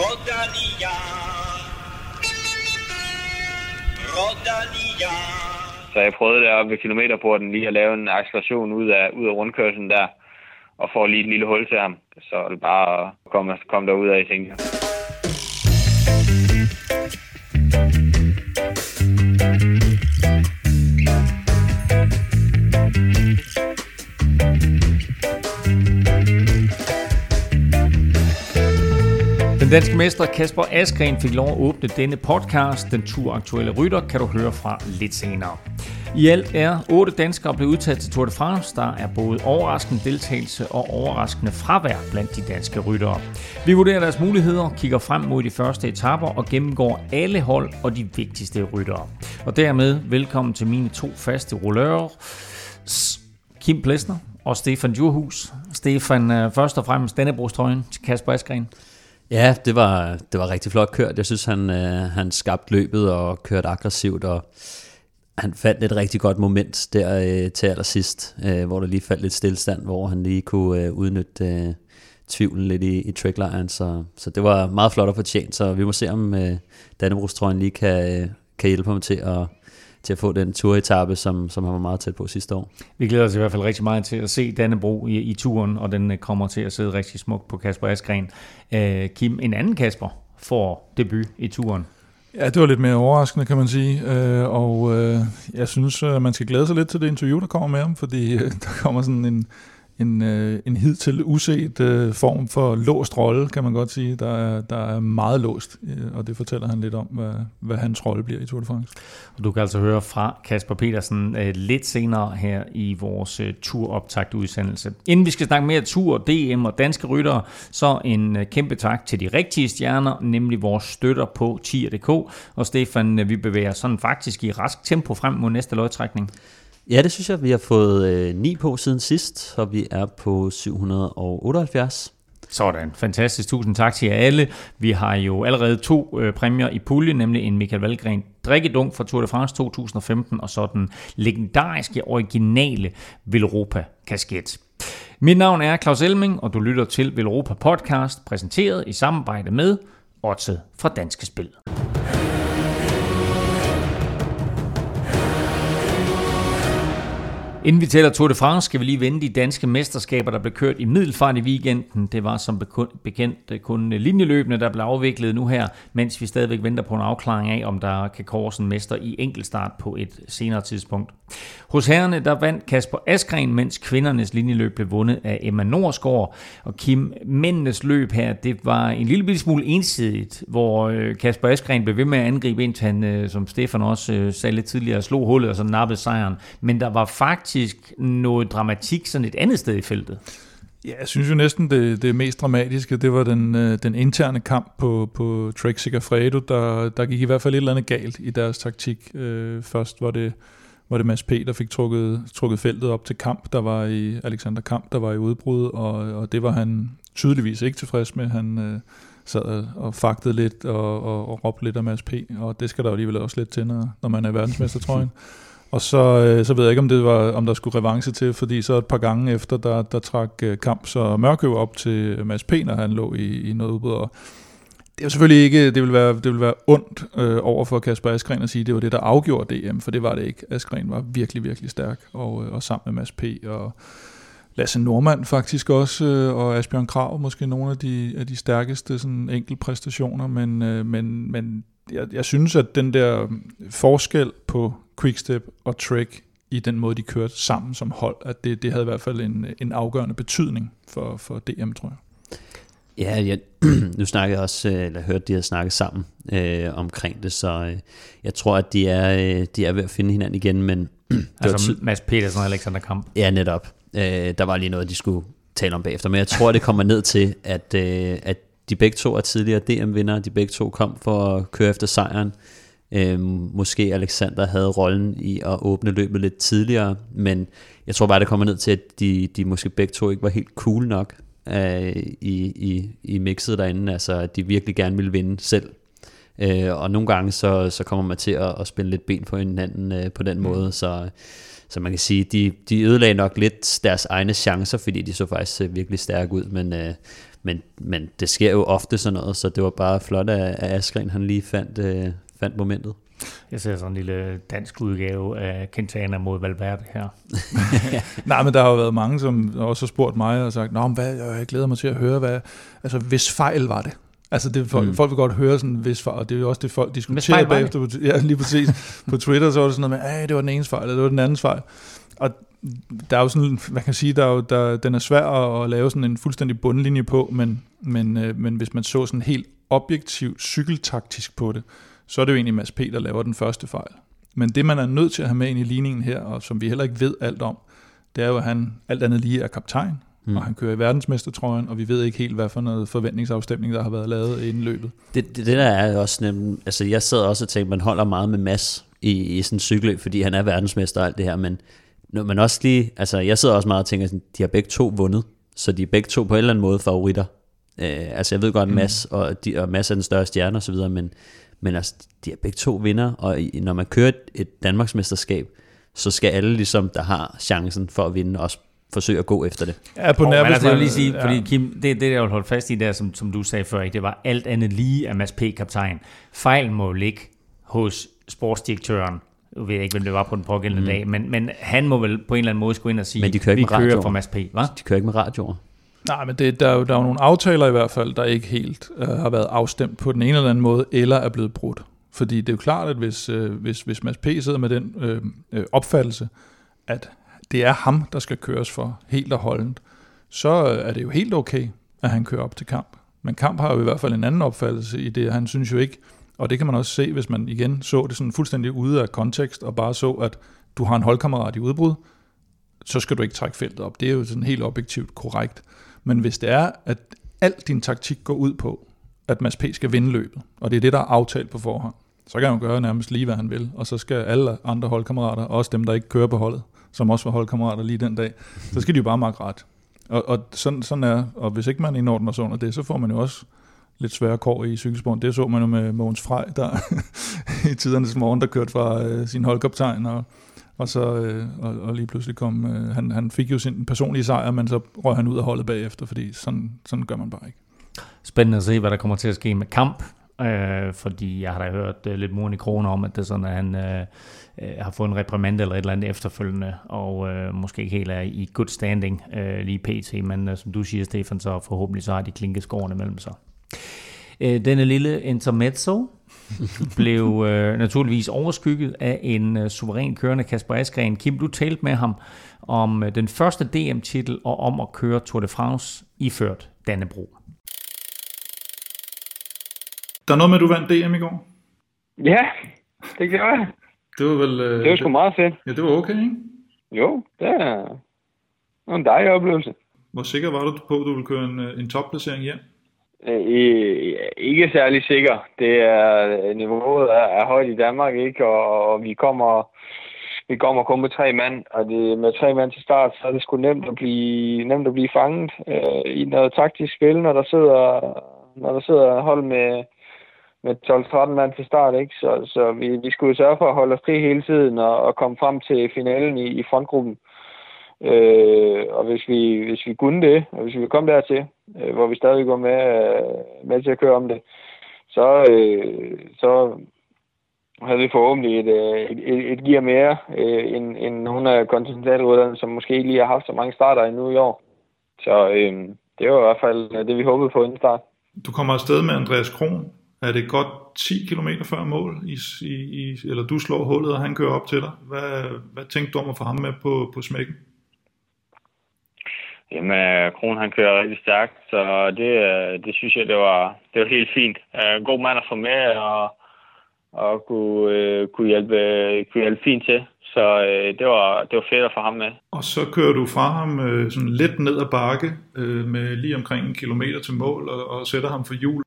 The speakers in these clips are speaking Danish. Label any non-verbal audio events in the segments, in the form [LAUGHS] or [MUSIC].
Rodania. Rodania. Så jeg prøvede deroppe ved kilometerporten lige at lave en acceleration ud af, ud af rundkørslen der, og få lige et lille hul til ham. Så det bare at komme, komme derud af, tænkte jeg. Den danske mester Kasper Askren fik lov at åbne denne podcast. Den turaktuelle rytter kan du høre fra lidt senere. I alt er otte danskere blevet udtaget til Tour de France. Der er både overraskende deltagelse og overraskende fravær blandt de danske ryttere. Vi vurderer deres muligheder, kigger frem mod de første etaper og gennemgår alle hold og de vigtigste ryttere. Og dermed velkommen til mine to faste rullører, Kim Plesner og Stefan Djurhus. Stefan, øh, først og fremmest Dannebrogstrøjen til Kasper Askren. Ja, det var, det var rigtig flot kørt. Jeg synes, han, øh, han skabte løbet og kørte aggressivt, og han fandt et rigtig godt moment der øh, til allersidst, øh, hvor der lige faldt lidt stillestand, hvor han lige kunne øh, udnytte øh, tvivlen lidt i, i tracklejren. Så, så det var meget flot og fortjent, så vi må se, om øh, Dannebrostrøjen lige kan, øh, kan hjælpe ham til at, til at få den turetappe, som, som han var meget tæt på sidste år. Vi glæder os i hvert fald rigtig meget til at se Dannebro i, i turen, og den øh, kommer til at sidde rigtig smukt på Kasper Askren. Øh, Kim, en anden Kasper får debut i turen. Ja, det var lidt mere overraskende, kan man sige. Øh, og øh, jeg synes, at man skal glæde sig lidt til det interview, der kommer med ham, fordi øh, [LAUGHS] der kommer sådan en, en, øh, en hidtil uset øh, form for låst rolle, kan man godt sige. Der er, der er meget låst, øh, og det fortæller han lidt om, hvad, hvad hans rolle bliver i Tour de France. Og du kan altså høre fra Kasper Petersen øh, lidt senere her i vores øh, turoptagt udsendelse. Inden vi skal snakke mere tur, DM og danske ryttere, så en øh, kæmpe tak til de rigtige stjerner, nemlig vores støtter på tier.dk. Og Stefan, øh, vi bevæger sådan faktisk i rask tempo frem mod næste løgtrækning. Ja, det synes jeg, vi har fået øh, 9 på siden sidst, så vi er på 778. Sådan, fantastisk. Tusind tak til jer alle. Vi har jo allerede to øh, præmier i puljen, nemlig en Michael Valgren drikkedunk fra Tour de France 2015, og så den legendariske, originale Velropa kasket. Mit navn er Claus Elming, og du lytter til Velropa Podcast, præsenteret i samarbejde med Otze fra Danske Spil. Inden vi tæller Tour de France, skal vi lige vende de danske mesterskaber, der blev kørt i middelfart i weekenden. Det var som bekendt kun linjeløbende, der blev afviklet nu her, mens vi stadigvæk venter på en afklaring af, om der kan kores en mester i enkeltstart på et senere tidspunkt. Hos herrene, der vandt Kasper Askren, mens kvindernes linjeløb blev vundet af Emma Norsgaard. Og Kim, mændenes løb her, det var en lille smule ensidigt, hvor øh, Kasper Askren blev ved med at angribe, indtil han, øh, som Stefan også øh, sagde lidt tidligere, slog hullet og så nappede sejren. Men der var faktisk noget dramatik sådan et andet sted i feltet. Ja, jeg synes jo næsten, det, det mest dramatiske, det var den, den interne kamp på, på Trek Sigafredo, der, der gik i hvert fald et eller andet galt i deres taktik. først var det var det Mads P., der fik trukket, trukket feltet op til kamp, der var i Alexander Kamp, der var i udbrud, og, og det var han tydeligvis ikke tilfreds med. Han øh, sad og fagtede lidt og, og, og råbte lidt af Mads P., og det skal der alligevel også lidt til, når, når man er verdensmester, tror jeg. [LAUGHS] Og så, øh, så ved jeg ikke, om, det var, om der skulle revanche til, fordi så et par gange efter, der, der trak øh, Kamp så Mørkøv op til øh, Mads P., når han lå i, i noget udbud. og det er selvfølgelig ikke, det vil være, det vil være ondt øh, over for Kasper Askren at sige, at det var det, der afgjorde DM, for det var det ikke. Askren var virkelig, virkelig stærk, og, øh, og sammen med Mads P. og Lasse Normand faktisk også, øh, og Asbjørn Krav måske nogle af de, af de stærkeste sådan, enkel præstationer, men, øh, men, men jeg, jeg synes, at den der forskel på Quickstep og Trek i den måde, de kørte sammen som hold, at det, det havde i hvert fald en, en afgørende betydning for, for DM, tror jeg. Ja, jeg, [CLEARS THROAT] nu snakkede jeg også, øh, eller hørte, de har snakket sammen øh, omkring det, så øh, jeg tror, at de er, øh, de er ved at finde hinanden igen, men... [CLEARS THROAT] altså ty- Mads Petersen og Alexander Kamp. Ja, netop. Øh, der var lige noget, de skulle tale om bagefter, men jeg tror, det kommer ned til, at, øh, at de begge to er tidligere DM-vinder, de begge to kom for at køre efter sejren. Øh, måske Alexander havde rollen i at åbne løbet lidt tidligere, men jeg tror bare, det kommer ned til, at de, de måske begge to ikke var helt cool nok øh, i, i, i mixet derinde, altså at de virkelig gerne vil vinde selv. Øh, og nogle gange så, så kommer man til at, at spille lidt ben på hinanden øh, på den mm. måde, så, så man kan sige, de, de ødelagde nok lidt deres egne chancer, fordi de så faktisk øh, virkelig stærke ud, men, øh, men, men det sker jo ofte sådan noget, så det var bare flot, at, at Askren han lige fandt, øh, fandt momentet. Jeg ser sådan en lille dansk udgave af Quintana mod Valverde her. [LAUGHS] Nej, men der har jo været mange, som også har spurgt mig og sagt, Nå, men hvad, jeg glæder mig til at høre, hvad, altså hvis fejl var det. Altså det, folk, mm. folk vil godt høre sådan hvis fejl, og det er jo også det, folk diskuterer bagefter. På, ja, lige præcis. på Twitter så var det sådan noget med, at det var den ene fejl, eller det var den anden fejl. Og der er jo sådan, hvad kan jeg sige, der er jo, der, den er svær at, at lave sådan en fuldstændig bundlinje på, men, men, øh, men hvis man så sådan helt objektivt cykeltaktisk på det, så er det jo egentlig Mads P., der laver den første fejl. Men det, man er nødt til at have med ind i ligningen her, og som vi heller ikke ved alt om, det er jo, at han alt andet lige er kaptajn, mm. og han kører i verdensmestertrøjen, og vi ved ikke helt, hvad for noget forventningsafstemning, der har været lavet inden løbet. Det, det, det der er også nemt, altså jeg sad også og tænkte, man holder meget med Mads i, i sådan en cykelløb, fordi han er verdensmester og alt det her, men når man også lige, altså jeg sidder også meget og tænker, sådan, de har begge to vundet, så de er begge to på en eller anden måde favoritter. Øh, altså jeg ved godt, at Mads, mm. og, de, og Mads er den større stjerne osv., men men altså, de er begge to vinder, og når man kører et, et Danmarksmesterskab, så skal alle, ligesom, der har chancen for at vinde, også forsøge at gå efter det. Ja, på nærmest. Altså, jeg vil lige sige, ja. fordi Kim, det, det jeg vil holde fast i der, som, som du sagde før, ikke? det var alt andet lige af Mads P. kaptajn. Fejlen må ligge hos sportsdirektøren, jeg ved ikke, hvem det var på den pågældende mm. dag, men, men han må vel på en eller anden måde gå ind og sige, men de kører ikke vi kører for Mads P. Hva? De kører ikke med radioer. Nej, men det, der, er jo, der er jo nogle aftaler i hvert fald, der ikke helt øh, har været afstemt på den ene eller anden måde, eller er blevet brudt. Fordi det er jo klart, at hvis, øh, hvis, hvis Mads P. sidder med den øh, øh, opfattelse, at det er ham, der skal køres for helt og holdent, så øh, er det jo helt okay, at han kører op til kamp. Men kamp har jo i hvert fald en anden opfattelse i det, han synes jo ikke, og det kan man også se, hvis man igen så det sådan fuldstændig ude af kontekst, og bare så, at du har en holdkammerat i udbrud, så skal du ikke trække feltet op. Det er jo sådan helt objektivt korrekt. Men hvis det er, at alt din taktik går ud på, at Mads P. skal vinde løbet, og det er det, der er aftalt på forhånd, så kan han jo gøre nærmest lige, hvad han vil. Og så skal alle andre holdkammerater, også dem, der ikke kører på holdet, som også var holdkammerater lige den dag, så skal de jo bare makke ret. Og, og sådan, sådan er, og hvis ikke man indordner sig under det, så får man jo også lidt svære kår i cykelsporten. Det så man jo med Mogens Frej, der [LAUGHS] i tidernes morgen, der kørte fra øh, sin holdkaptajn, og, og så øh, og, og lige pludselig kom, øh, han, han fik jo sin personlige sejr, men så røg han ud af holdet bagefter, fordi sådan, sådan gør man bare ikke. Spændende at se, hvad der kommer til at ske med kamp, øh, fordi jeg har da hørt øh, lidt muren i kroner om, at det er sådan, at han øh, øh, har fået en reprimand eller et eller andet efterfølgende, og øh, måske ikke helt er i good standing øh, lige pt, men øh, som du siger, Stefan, så forhåbentlig så har de klinket skårene mellem sig. Øh, denne lille intermezzo [LAUGHS] blev øh, naturligvis overskygget af en øh, suveræn kørende Kasper Askren. Kim, du talte med ham om øh, den første DM-titel og om at køre Tour de France iført Dannebro. Der er noget med, at du vandt DM i går. Ja, det gjorde jeg. Det var vel... Øh, det var sgu meget fedt. Ja, det var okay, ikke? Jo, det er, det var en dejlig oplevelse. Hvor sikker var du på, at du ville køre en, øh, en topplacering hjem? Øh, ikke særlig sikker. Det er, niveauet er, er højt i Danmark, ikke? Og, og vi kommer vi kommer kun med tre mand, og det, med tre mand til start, så er det sgu nemt at blive, nemt at blive fanget øh, i noget taktisk spil, når der sidder, når der sidder hold med, med 12-13 mand til start, ikke? Så, så vi, vi skulle sørge for at holde os fri hele tiden og, og komme frem til finalen i, i frontgruppen. Øh, Øh, og hvis vi, hvis vi kunne det, og hvis vi kom dertil, øh, hvor vi stadig går med, øh, med til at køre om det, så, øh, så havde vi forhåbentlig et, øh, et, et, et gear mere øh, end, end nogle af kontinentalrytterne, som måske ikke lige har haft så mange starter endnu i år. Så øh, det var i hvert fald øh, det, vi håbede på inden start. Du kommer afsted med Andreas Kron er det godt 10 km før mål, i, i, eller du slår hullet, og han kører op til dig. Hvad, hvad tænkte du om at få ham med på, på smækken? Jamen, Kron han kører rigtig stærkt, så det, det synes jeg, det var, det var helt fint. God mand at få med, og, og kunne, kunne, hjælpe, kunne hjælpe fint til. Så øh, det, var, det var fedt at få ham med. Og så kører du fra ham øh, sådan lidt ned ad bakke øh, med lige omkring en kilometer til mål og, og sætter ham for hjul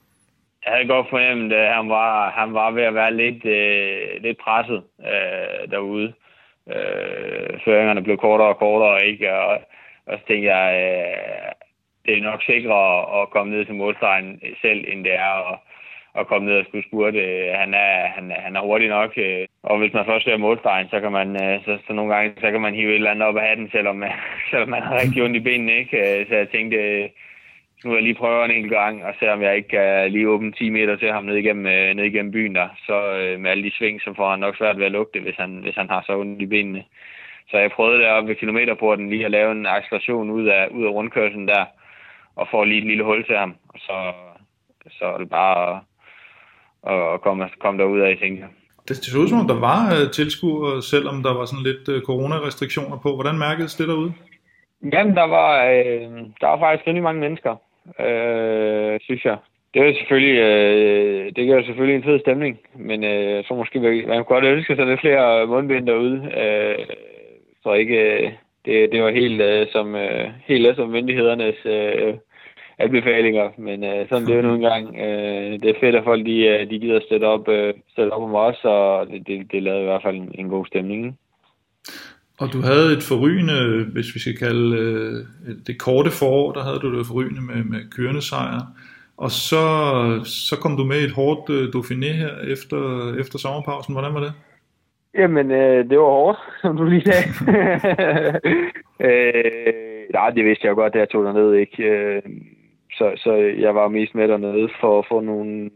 jeg havde godt fornemt, at han var, han var ved at være lidt, øh, lidt presset øh, derude. Øh, føringerne blev kortere og kortere, ikke? Og, og så tænkte jeg, øh, det er nok sikrere at komme ned til målstregen selv, end det er at, at komme ned og skulle spurte. Han er, han, han er hurtig nok, øh, og hvis man først ser målstregen, så kan man øh, så, så nogle gange så kan man hive et eller andet op af hatten, selvom, øh, [LAUGHS] selvom man har rigtig ondt i benene. Ikke? Øh, så jeg tænkte, øh, nu vil jeg lige prøve en enkelt gang, og se om jeg ikke kan lige åbne 10 meter til ham ned igennem, øh, ned igennem byen der. Så øh, med alle de sving, så får han nok svært ved at lugte, hvis han, hvis han har så ondt i benene. Så jeg prøvede deroppe ved kilometerporten lige at lave en acceleration ud af, ud af rundkørslen der, og få lige et lille hul til ham. Og så, så er det bare at, at komme, komme derud af, tænker jeg. Det, så ud som om, der var uh, tilskuere, selvom der var sådan lidt uh, coronarestriktioner på. Hvordan mærkedes det derude? Jamen, der var, øh, der var faktisk rigtig mange mennesker, øh, synes jeg. Det er selvfølgelig, øh, det gør selvfølgelig en fed stemning, men øh, tror måske, man kunne godt ønske sig lidt flere mundbind derude. Øh, så ikke, øh, det, det var helt, øh, som, øh, helt som myndighedernes øh, anbefalinger, men øh, sådan det er jo nogle gange. Øh, det er fedt, at folk de, øh, de gider støtte op, øh, støtte op om os, og det, det, det lavede i hvert fald en, en god stemning. Ikke? Og du havde et forrygende, hvis vi skal kalde øh, det korte forår, der havde du det forrygende med, med kørende sejr. Og så, så kom du med et hårdt øh, Dauphiné her efter, efter sommerpausen. Hvordan var det? Jamen, øh, det var hårdt, [LAUGHS] som du lige sagde. [LAUGHS] øh, nej, det vidste jeg godt, da jeg tog derned. Ikke? Øh, så, så jeg var mest med dernede for at få nogle,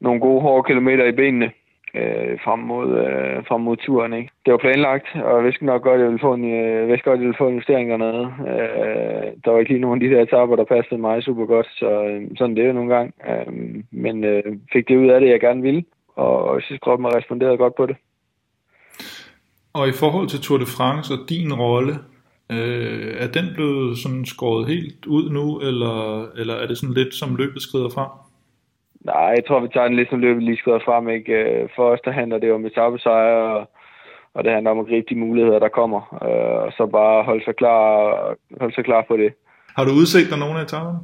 nogle gode hårde kilometer i benene øh, frem, mod, øh, frem mod turen. Ikke? Det var planlagt, og jeg vidste nok godt, at jeg ville få en, øh, jeg vidste godt, at jeg ville få en justering dernede. Øh, der var ikke lige nogen af de der etapper, der passede mig super godt, så øh, sådan det er jo nogle gange. Øh, men øh, fik det ud af det, jeg gerne ville, og jeg synes, kroppen har responderet godt på det. Og i forhold til Tour de France og din rolle, øh, er den blevet sådan skåret helt ud nu, eller, eller er det sådan lidt som løbet skrider frem? Nej, jeg tror, vi tager den lidt som løbet lige skrider frem. Ikke? Øh, for os, der handler det om etappesejre, og, og det handler om at gribe de muligheder, der kommer. Øh, og så bare holde sig klar, holde sig klar på det. Har du udset dig nogle af etapperne?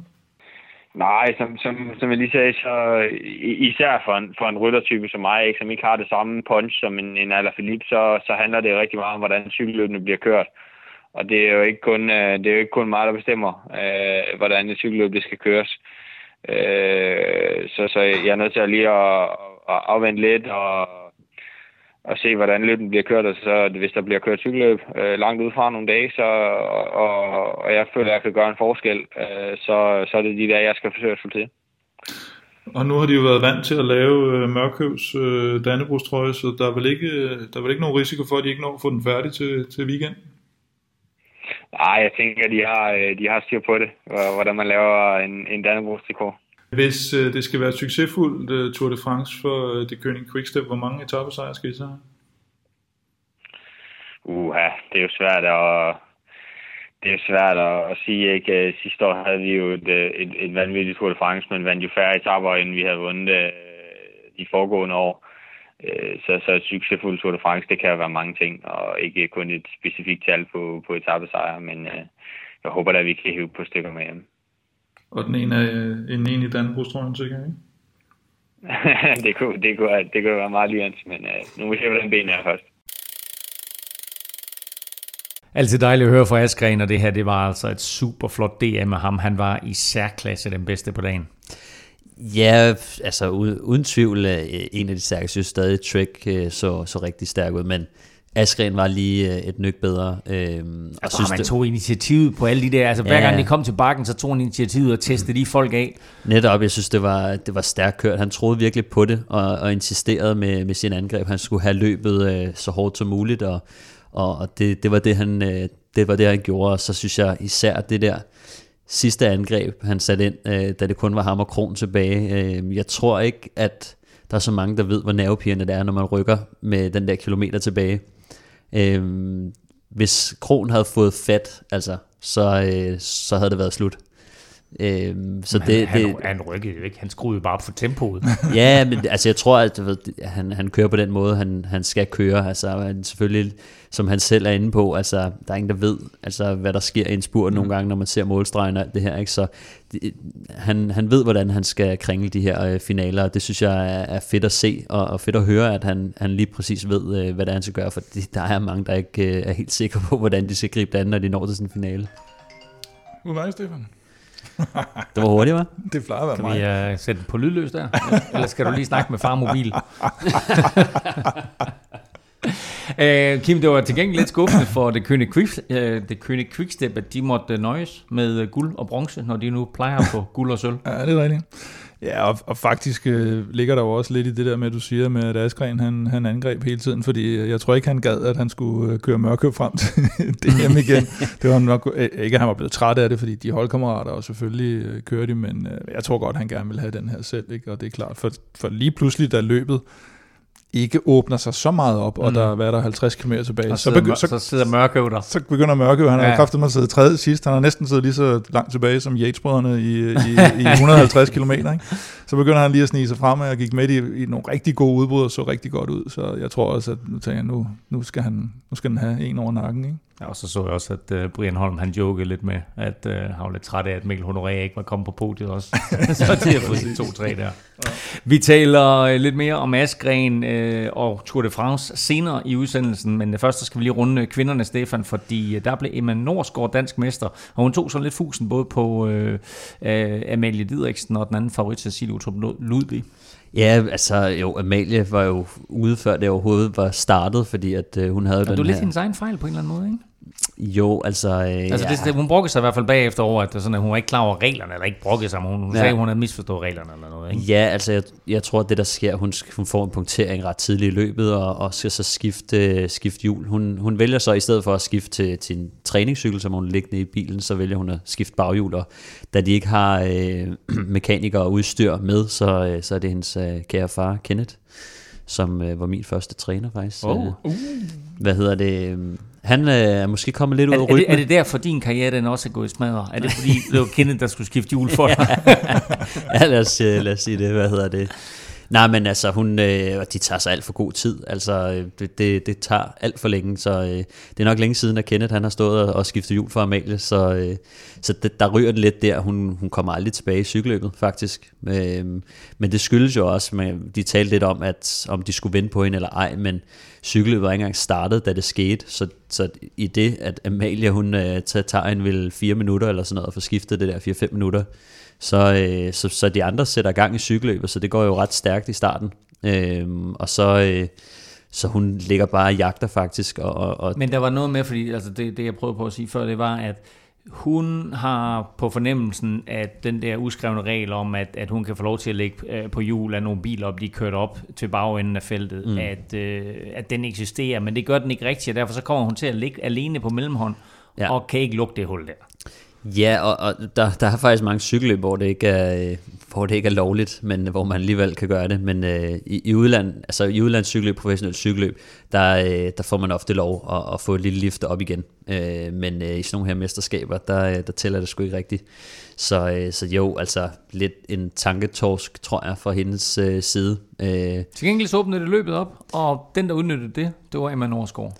Nej, som, som, som jeg lige sagde, så især for en, for en ryttertype som mig, ikke, som ikke har det samme punch som en, en Alaphilippe, så, så handler det rigtig meget om, hvordan cykelløbene bliver kørt. Og det er jo ikke kun, øh, det er jo ikke kun mig, der bestemmer, øh, hvordan et cykelløb det skal køres. Øh, så, så jeg er nødt til at lige at, at afvente lidt og, og se, hvordan løbet bliver kørt. Og så hvis der bliver kørt cykelløb øh, langt ud fra nogle dage, så, og, og jeg føler, at jeg kan gøre en forskel, øh, så, så er det de der, jeg skal forsøge at få til. Og nu har de jo været vant til at lave øh, Mørkøvs øh, Dannebrugstrøje, så der er, vel ikke, der er vel ikke nogen risiko for, at de ikke når at få den færdig til, til weekend? Nej, jeg tænker, at de har, øh, de har styr på det, hvordan man laver en, en Dannebrogs-trikot. Hvis øh, det skal være et succesfuldt øh, Tour de France for øh, det König Quickstep, hvor mange etappesejre skal I så have? Uha, det er jo svært at, det er svært at, at sige. Ikke? Øh, sidste år havde vi jo et, øh, et, et vanvittigt Tour de France, men vandt jo færre etapper, end vi havde vundet øh, de foregående år. Øh, så, så et succesfuldt Tour de France, det kan jo være mange ting, og ikke kun et specifikt tal på, på etappesejre, men øh, jeg håber da, at vi kan hive på stykker med hjem. Og den ene er en en i Danbrugstrøjen, sikkert, ikke? det, [LAUGHS] kunne, det, kunne, det kunne være meget lige men øh, nu må vi se, hvordan benene er først. Altid dejligt at høre fra Askren, og det her det var altså et super flot DM med ham. Han var i særklasse den bedste på dagen. Ja, altså uden, tvivl øh, en af de stærke. Jeg synes stadig Trek øh, så, så rigtig stærk ud, men Askren var lige øh, et nyk bedre. Øhm, og synes, man tog initiativet på alle de der, altså ja, hver gang de kom til bakken, så tog han initiativet og testede de folk af. Netop, jeg synes, det var, det var stærkt kørt. Han troede virkelig på det, og, og insisterede med, med sin angreb. Han skulle have løbet øh, så hårdt som muligt, og, og, og det, det, var det, han, øh, det var det, han gjorde. Og så synes jeg især det der sidste angreb, han satte ind, øh, da det kun var ham og Kron tilbage. Øh, jeg tror ikke, at der er så mange, der ved, hvor nervepirrende det er, når man rykker med den der kilometer tilbage. Øh, hvis Kron havde fået fat, altså, så, øh, så havde det været slut. Øhm, så det, han, det, han, han rykkede jo ikke, han skruede bare op for tempoet. [LAUGHS] ja, men altså jeg tror, at du ved, han, han kører på den måde, han, han skal køre. Altså han selvfølgelig, som han selv er inde på, altså der er ingen, der ved, altså, hvad der sker i en spurt mm. nogle gange, når man ser målstregen og alt det her. Ikke? Så det, han, han ved, hvordan han skal kringle de her øh, finaler, og det synes jeg er, er fedt at se, og, og fedt at høre, at han, han lige præcis ved, øh, hvad det er, han skal gøre, for det, der er mange, der ikke øh, er helt sikre på, [LAUGHS] hvordan de skal gribe det an, når de når til sådan en finale. Hvor var det, Stefan? [LAUGHS] det var hurtigt, hva'? Det plejer at være kan mig. Kan vi uh, sætte på lydløs der? Eller skal du lige snakke med far mobil? uh, [LAUGHS] Kim, det var til gengæld lidt skuffende for det Køne, Quick, uh, det Køne Quickstep, at de måtte nøjes med guld og bronze, når de nu plejer på guld og sølv. Ja, det er rigtigt. Ja, og, og faktisk øh, ligger der jo også lidt i det der med, at du siger med, at Askren han, han angreb hele tiden, fordi øh, jeg tror ikke, han gad, at han skulle øh, køre mørkøb frem til [LAUGHS] DM igen. det var nok, øh, ikke at han var blevet træt af det, fordi de holdkammerater og selvfølgelig øh, kører de, men øh, jeg tror godt, han gerne vil have den her selv, ikke? og det er klart, for, for lige pludselig, da løbet ikke åbner sig så meget op, mm. og der er der 50 km tilbage. så, begy- så, så sidder Mørkøv der. Så begynder Mørkøv, han ja. har kraftigt med at tredje sidst, han har næsten siddet lige så langt tilbage som Yates-brødrene i, i, i [LAUGHS] 150 km. Ikke? Så begynder han lige at snige sig frem, og gik med i, i nogle rigtig gode udbrud, og så rigtig godt ud. Så jeg tror også, at nu, tænker jeg, nu, nu, skal han, nu skal han have en over nakken. Ikke? Ja, og så så jeg også, at uh, Brian Holm han jokede lidt med, at uh, han var lidt træt af, at Mikkel Honoré ikke var kommet på podiet også. [LAUGHS] så til at få de 2-3 der. Ja. Vi taler uh, lidt mere om Askren uh, og Tour de France senere i udsendelsen, men først skal vi lige runde kvinderne, Stefan, fordi uh, der blev Emma Norsgaard dansk mester, og hun tog så lidt fusen både på uh, uh, Amalie Didriksen og den anden favorit, Cecilie Utrup Ludvig. Ja, altså jo, Amalie var jo ude før det overhovedet var startet, fordi at uh, hun havde og den du her... lidt hendes egen fejl på en eller anden måde, ikke? Jo, altså... Øh, altså det, det, hun brokkede sig i hvert fald bagefter over, at, sådan, at hun var ikke klar over reglerne, eller ikke brokkede sig, men hun, hun ja. sagde, at hun havde misforstået reglerne eller noget. Ikke? Ja, altså jeg, jeg tror, at det der sker, hun, hun får en punktering ret tidligt i løbet, og, og skal så skifte, skifte hjul. Hun, hun vælger så i stedet for at skifte til, til en træningscykel, som hun liggende i bilen, så vælger hun at skifte baghjul, og da de ikke har øh, [CLEARS THROAT] mekanikere og udstyr med, så, øh, så er det hendes øh, kære far, Kenneth, som øh, var min første træner faktisk. Oh. Uh. Hvad hedder det? Han øh, er måske kommet lidt ud af rytmen. Er det, er det derfor, din karriere den også er gået i smadre? Er det fordi, det var Kenneth, der skulle skifte hjul for [LAUGHS] dig? ja, lad os, øh, lad os sige det. Hvad hedder det? Nej, men altså, hun, øh, de tager sig alt for god tid. Altså, øh, det, det, det tager alt for længe, så øh, det er nok længe siden, at Kenneth han har stået og, og skiftet hjul for Amalie, så, øh, så det, der ryger det lidt der. Hun, hun kommer aldrig tilbage i cykeløbet, faktisk. Øh, men det skyldes jo også, med, de talte lidt om, at om de skulle vinde på hende eller ej, men cykeløbet var ikke engang startet, da det skete, så, så i det, at Amalie, hun øh, tager en vel fire minutter eller sådan noget, og får skiftet det der 4-5 minutter, så, øh, så, så de andre sætter gang i cykelløbet, så det går jo ret stærkt i starten. Øh, og så, øh, så hun ligger bare og jagter faktisk. Og, og Men der var noget med, fordi altså det, det jeg prøvede på at sige før, det var, at hun har på fornemmelsen, at den der uskrevne regel om, at, at hun kan få lov til at lægge øh, på hjul af nogle biler, op de kørt op til bagenden af feltet, mm. at, øh, at den eksisterer, men det gør den ikke rigtigt, og derfor så kommer hun til at ligge alene på mellemhånd, ja. og kan ikke lukke det hul der. Ja, og, og der, der er faktisk mange cykelløb, hvor det ikke er, hvor det ikke er lovligt, men hvor man alligevel kan gøre det. Men øh, i, i udland, altså i udlandscykelløb, professionelt cykelløb, der, øh, der får man ofte lov at, at få et lille lift op igen. Øh, men øh, i sådan nogle her mesterskaber, der, øh, der tæller det sgu ikke rigtigt. Så, øh, så jo, altså lidt en tanketorsk, tror jeg, fra hendes øh, side. Øh. Til gengæld så åbnede det løbet op, og den, der udnyttede det, det var Emma Norsgaard.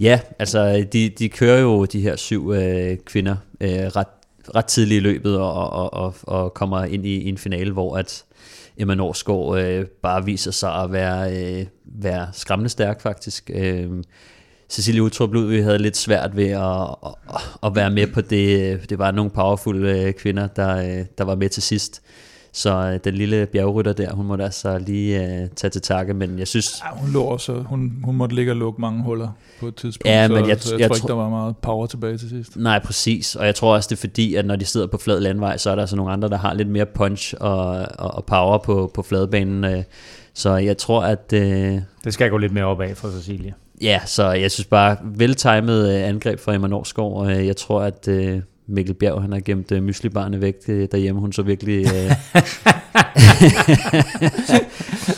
Ja, altså de, de kører jo de her syv øh, kvinder øh, ret, ret tidligt i løbet og, og, og, og kommer ind i, i en finale, hvor at Emma Norsgaard øh, bare viser sig at være, øh, være skræmmende stærk faktisk. Øh, Cecilie Utrup vi havde lidt svært ved at, at, at være med på det. Det var nogle powerful øh, kvinder, der, øh, der var med til sidst. Så øh, den lille bjergrytter der, hun måtte altså lige øh, tage til takke, men jeg synes... Ja, hun lå også, hun, hun måtte ligge og lukke mange huller på et tidspunkt, ja, men så, jeg, så jeg, jeg tror ikke, der var meget power tilbage til sidst. Nej, præcis, og jeg tror også, det er fordi, at når de sidder på flad landvej, så er der altså nogle andre, der har lidt mere punch og, og, og power på, på fladbanen, øh, så jeg tror, at... Øh, det skal gå lidt mere opad for Cecilie. Ja, så jeg synes bare, veltimet øh, angreb fra Emma Norsgaard, og jeg tror, at... Øh, Mikkel Bjerg, han har gemt uh, myslibarne væk uh, derhjemme. Hun så virkelig... Uh...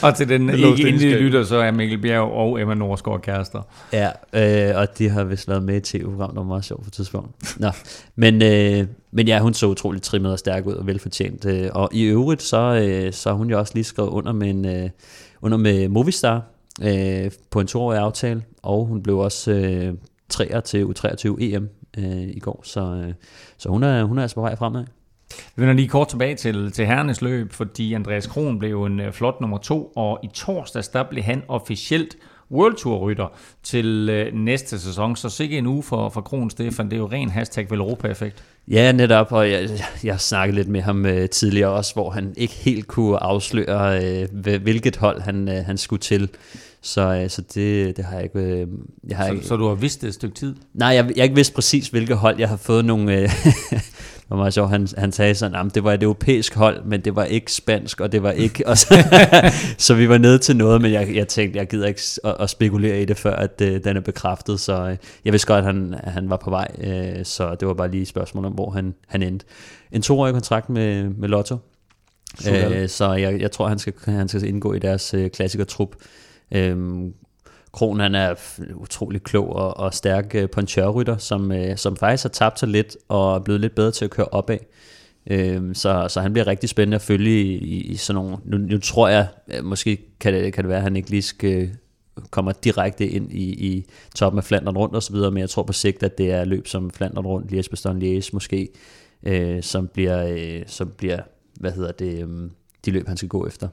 [LAUGHS] og til den ikke indlige lytter, så er Mikkel Bjerg og Emma Norsgaard kærester. Ja, uh, og de har vist været med i tv-program, der var meget sjovt på tidspunkt. Nå, men, uh, men ja, hun så utroligt trimmet og stærk ud og velfortjent. Uh, og i øvrigt, så, uh, så har hun jo også lige skrevet under med, en, uh, under med Movistar uh, på en toårig aftale, og hun blev også uh, træer til U23 EM øh, i går, så, øh, så hun, er, hun er altså på vej fremad. Vi vender lige kort tilbage til, til herrenes løb, fordi Andreas Kron blev en øh, flot nummer to, og i torsdags der blev han officielt World Tour rytter til uh, næste sæson. Så sikke en uge for, for Kron, Stefan. Det er jo ren hashtag Velropa-effekt. Ja, netop, og jeg, jeg snakkede lidt med ham uh, tidligere også, hvor han ikke helt kunne afsløre, uh, hvilket hold han, uh, han skulle til. Så, øh, så det, det har jeg ikke... Øh, jeg har Så, ikke så du har vidst det et stykke tid? Nej, jeg, jeg har ikke vidst præcis, hvilke hold jeg har fået nogle... Øh, [LAUGHS] var meget sjovt, han, han sagde sådan, at det var et europæisk hold, men det var ikke spansk, og det var ikke... Og så, [LAUGHS] så vi var nede til noget, men jeg, jeg tænkte, jeg gider ikke at, at spekulere i det, før at øh, den er bekræftet, så øh, jeg vidste godt, at han, at han var på vej, øh, så det var bare lige et spørgsmål om, hvor han, han endte. En toårig kontrakt med, med Lotto, øh, så jeg, jeg tror, han skal, han skal indgå i deres øh, klassikertrup. Øhm, Kron han er utrolig klog og, og stærk øh, ponchørrytter, som, øh, som faktisk har tabt sig lidt og er blevet lidt bedre til at køre opad. Øhm, så, så han bliver rigtig spændende at følge i, i, i sådan nogle... Nu, nu tror jeg, øh, måske kan det, kan det være, at han ikke lige skal øh, kommer direkte ind i, i toppen af Flandern rundt og så videre, men jeg tror på sigt, at det er løb som Flandern rundt, Liège, Bastogne, Liège måske, øh, som bliver, øh, som bliver, hvad hedder det, øh, de løb, han skal gå efter.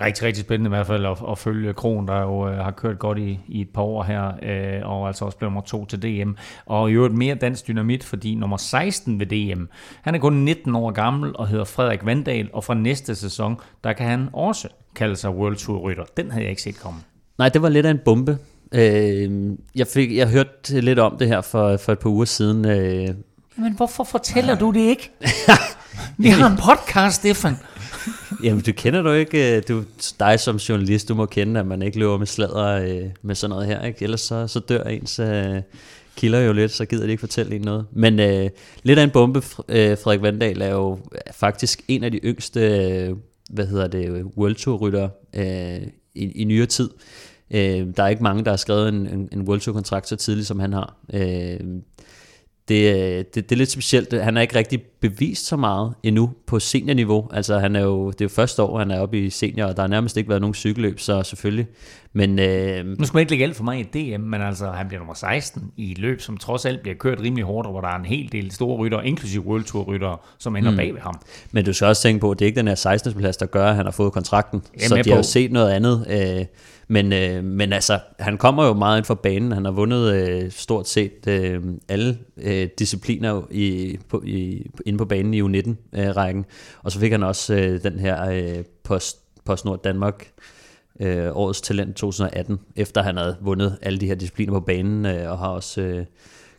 Rigtig, rigtig spændende i hvert fald at, at følge Kron, der jo øh, har kørt godt i, i et par år her, øh, og altså også blevet nummer to til DM. Og i øvrigt mere dansk dynamit, fordi nummer 16 ved DM, han er kun 19 år gammel og hedder Frederik Vandal, og fra næste sæson, der kan han også kalde sig World Tour rytter. Den havde jeg ikke set komme. Nej, det var lidt af en bombe. Øh, jeg, fik, jeg hørte lidt om det her for, for et par uger siden. Øh. Men hvorfor fortæller du det ikke? [LAUGHS] Vi har en podcast, Stefan. Jamen, du kender du ikke, øh, du, dig som journalist, du må kende, at man ikke løber med sladder øh, med sådan noget her, ikke? Ellers så, så dør ens øh, kilder jo lidt, så gider de ikke fortælle en noget. Men øh, lidt af en bombe, øh, Frederik Vandal er jo faktisk en af de yngste, øh, hvad hedder det, World Tour rytter øh, i, i nyere tid. Øh, der er ikke mange, der har skrevet en, en, en World Tour kontrakt så tidligt, som han har. Øh, det, det, det er lidt specielt. Han er ikke rigtig bevist så meget endnu på seniorniveau. Altså han er jo, det er jo første år, han er oppe i senior, og der har nærmest ikke været nogen cykelløb, så selvfølgelig. Men, øh, nu skal man ikke lægge alt for mig i DM, men altså han bliver nummer 16 i et løb, som trods alt bliver kørt rimelig hårdt, og hvor der er en hel del store rytter, inklusive World Tour rytter, som ender mm. bag ved ham. Men du skal også tænke på, at det er ikke den her 16. plads, der gør, at han har fået kontrakten. så de på. har set noget andet. Øh, men, øh, men altså, han kommer jo meget ind for banen. Han har vundet øh, stort set øh, alle øh, discipliner i, på, i, inde på banen i U19-rækken. Øh, og så fik han også øh, den her øh, post, PostNord Danmark øh, årets talent 2018, efter han havde vundet alle de her discipliner på banen, øh, og har også øh,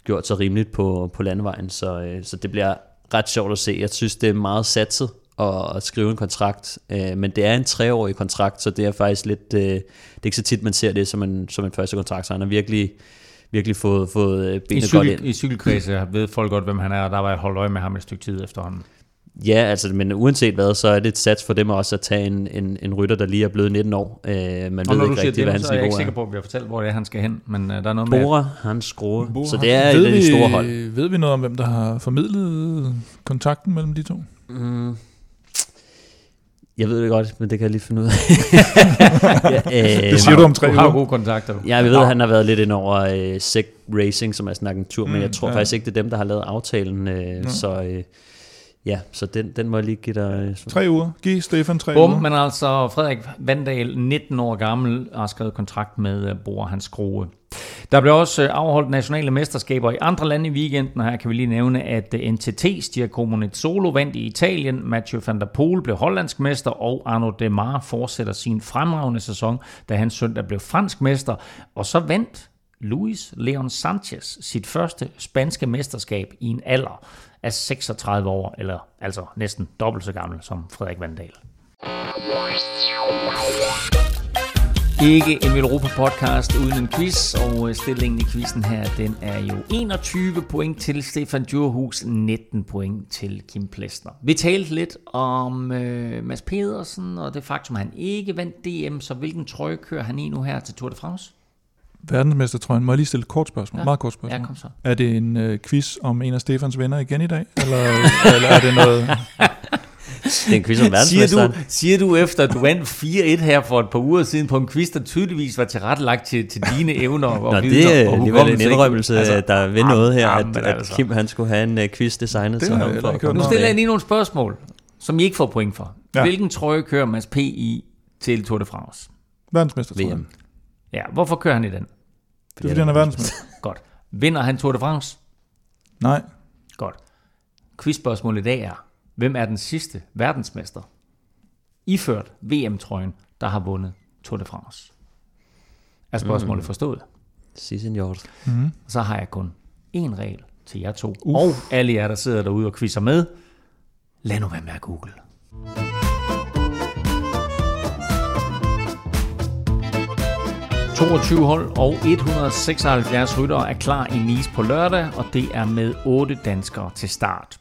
gjort sig rimeligt på, på landevejen. Så, øh, så det bliver ret sjovt at se. Jeg synes, det er meget satset at, at skrive en kontrakt, øh, men det er en treårig kontrakt, så det er faktisk lidt, øh, det er ikke så tit, man ser det som en, som en første kontrakt, så han har virkelig virkelig fået, fået øh, benet I godt ind. I cykelkredse ved folk godt, hvem han er, og der var jeg holdt øje med ham et stykke tid efterhånden. Ja, altså, men uanset hvad, så er det et sats for dem også at tage en, en, en rytter, der lige er blevet 19 år. Øh, man og ved ikke rigtig, hvad hans niveau er. Så er jeg ikke sikker på, at vi har fortalt, hvor det er, han skal hen, men uh, der er noget Bora, med... han skrue. Bora, så det er et af de store hold. Ved vi noget om, hvem der har formidlet kontakten mellem de to? Mm. Jeg ved det godt, men det kan jeg lige finde ud af. [LAUGHS] ja, øh, det siger du om tre uger. har gode kontakter. Ja, jeg ved, at han har været lidt ind over uh, Sec Racing, som er sådan en tur, mm, men jeg tror ja. faktisk ikke, det er dem, der har lavet aftalen. Uh, ja. Så uh, ja, så den, den må jeg lige give dig. Uh, tre uger. Giv Stefan tre Bum, uger. men altså Frederik Vandal, 19 år gammel, har skrevet kontrakt med uh, Bor Hans Skrue. Der blev også øh, afholdt nationale mesterskaber i andre lande i weekenden, og her kan vi lige nævne, at øh, NTT's Giacomo Solo vandt i Italien, Mathieu van der Poel blev hollandsk mester, og Arno Demar fortsætter sin fremragende sæson, da han søndag blev fransk mester, og så vandt Luis Leon Sanchez sit første spanske mesterskab i en alder af 36 år, eller altså næsten dobbelt så gammel som Frederik Vandal. Ikke en Europa podcast uden en quiz, og øh, stillingen i quizzen her, den er jo 21 point til Stefan Djurhus, 19 point til Kim Plesner. Vi talte lidt om øh, Mads Pedersen og det faktum, at han ikke vandt DM, så hvilken trøje kører han i nu her til Tour de France? Verdensmestertrøjen. Må jeg lige stille et kort spørgsmål? Ja. Meget kort spørgsmål. Ja, kom så. Er det en øh, quiz om en af Stefans venner igen i dag? Eller, [LAUGHS] eller er det noget... [LAUGHS] Det er en quiz om [LAUGHS] siger du, siger du efter, at du vandt 4-1 her for et par uger siden på en quiz, der tydeligvis var tilrettelagt til, til dine evner og Nå, det er alligevel en indrømmelse, altså, der ved noget her, at, at altså. Kim han skulle have en uh, quiz designet til ham. For nu stiller jeg lige nogle spørgsmål, som I ikke får point for. Ja. Hvilken trøje kører Mads P. i til Tour de France? Verdensmester, VM. Ja, hvorfor kører han i den? Det er, fordi han er verdensmester. [LAUGHS] Godt. Vinder han Tour de France? Nej. Godt. Quizspørgsmålet i dag er, Hvem er den sidste verdensmester, iført VM-trøjen, der har vundet Tour de France? Er spørgsmålet mm. forstået? Si, senor. Mm. Så har jeg kun én regel til jer to. Uf. Og alle jer, der sidder derude og quizzer med. Lad nu være med at google. 22 hold og 176 ryttere er klar i Nice på lørdag, og det er med 8 danskere til start.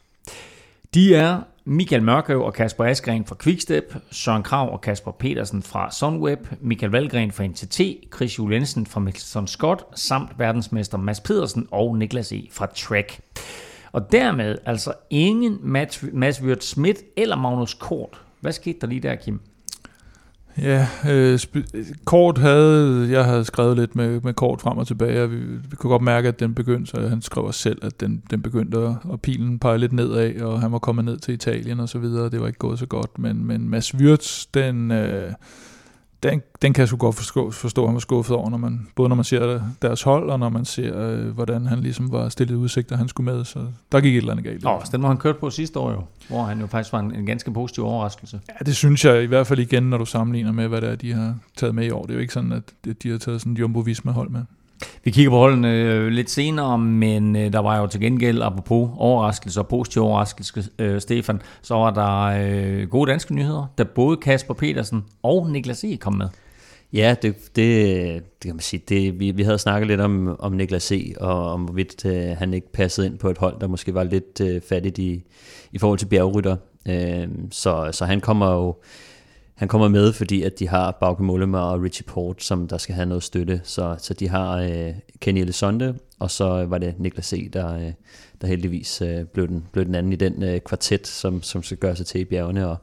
De er Michael Mørkøv og Kasper Askren fra Quickstep, Søren Krav og Kasper Petersen fra Sunweb, Michael Valgren fra NTT, Chris Julensen fra Michelson Scott, samt verdensmester Mads Pedersen og Niklas E. fra Trek. Og dermed altså ingen Mads Wirt Schmidt eller Magnus Kort. Hvad skete der lige der, Kim? Ja, øh, kort havde, jeg havde skrevet lidt med, med kort frem og tilbage, og vi, vi kunne godt mærke, at den begyndte, så han skrev også selv, at den, den begyndte at, pilen pegede lidt nedad, og han var kommet ned til Italien og så videre, det var ikke gået så godt, men, men Mads Wirtz, den, øh, den, den kan jeg sgu godt forstå, forstå, at han var skuffet over, når man, både når man ser deres hold, og når man ser, øh, hvordan han ligesom var stillet udsigt, at han skulle med. Så der gik et eller andet galt. Nå, den var han kørt på sidste år jo, hvor han jo faktisk var en, en ganske positiv overraskelse. Ja, det synes jeg i hvert fald igen, når du sammenligner med, hvad det er, de har taget med i år. Det er jo ikke sådan, at de har taget sådan en Jumbo Visma-hold med. Vi kigger på holdene øh, lidt senere, men øh, der var jo til gengæld, apropos overraskelse og positiv overraskelse, øh, Stefan, så var der øh, gode danske nyheder, da både Kasper Petersen og Niklas E. kom med. Ja, det, det, det kan man sige. Det, vi, vi havde snakket lidt om, om Niklas E., og om hvorvidt øh, han ikke passede ind på et hold, der måske var lidt øh, fattigt i, i forhold til bjergrytter. Øh, så, så han kommer jo han kommer med, fordi at de har Bauke Mollema og Richie Port, som der skal have noget støtte. Så, så de har øh, Kenny Elizonde, og så var det Niklas E., der, øh, der heldigvis øh, blev, den, blev den anden i den øh, kvartet, som, som skal gøre sig til i bjergene. Og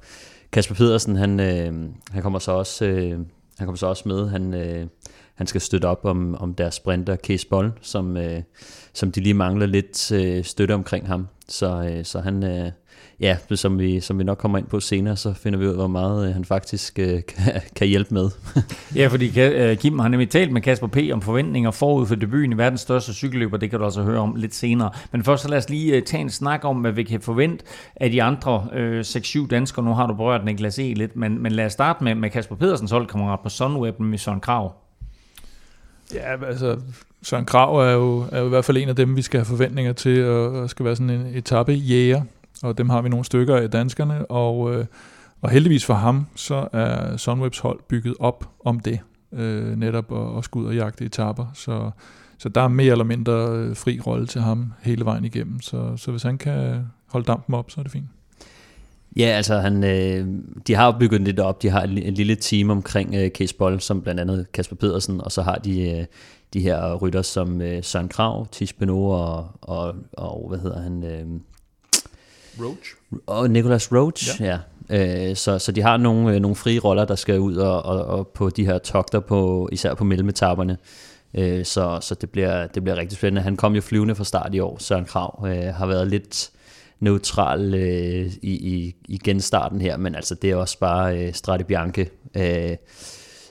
Kasper Pedersen, han, øh, han kommer så også... Øh, han kommer så også med. Han, øh, han skal støtte op om, om deres sprinter, Case Boll, som, øh, som de lige mangler lidt øh, støtte omkring ham. Så, øh, så han, øh, ja, som vi, som vi nok kommer ind på senere, så finder vi ud af, hvor meget øh, han faktisk øh, [LAUGHS] kan, kan hjælpe med. [LAUGHS] ja, fordi øh, Kim har nemlig talt med Kasper P. om forventninger forud for debuten i verdens største cykelløber. Det kan du altså høre om lidt senere. Men først så lad os lige øh, tage en snak om, hvad vi kan forvente af de andre øh, 6-7 danskere. Nu har du berørt Niklas E. lidt, men, men lad os starte med, med Kasper Pedersens holdkammerat på Sunweb med Søren Krav. Ja, altså Søren Krav er jo, er jo i hvert fald en af dem, vi skal have forventninger til, og, og skal være sådan en etape jæger og dem har vi nogle stykker af danskerne, og, øh, og heldigvis for ham, så er Sunwebs hold bygget op om det, øh, netop at, at skulle ud og jagte etaper, så, så der er mere eller mindre øh, fri rolle til ham hele vejen igennem, så, så hvis han kan holde dampen op, så er det fint. Ja, altså han, øh, de har jo bygget lidt op. De har en, lille team omkring øh, Case Boll, som blandt andet Kasper Pedersen, og så har de øh, de her rytter som øh, Søren Krav, Tish Beno og, og, og hvad hedder han, øh, Roach. Og Nicholas Roach, ja. ja. Øh, så, så de har nogle, øh, nogle frie roller, der skal ud og, og, og på de her togter, på, især på mellemetapperne. Øh, så så det, bliver, det bliver rigtig spændende. Han kom jo flyvende fra start i år, Søren Krav. Øh, har været lidt neutral øh, i, i, i genstarten her, men altså det er også bare øh, Strade Bianche, øh,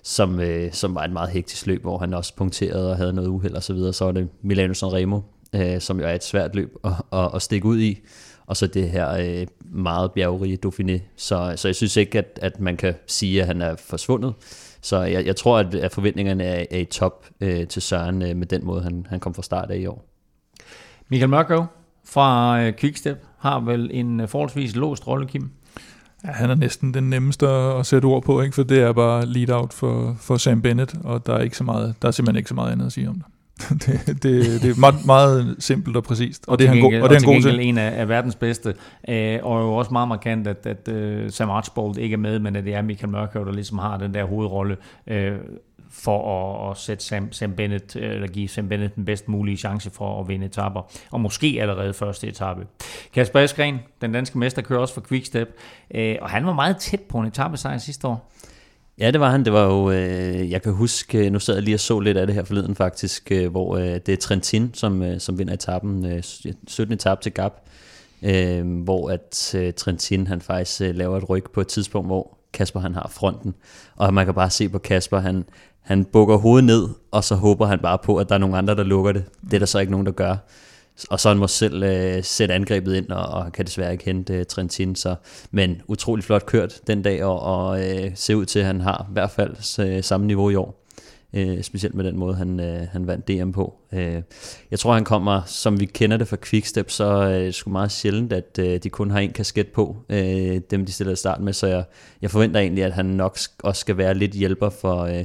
som, øh, som var et meget hektisk løb, hvor han også punkterede og havde noget uheld og så videre. Så var det Milano Sanremo, øh, som jo er et svært løb at, at, at stikke ud i og så det her øh, meget bjergrige Dauphiné. Så, så jeg synes ikke, at, at man kan sige, at han er forsvundet. Så jeg, jeg tror, at, at forventningerne er, er i top øh, til Søren øh, med den måde, han, han kom fra start af i år. Michael Mørkøv fra øh, Quickstep har vel en øh, forholdsvis låst rolle, Kim? Ja, han er næsten den nemmeste at sætte ord på, ikke? for det er bare lead-out for, for Sam Bennett, og der er, ikke så meget, der er simpelthen ikke så meget andet at sige om det. [LAUGHS] det, det, det er meget, meget simpelt og præcist, og, og det er han, god, og det er han god til. en af, af verdens bedste, øh, og jo også meget markant, at, at uh, Sam Archbold ikke er med, men at det er Michael Mørkøv, der ligesom har den der hovedrolle øh, for at, at sætte Sam, Sam Bennett, eller give Sam Bennett den bedst mulige chance for at vinde etapper, og måske allerede første etape. Kasper Eskren, den danske mester, kører også for Quickstep, øh, og han var meget tæt på en etappesejr sidste år. Ja, det var han. Det var jo, øh, jeg kan huske, øh, nu sad jeg lige og så lidt af det her forleden faktisk, øh, hvor øh, det er Trentin, som, øh, som vinder etappen, øh, 17. etape til Gap, øh, hvor at øh, Trentin han faktisk øh, laver et ryg på et tidspunkt, hvor Kasper han har fronten, og man kan bare se på Kasper, han, han bukker hovedet ned, og så håber han bare på, at der er nogle andre, der lukker det. Det er der så ikke nogen, der gør og så han må selv øh, sætte angrebet ind, og, og kan desværre ikke hente øh, Trentin. Så, men utrolig flot kørt den dag, og, og øh, ser ud til, at han har i hvert fald øh, samme niveau i år. øh, specielt med den måde, han, øh, han vandt DM på. Øh, jeg tror, han kommer, som vi kender det fra Quickstep, så er det sgu meget sjældent, at øh, de kun har en kasket på, øh, dem de stiller start med, så jeg, jeg forventer egentlig, at han nok også skal være lidt hjælper for øh,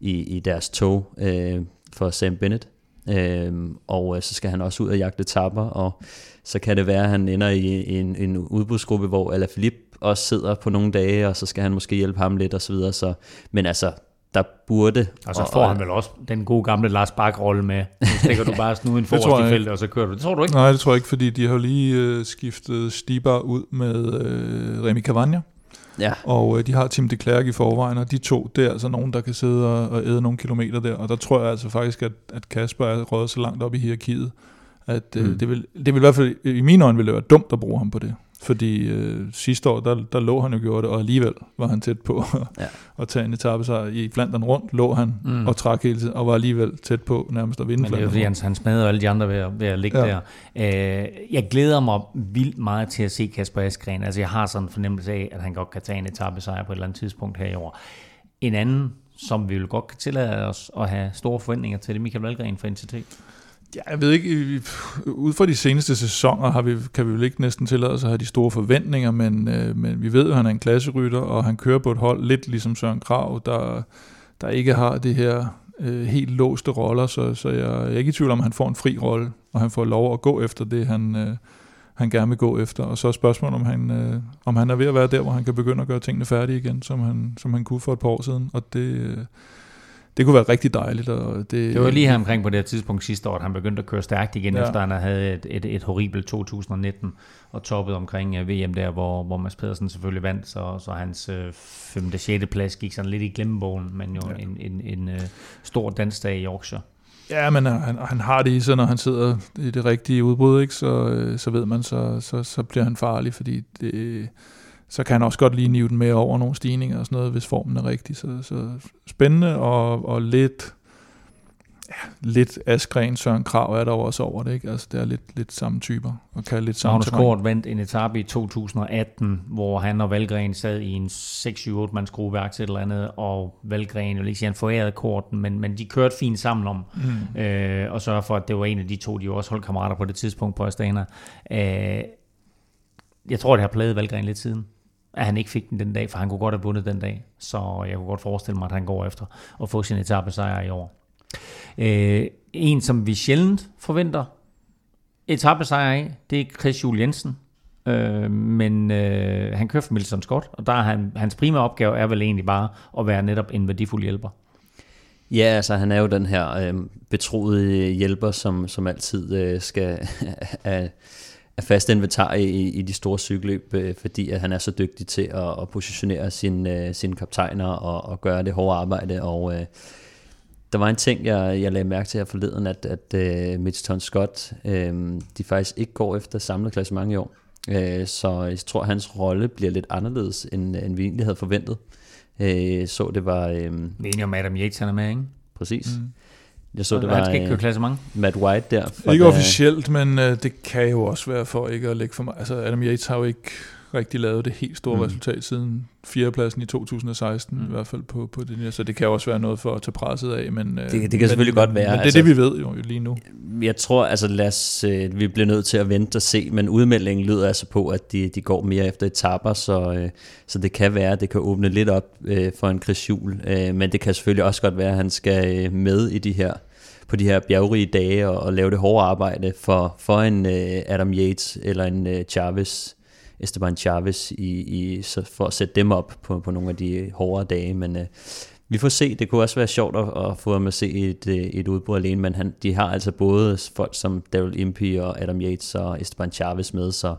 i, i deres tog øh, for Sam Bennett. Øh, og øh, så skal han også ud og jagte tapper, og så kan det være, at han ender i, en, en udbudsgruppe, hvor Alaphilippe også sidder på nogle dage, og så skal han måske hjælpe ham lidt og så videre. Så, men altså, der burde... Og så får og, han vel også den gode gamle Lars Bak-rolle med. Nu stikker du [LAUGHS] bare snuden forrest i feltet, og så kører du. Det tror du ikke? Nej, det tror jeg ikke, fordi de har lige øh, skiftet Stibar ud med øh, Remy Cavagna. Ja. Og øh, de har Tim de Klerk i forvejen, og de to, det er altså nogen, der kan sidde og, og æde nogle kilometer der. Og der tror jeg altså faktisk, at, at Kasper er røget så langt op i hierarkiet, at øh, mm. det, vil, det vil i hvert fald, i mine øjne, ville være dumt at bruge ham på det. Fordi øh, sidste år, der, der lå han jo gjort det, og alligevel var han tæt på [LAUGHS] ja. at tage en etape sig i Flandern rundt, lå han mm. og trak hele tiden, og var alligevel tæt på nærmest at vinde Men det er jo fordi, han, han smadrede alle de andre ved, ved at ligge ja. der. Øh, jeg glæder mig vildt meget til at se Kasper Askren. Altså jeg har sådan en fornemmelse af, at han godt kan tage en etape sejr på et eller andet tidspunkt her i år. En anden, som vi vil godt kan tillade os at have store forventninger til, det er Michael Valgren for NCT. Ja, jeg ved ikke, ud fra de seneste sæsoner har vi, kan vi vel ikke næsten tillade os at have de store forventninger, men, øh, men vi ved jo, at han er en klasserytter, og han kører på et hold lidt ligesom Søren Krav, der, der ikke har det her øh, helt låste roller, så, så jeg, jeg er ikke i tvivl om, at han får en fri rolle, og han får lov at gå efter det, han, øh, han gerne vil gå efter. Og så er spørgsmålet, om han, øh, om han er ved at være der, hvor han kan begynde at gøre tingene færdige igen, som han, som han kunne for et par år siden, og det... Øh, det kunne være rigtig dejligt. Og det, det var lige her omkring på det her tidspunkt sidste år, at han begyndte at køre stærkt igen, ja. efter han havde et, et, et horribelt 2019 og toppet omkring uh, VM der, hvor, hvor Mads Pedersen selvfølgelig vandt, så, så hans uh, 5. 6. plads gik sådan lidt i glemmebogen, men jo ja. en, en, en uh, stor dansdag i Yorkshire. Ja, men han, han har det i sig, når han sidder i det rigtige udbrud, ikke? Så, så ved man, så, så, så bliver han farlig, fordi det, så kan han også godt lige nive den med over nogle stigninger og sådan noget, hvis formen er rigtig. Så, så spændende og, og lidt, ja, lidt Askren Søren Krav er der også over det, ikke? Altså det er lidt, lidt samme typer og kan lidt samme Magnus Kort vandt en etape i 2018, hvor han og Valgren sad i en 6-7-8 mands gruppeværk til et eller andet, og Valgren, jeg vil ikke sige, han forærede korten, men, men de kørte fint sammen om, mm. øh, og sørge for, at det var en af de to, de jo også holdt kammerater på det tidspunkt på Astana. Øh, jeg tror, det har plaget Valgren lidt siden at han ikke fik den den dag, for han kunne godt have vundet den dag. Så jeg kunne godt forestille mig, at han går efter at få sin etape sejr i år. Øh, en, som vi sjældent forventer etape sejr af, det er Chris Juel Jensen. Øh, men øh, han kører for Milton Scott, og der er han, hans primære opgave er vel egentlig bare at være netop en værdifuld hjælper. Ja, altså han er jo den her øh, betroede hjælper, som, som altid øh, skal [LAUGHS] er fast inventar i, i de store cykelløb, øh, fordi at han er så dygtig til at, at positionere sine, øh, sine kaptajner og, og gøre det hårde arbejde. Og øh, der var en ting, jeg, jeg lagde mærke til her forleden, at, at uh, Mitchelton Scott, øh, de faktisk ikke går efter samlet klassement i år. Øh, så jeg tror, at hans rolle bliver lidt anderledes, end, end vi egentlig havde forventet. Øh, så det var... Øh, vi er enige om Adam Yates, han er med, ikke? Præcis. Mm. Jeg så, det var, han skal ikke køre klassement. Matt White der. Ikke officielt, men uh, det kan jo også være for ikke at lægge for mig. Altså Adam Yates har jo ikke rigtig lavet det helt store mm. resultat siden fjerdepladsen i 2016, mm. i hvert fald på, på det her. Så det kan også være noget for at tage presset af. Men, det, det kan men, selvfølgelig godt være. Men det er altså, det, vi ved jo lige nu. Jeg tror, altså lad os, øh, vi bliver nødt til at vente og se, men udmeldingen lyder altså på, at de, de går mere efter etaper, så, øh, så det kan være, at det kan åbne lidt op øh, for en Chris Juhl, øh, men det kan selvfølgelig også godt være, at han skal øh, med i de her på de her bjergrige dage og, og lave det hårde arbejde for, for en øh, Adam Yates eller en øh, Chavez, Esteban Chavez, i, i, så for at sætte dem op på, på nogle af de hårdere dage. Men øh, vi får se, det kunne også være sjovt at, at få ham at se et, øh, et udbrud alene, men han, de har altså både folk som Daryl Impey og Adam Yates og Esteban Chavez med, så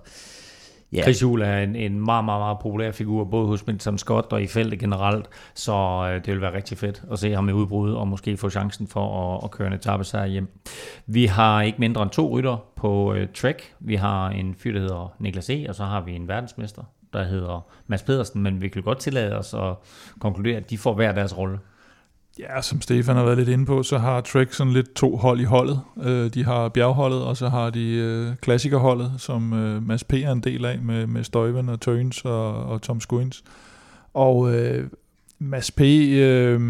Yeah. Chris Juhl er en, en meget, meget, meget populær figur, både hos Milton Scott og i feltet generelt, så øh, det vil være rigtig fedt at se ham i udbrud, og måske få chancen for at, at køre en etape sig hjem. Vi har ikke mindre end to rytter på øh, Trek. Vi har en fyr, der hedder Niklas E., og så har vi en verdensmester, der hedder Mads Pedersen, men vi kan godt tillade os at konkludere, at de får hver deres rolle. Ja, som Stefan har været lidt inde på, så har Trek sådan lidt to hold i holdet. Øh, de har bjergholdet, og så har de øh, klassikerholdet, som øh, Mads P. er en del af, med, med Støjven og Tøns og, og Tom Skuins. Og øh, Mads P. Øh,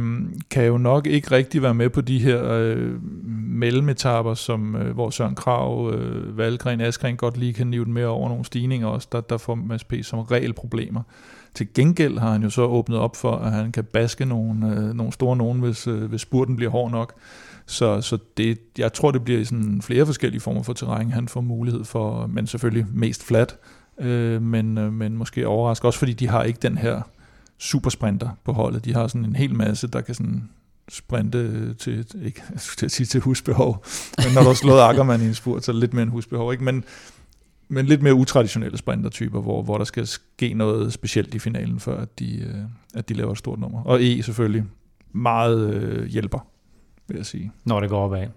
kan jo nok ikke rigtig være med på de her øh, mellemetapper, som, øh, hvor Søren Krav, øh, Valgren, Askren godt lige kan nive den mere over nogle stigninger også. Der, der får Mads P. som regel problemer. Til gengæld har han jo så åbnet op for, at han kan baske nogle, øh, nogle store nogen, hvis, øh, hvis spurten bliver hård nok. Så, så det, jeg tror, det bliver i sådan flere forskellige former for terræn, han får mulighed for, men selvfølgelig mest flat, øh, men, øh, men måske overraske, også fordi de har ikke den her supersprinter på holdet. De har sådan en hel masse, der kan sådan sprinte øh, til, ikke [LAUGHS] til at sige til husbehov, men når du har slået Ackermann i en spurt, så er det lidt mere en husbehov, ikke? Men, men lidt mere utraditionelle sprintertyper, hvor, hvor der skal ske noget specielt i finalen, før at de, øh, at de laver et stort nummer. Og E selvfølgelig meget øh, hjælper vil jeg sige. Når det går opad.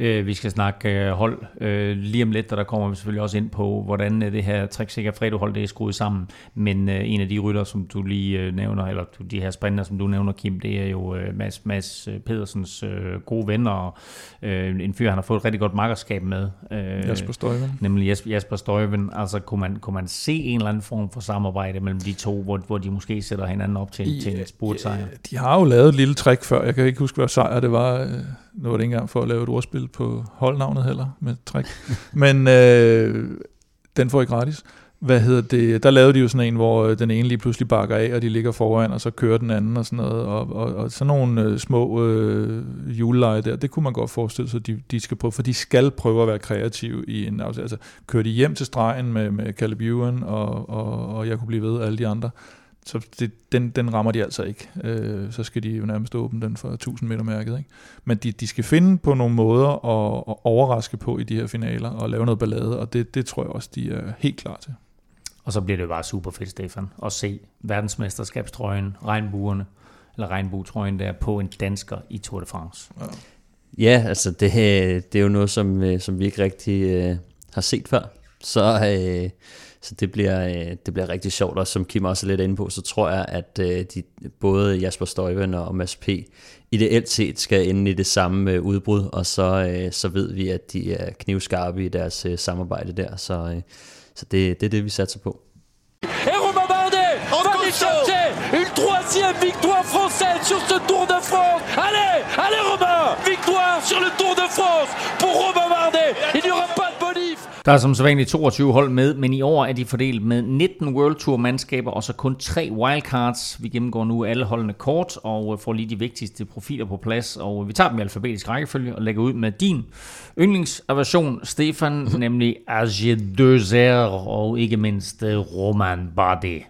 Ja. Øh, vi skal snakke øh, hold øh, lige om lidt, og der kommer vi selvfølgelig også ind på, hvordan øh, det her træksikker fredohold det er skruet sammen. Men øh, en af de rytter, som du lige øh, nævner, eller de her sprinter, som du nævner, Kim, det er jo øh, Mads, Mads øh, Pedersens øh, gode venner, og øh, en fyr, han har fået et rigtig godt makkerskab med. Øh, Jasper Støjven. Nemlig Jasper, Jasper Støjven. Altså, kunne man, kunne man se en eller anden form for samarbejde mellem de to, hvor, hvor de måske sætter hinanden op til, I, til en spurtsejr? Ja, de har jo lavet et lille trick før. Jeg kan ikke huske, hvad sejr det var. Øh, nu var det ikke engang for at lave et ordspil på holdnavnet heller med trick. [LAUGHS] Men øh, den får I gratis. Hvad hedder det? Der lavede de jo sådan en, hvor øh, den ene lige pludselig bakker af, og de ligger foran, og så kører den anden og sådan noget. Og, og, og sådan nogle øh, små øh, juleleje der, det kunne man godt forestille sig, de, de skal prøve, for de skal prøve at være kreative i en Altså, kører de hjem til stregen med, med Caleb Ewan, og, og, og jeg kunne blive ved alle de andre, så det, den, den rammer de altså ikke. Øh, så skal de jo nærmest åbne den for 1000 meter mærket. Ikke? Men de, de skal finde på nogle måder at, at overraske på i de her finaler og lave noget ballade, og det, det tror jeg også, de er helt klar til. Og så bliver det jo bare super fedt, Stefan, at se verdensmesterskabstrøjen, regnbuerne, eller regnbuetrøjen der på en dansker i Tour de France. Ja, ja altså det, det er jo noget, som, øh, som vi ikke rigtig øh, har set før. Så øh, så det bliver, øh, det bliver rigtig sjovt, og som Kim også er lidt inde på, så tror jeg, at øh, de, både Jasper Støjven og Mads P. ideelt set skal ende i det samme øh, udbrud, og så, så ved vi, at de er knivskarpe i deres samarbejde der, så, så det, det er det, vi satser på. Une troisième victoire française sur ce Tour de France. Allez, allez Romain Victoire sur le Tour de France pour Romain Bardet. Il n'y aura pas de der er som sædvanligt 22 hold med, men i år er de fordelt med 19 World Tour mandskaber og så kun tre wildcards. Vi gennemgår nu alle holdene kort og får lige de vigtigste profiler på plads, og vi tager dem i alfabetisk rækkefølge og lægger ud med din yndlingsaversion, Stefan, [LAUGHS] nemlig Age 2 og ikke mindst øh, Roman Bardet.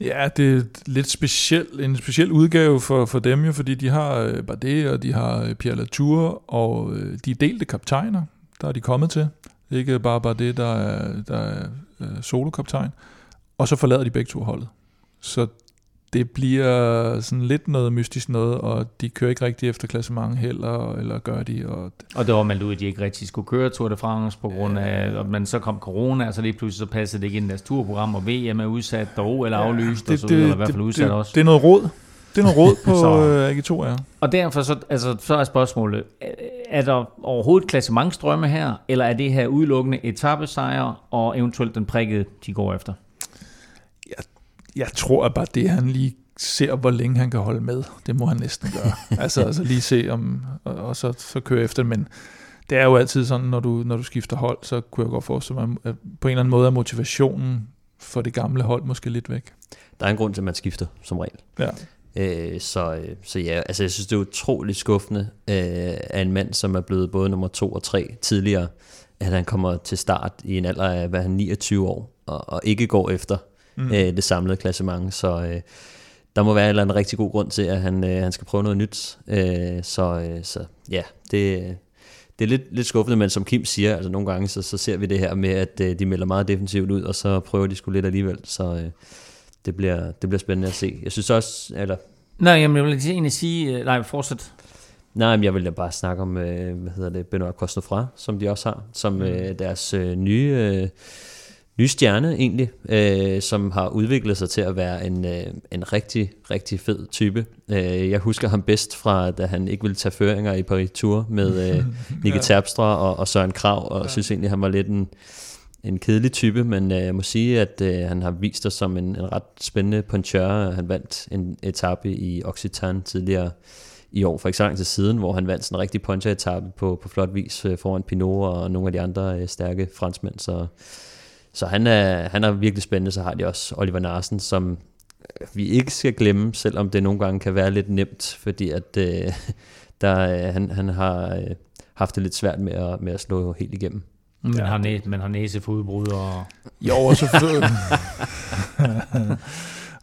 Ja, det er lidt speciel, en speciel udgave for, for dem jo, fordi de har øh, Bardet og de har øh, Pierre Latour, og de er delte kaptajner, der er de kommet til. Ikke bare, bare det, der er, der er øh, solokaptajn. Og så forlader de begge to holdet. Så det bliver sådan lidt noget mystisk noget, og de kører ikke rigtig efter klassement heller, eller gør de. Og, og det var meldt ud, at de ikke rigtig skulle køre Tour de France, på grund af, at man så kom corona, og så lige pludselig så passede det ikke ind i deres turprogram, og VM er udsat, og eller aflyst, ja, det, og så videre, eller i hvert fald udsat det, også. Det er noget råd. Det er noget råd på [LAUGHS] så, AG2, ja. Og derfor så, altså, så er spørgsmålet, er der overhovedet klassementstrømme her, eller er det her udelukkende etappesejre og eventuelt den prikkede, de går efter? Jeg, jeg tror at bare det, han lige ser, hvor længe han kan holde med. Det må han næsten gøre. [LAUGHS] altså, altså lige se, om, og, og så, så køre efter Men det er jo altid sådan, når du, når du skifter hold, så kunne jeg godt forestille mig, at på en eller anden måde er motivationen for det gamle hold måske lidt væk. Der er en grund til, at man skifter, som regel. Ja. Øh, så, så ja, altså jeg synes, det er utroligt skuffende øh, af en mand, som er blevet både nummer to og tre tidligere, at han kommer til start i en alder af, hvad han 29 år, og, og ikke går efter mm. øh, det samlede klassement. Så øh, der må være en eller anden rigtig god grund til, at han, øh, han skal prøve noget nyt. Øh, så, øh, så ja, det, det er lidt, lidt skuffende, men som Kim siger, altså nogle gange så, så ser vi det her med, at øh, de melder meget defensivt ud, og så prøver de sgu lidt alligevel. Så, øh, det bliver, det bliver spændende at se. Jeg synes også, eller... Nej, jamen, jeg vil egentlig sige, øh, nej, fortsæt. Nej, men jeg vil da bare snakke om, øh, hvad hedder det, Benoit Cosnefra, som de også har, som mm. øh, deres øh, nye, øh, nye stjerne egentlig, øh, som har udviklet sig til at være en, øh, en rigtig, rigtig fed type. Øh, jeg husker ham bedst fra, da han ikke ville tage føringer i Paris Tour med øh, [LAUGHS] Nicky ja. Terpstra og, og Søren Krav, og ja. synes egentlig, han var lidt en en kedelig type, men øh, jeg må sige, at øh, han har vist sig som en, en ret spændende puncher. Han vandt en etape i Occitan tidligere i år, for ikke så lang tid siden, hvor han vandt sådan en rigtig puncher-etape på, på flot vis øh, foran Pinot og nogle af de andre øh, stærke franskmænd. Så, så han, er, han er virkelig spændende. Så har de også Oliver Narsen, som øh, vi ikke skal glemme, selvom det nogle gange kan være lidt nemt, fordi at øh, [LAUGHS] der, øh, han, han har øh, haft det lidt svært med at, med at slå helt igennem. Men, ja. har, næ- men har næse for udbrud og... Jo, selvfølgelig. [LAUGHS]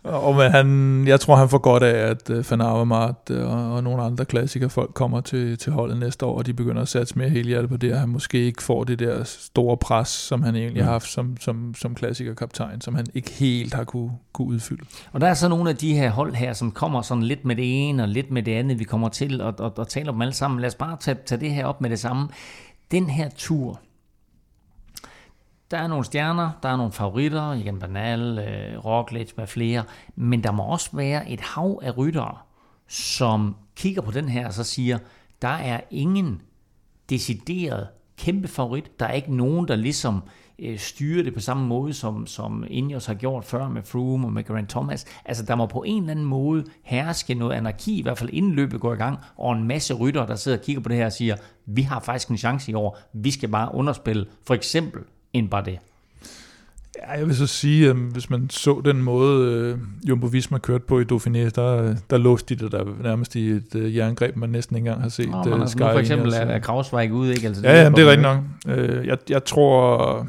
Og men han, jeg tror, han får godt af, at uh, Van Avermaet og, og nogle andre klassikere folk kommer til, til holdet næste år, og de begynder at satse mere hele hjertet på det, og han måske ikke får det der store pres, som han egentlig mm. har haft som, som, som klassikerkaptajn, som han ikke helt har kunne, kunne udfylde. Og der er så nogle af de her hold her, som kommer sådan lidt med det ene og lidt med det andet, vi kommer til at, at, at tale om alle sammen. Lad os bare tage, tage det her op med det samme. Den her tur, der er nogle stjerner, der er nogle favoritter, igen Banal, øh, Roglic med flere, men der må også være et hav af ryttere, som kigger på den her og så siger, der er ingen decideret kæmpe favorit. Der er ikke nogen, der ligesom øh, styrer det på samme måde, som, som Ineos har gjort før med Froome og med Grant Thomas. Altså, der må på en eller anden måde herske noget anarki, i hvert fald inden løbet går i gang, og en masse rytter, der sidder og kigger på det her og siger, vi har faktisk en chance i år, vi skal bare underspille for eksempel end bare det. Ja, jeg vil så sige, at hvis man så den måde, uh, Jumbo Visma kørte på i Dauphiné, der, der låste de det der nærmest i et uh, jerngreb, man næsten ikke engang har set. Oh, uh, Sky for eksempel er, er Kravsvej ikke ude, ikke? Altså, det ja, jamen, det er rigtigt nok. Uh, jeg, jeg tror...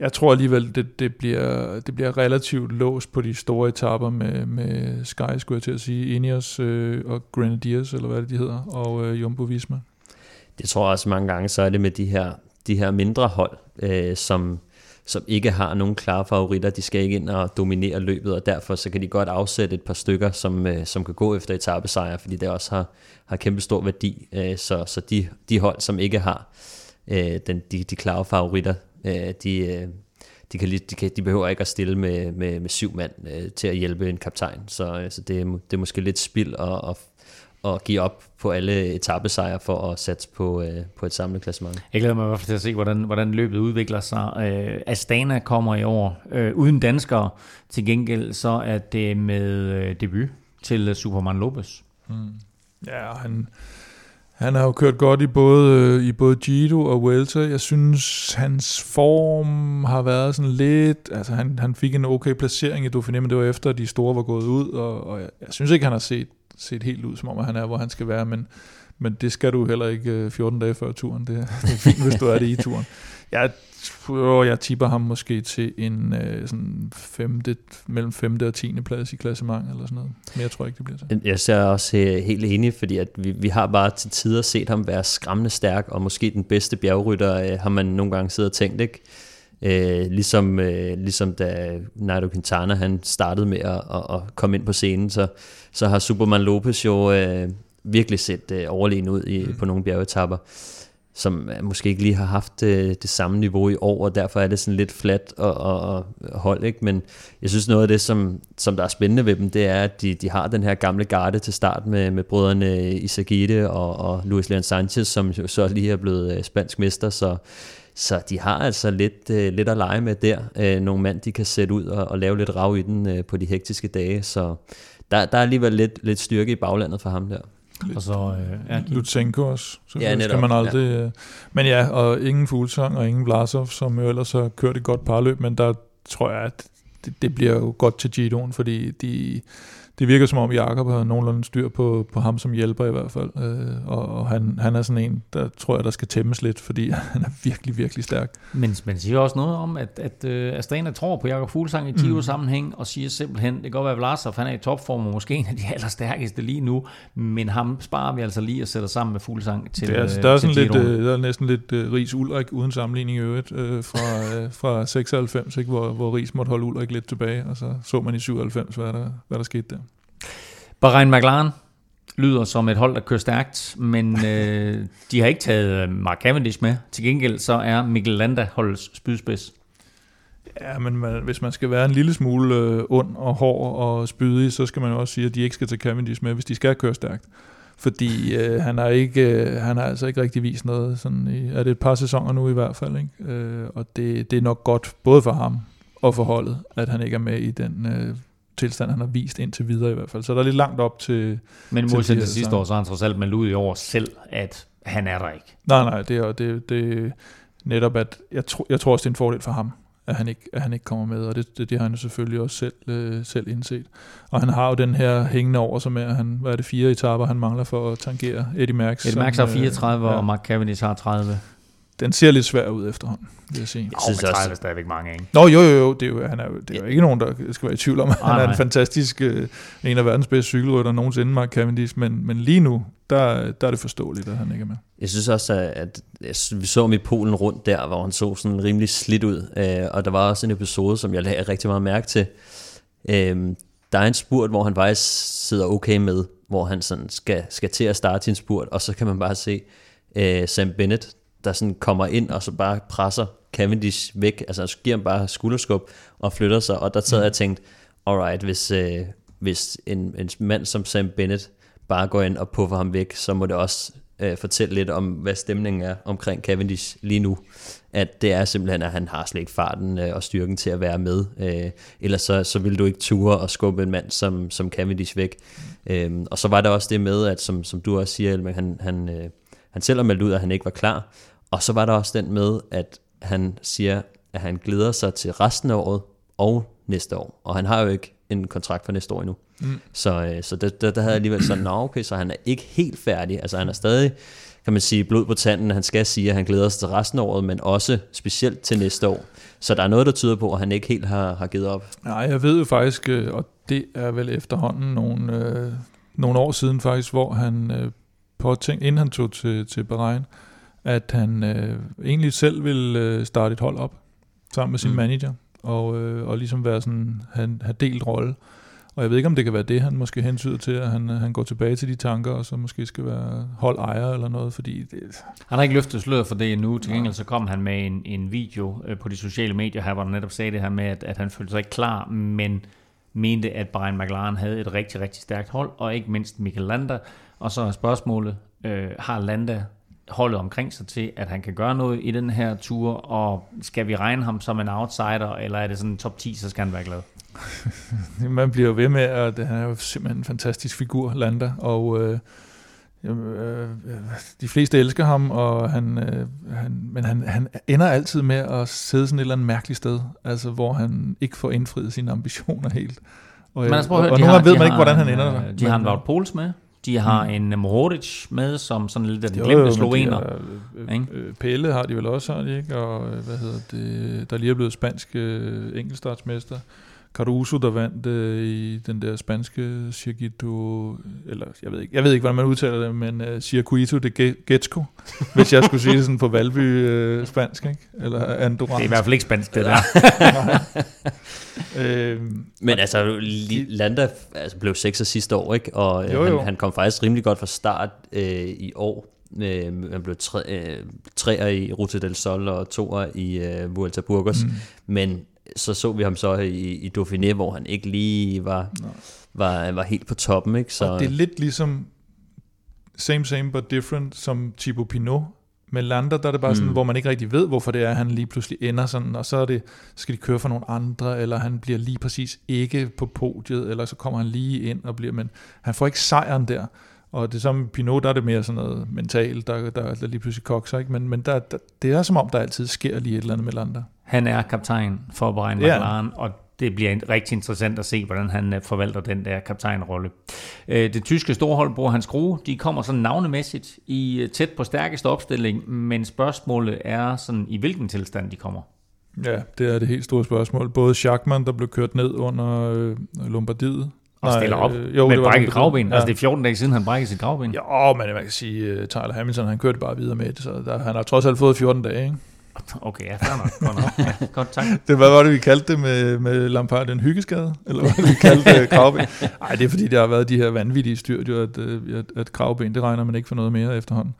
Jeg tror alligevel, det, det, bliver, det bliver relativt låst på de store etapper med, med Sky, skulle jeg til at sige, Ineos øh, og Grenadiers, eller hvad det de hedder, og øh, Jumbo Visma. Det tror jeg også mange gange, så er det med de her de her mindre hold, øh, som, som ikke har nogen klare favoritter. De skal ikke ind og dominere løbet, og derfor så kan de godt afsætte et par stykker, som, øh, som kan gå efter etappesejre, fordi det også har, har kæmpe stor værdi. Øh, så så de, de hold, som ikke har øh, den, de, de klare favoritter, øh, de, øh, de, kan, de, kan, de behøver ikke at stille med, med, med syv mand øh, til at hjælpe en kaptajn. Så, øh, så det, er, det er måske lidt spild at, at, at give op på alle etappesejre for at satse på, øh, på et samlet klassement. Jeg glæder mig i hvert fald til at se, hvordan, hvordan løbet udvikler sig. Øh, Astana kommer i år øh, uden danskere. Til gengæld så er det med øh, debut til Superman Lopez. Mm. Ja, han, han har jo kørt godt i både, i både Giro og Vuelta. Jeg synes, hans form har været sådan lidt... Altså, han, han fik en okay placering i Dauphiné, men det var efter, at de store var gået ud, og, og jeg, jeg synes ikke, han har set set helt ud, som om han er, hvor han skal være, men, men det skal du heller ikke øh, 14 dage før turen. Det, [LAUGHS] det er fint, hvis du er det i turen. Jeg, jeg tipper ham måske til en øh, sådan femte, mellem 5. og 10. plads i klassement eller sådan noget. Men jeg tror ikke, det bliver så. Jeg ser også øh, helt enig, fordi at vi, vi har bare til tider set ham være skræmmende stærk, og måske den bedste bjergrytter øh, har man nogle gange siddet og tænkt, ikke? Øh, ligesom, øh, ligesom da Nairo Quintana han startede med at, at, at komme ind på scenen, så, så har Superman Lopez jo øh, virkelig set øh, overlegen ud i, mm. på nogle bjergetapper, som øh, måske ikke lige har haft øh, det samme niveau i år, og derfor er det sådan lidt flat og, og, og hold, ikke? men jeg synes noget af det, som, som der er spændende ved dem, det er, at de, de har den her gamle garde til start med, med brødrene Isagite og, og Luis Leon Sanchez, som jo så lige er blevet øh, spansk mester, så så de har altså lidt, øh, lidt at lege med der. Øh, nogle mand, de kan sætte ud og, og lave lidt rav i den øh, på de hektiske dage. Så der, der er alligevel lidt, lidt styrke i baglandet for ham der. Og så øh, ja, Lutsenko også. Så ja, netop, skal man aldrig... Ja. Øh, men ja, og ingen Fuglsang og ingen Vlasov, som jo ellers har kørt et godt parløb, men der tror jeg, at det, det bliver jo godt til Giroen, fordi de, det virker som om Jakob har nogenlunde styr på, på ham som hjælper i hvert fald. Øh, og og han, han er sådan en, der tror jeg, der skal tæmmes lidt, fordi [LAUGHS] han er virkelig, virkelig stærk. Men man siger også noget om, at, at uh, Astana tror på Jakob Fuglsang i Giro-sammenhæng, mm. og siger simpelthen, det kan godt være, at Vlasov, han er i topform, og måske en af de [LAUGHS] allerstærkeste lige nu, men ham sparer vi altså lige at sætte sammen med Fuglsang til det er, altså, der, er sådan lidt, uh, der er næsten lidt uh, Ries Ulrik uden sammenligning i øvrigt, uh, fra, uh, fra 96, ikke, hvor, hvor Ries måtte holde Ulrik lidt tilbage, og så så man i 97, hvad der, hvad der skete der. Bahrain McLaren lyder som et hold, der kører stærkt, men [LAUGHS] øh, de har ikke taget øh, Mark Cavendish med. Til gengæld så er Mikkel Landa holdets spydspids. Ja, men man, hvis man skal være en lille smule øh, ond og hård og spydig, så skal man også sige, at de ikke skal tage Cavendish med, hvis de skal køre stærkt. fordi øh, han, har ikke, øh, han har altså ikke rigtig vist noget, sådan i, er det et par sæsoner nu i hvert fald, ikke? Øh, og det, det er nok godt, både for ham og for holdet, at han ikke er med i den øh, tilstand, han har vist indtil videre i hvert fald. Så der er lidt langt op til... Men modsat til, til sidste år, så har han trods alt meldt ud i år selv, at han er der ikke. Nej, nej, det er det, det netop, at jeg, tro, jeg tror også, det er en fordel for ham, at han ikke, at han ikke kommer med, og det, det, det har han jo selvfølgelig også selv, øh, selv indset. Og han har jo den her hængende over, som er, han, hvad er det, fire etaper, han mangler for at tangere Eddie Merckx. Eddie Merckx har 34, øh, ja. og Mark Cavendish har 30 den ser lidt svær ud efterhånden, vil jeg sige. Jeg synes oh, også, er stadigvæk mange, ikke? Nå, jo, jo, jo. Det er jo, han er, det er jo ikke nogen, der skal være i tvivl om. Han er en fantastisk, øh, en af verdens bedste cykelrytter nogensinde, Mark Cavendish, men, men lige nu, der, der er det forståeligt, at han ikke er med. Jeg synes også, at, at vi så ham i Polen rundt der, hvor han så sådan rimelig slidt ud, øh, og der var også en episode, som jeg lagde rigtig meget mærke til. Øh, der er en spurt, hvor han faktisk sidder okay med, hvor han sådan skal, skal til at starte sin spurt, og så kan man bare se øh, Sam Bennett, der sådan kommer ind og så bare presser Cavendish væk, altså giver ham bare skulderskub og flytter sig, og der sad mm. jeg og tænkte, alright, hvis, øh, hvis en, en mand som Sam Bennett bare går ind og puffer ham væk, så må det også øh, fortælle lidt om, hvad stemningen er omkring Cavendish lige nu. At det er simpelthen, at han har slet ikke farten øh, og styrken til at være med. Øh, ellers så, så vil du ikke ture og skubbe en mand som, som Cavendish væk. Øh, og så var der også det med, at som, som du også siger, Elming, han, han, øh, han selv har meldt ud, at han ikke var klar. Og så var der også den med, at han siger, at han glæder sig til resten af året og næste år. Og han har jo ikke en kontrakt for næste år endnu. Mm. Så, øh, så der, der, der havde jeg alligevel sådan, nå okay, så han er ikke helt færdig. Altså han er stadig, kan man sige, blod på tanden. Han skal sige, at han glæder sig til resten af året, men også specielt til næste år. Så der er noget, der tyder på, at han ikke helt har, har givet op. Nej, jeg ved jo faktisk, øh, og det er vel efterhånden nogle, øh, nogle år siden faktisk, hvor han øh, påtænkte, inden han tog til, til Bahrain, at han øh, egentlig selv ville øh, starte et hold op sammen med sin mm. manager og, øh, og ligesom være sådan, han har delt rolle. Og jeg ved ikke, om det kan være det, han måske hensyder til, at han, han går tilbage til de tanker, og så måske skal være holdejer eller noget, fordi det... Han har ikke løftet sløret for det endnu. Til gengæld så kom han med en, en video øh, på de sociale medier her, hvor han netop sagde det her med, at, at han følte sig ikke klar, men mente, at Brian McLaren havde et rigtig, rigtig stærkt hold, og ikke mindst Michael Landa. Og så er spørgsmålet, øh, har Landa holdet omkring sig til, at han kan gøre noget i den her tur, og skal vi regne ham som en outsider, eller er det sådan en top 10, så skal han være glad? [LAUGHS] Man bliver jo ved med, at han er jo simpelthen en fantastisk figur, Landa, og øh, øh, de fleste elsker ham, og han, øh, han, men han, han ender altid med at sidde sådan et eller andet mærkeligt sted, altså hvor han ikke får indfriet sine ambitioner helt. Og, men altså, og, og nogle gange ved man ikke, hvordan han ender der. De har en Wout Pols med, de har mm. en Mohoric med, som sådan lidt den glemte slovener. Øh, øh, Pelle har de vel også, har de ikke? Og øh, hvad hedder det, der lige er blevet spansk øh, enkeltstartsmester. Caruso, der vandt øh, i den der spanske Circuito, eller jeg ved ikke, jeg ved ikke hvordan man udtaler det, men uh, Circuito de Getsco, [LAUGHS] hvis jeg skulle sige det sådan på Valby øh, spansk, ikke? Eller Andorra. Det er i hvert fald ikke spansk, det [LAUGHS] der. øh, men altså, Landa altså, blev sekser sidste år, ikke? Og øh, jo, jo. Han, han kom faktisk rimelig godt fra start øh, i år. Øh, han blev tre, øh, treer i Ruta del Sol og toer i øh, Vuelta Burgos. Mm. Men så så vi ham så i, i Dauphiné, hvor han ikke lige var, var, var helt på toppen. Ikke? Så, og det er lidt ligesom same same but different som Thibaut Pinot. Med Lander, der er det bare mm. sådan, hvor man ikke rigtig ved, hvorfor det er, at han lige pludselig ender sådan, og så er det, skal de køre for nogle andre, eller han bliver lige præcis ikke på podiet, eller så kommer han lige ind og bliver, men han får ikke sejren der. Og det som Pinot, der er det mere sådan noget mentalt, der, der, der lige pludselig kokser, ikke? men, men der, der, det er som om, der altid sker lige et eller andet med Lander. Han er kaptajn for Brian McLaren, ja. og det bliver rigtig interessant at se, hvordan han øh, forvalter den der kaptajnrolle. Øh, det tyske storhold bruger hans skrue. De kommer sådan navnemæssigt i øh, tæt på stærkeste opstilling, men spørgsmålet er sådan, i hvilken tilstand de kommer. Ja, det er det helt store spørgsmål. Både Schachmann, der blev kørt ned under Lombardiet, og stiller op øh, jo, med brækket gravben. Ja. Altså det er 14 dage siden, han brækkede sit gravben. Ja, men man kan sige, uh, Tyler Hamilton, han kørte bare videre med det, så der, han har trods alt fået 14 dage, ikke? Okay, ja, fair nok. Godt, nok. Ja, godt tak. [LAUGHS] Det, hvad var det, vi kaldte det med, med Lampard? En hyggeskade? Eller hvad vi kaldte det? Kravben? Nej, det er fordi, der har været de her vanvittige styrt, jo, at, øh, at, at kravben, det regner man ikke for noget mere efterhånden.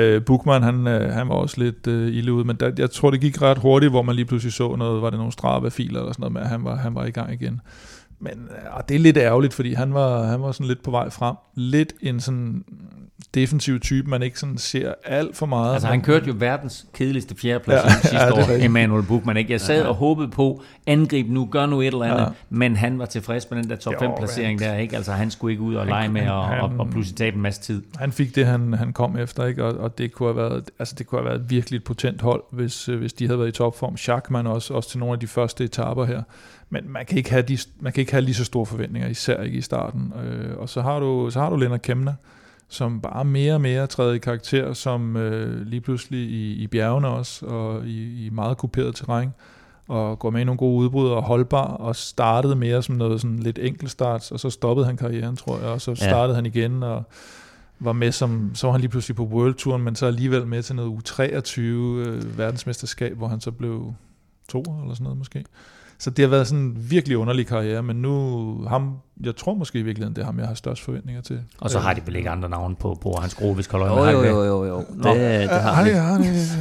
Uh, Bukman, han, uh, han var også lidt uh, ille ude, men der, jeg tror, det gik ret hurtigt, hvor man lige pludselig så noget, var det nogle Strava-filer eller sådan noget med, at han var, han var i gang igen. Men uh, det er lidt ærgerligt, fordi han var, han var sådan lidt på vej frem. Lidt en sådan defensiv type, man ikke sådan ser alt for meget. Altså han kørte jo verdens kedeligste fjerdeplads ja, sidste ja, år, Emmanuel Buchmann. Ikke? Jeg sad ja. og håbede på, angrib nu, gør nu et eller andet, ja. men han var tilfreds med den der top 5 placering der. Ikke? Altså han skulle ikke ud og lege med og, han, og, og pludselig tabe en masse tid. Han fik det, han, han kom efter, ikke? Og, og, det, kunne have været, altså det kunne have været virkelig et potent hold, hvis, øh, hvis de havde været i topform. Schachmann også, også til nogle af de første etaper her. Men man kan ikke have, de, man kan ikke have lige så store forventninger, især ikke i starten. Øh, og så har du, så har du Lennart Kemner, som bare mere og mere træder i karakter, som øh, lige pludselig i, i bjergene også, og i, i meget kuperet terræn, og går med i nogle gode udbrud og holdbar, og startede mere som noget sådan lidt enkeltstart, og så stoppede han karrieren, tror jeg, og så startede ja. han igen, og var med som, så var han lige pludselig på World Touren, men så alligevel med til noget U23 øh, verdensmesterskab, hvor han så blev to eller sådan noget måske. Så det har været sådan en virkelig underlig karriere, men nu ham, jeg tror måske i virkeligheden, det er ham, jeg har størst forventninger til. Og så har de vel ikke andre navne på, på hans skrue, hvis Koløj jo, jo, jo, jo, jo. Det, det har de. Ja,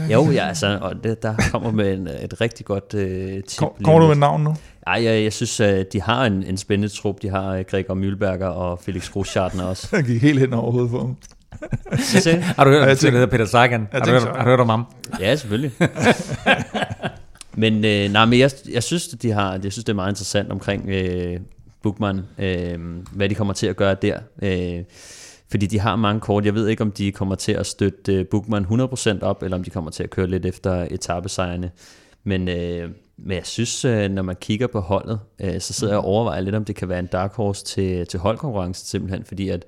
ja, jo, ja, altså, og det, der kommer med en, et rigtig godt uh, tip. Kom, kommer du med navn nu? Ej, jeg, jeg synes, uh, de har en, en spændende trup. De har Gregor Mühlberger og Felix Groschartner også. [LAUGHS] Han gik helt hen over hovedet på ham. har du hørt ja, hedder Peter Sagan? Har du, hørt, har du hørt om ham? Ja, selvfølgelig. [LAUGHS] Men, øh, nej, men jeg, jeg, synes, de har, jeg synes, det er meget interessant omkring øh, Bookman, øh, hvad de kommer til at gøre der. Øh, fordi de har mange kort. Jeg ved ikke, om de kommer til at støtte øh, Bookman 100% op, eller om de kommer til at køre lidt efter etappesejrene. Men, øh, men jeg synes, øh, når man kigger på holdet, øh, så sidder jeg og overvejer lidt, om det kan være en dark horse til, til holdkonkurrence simpelthen, fordi at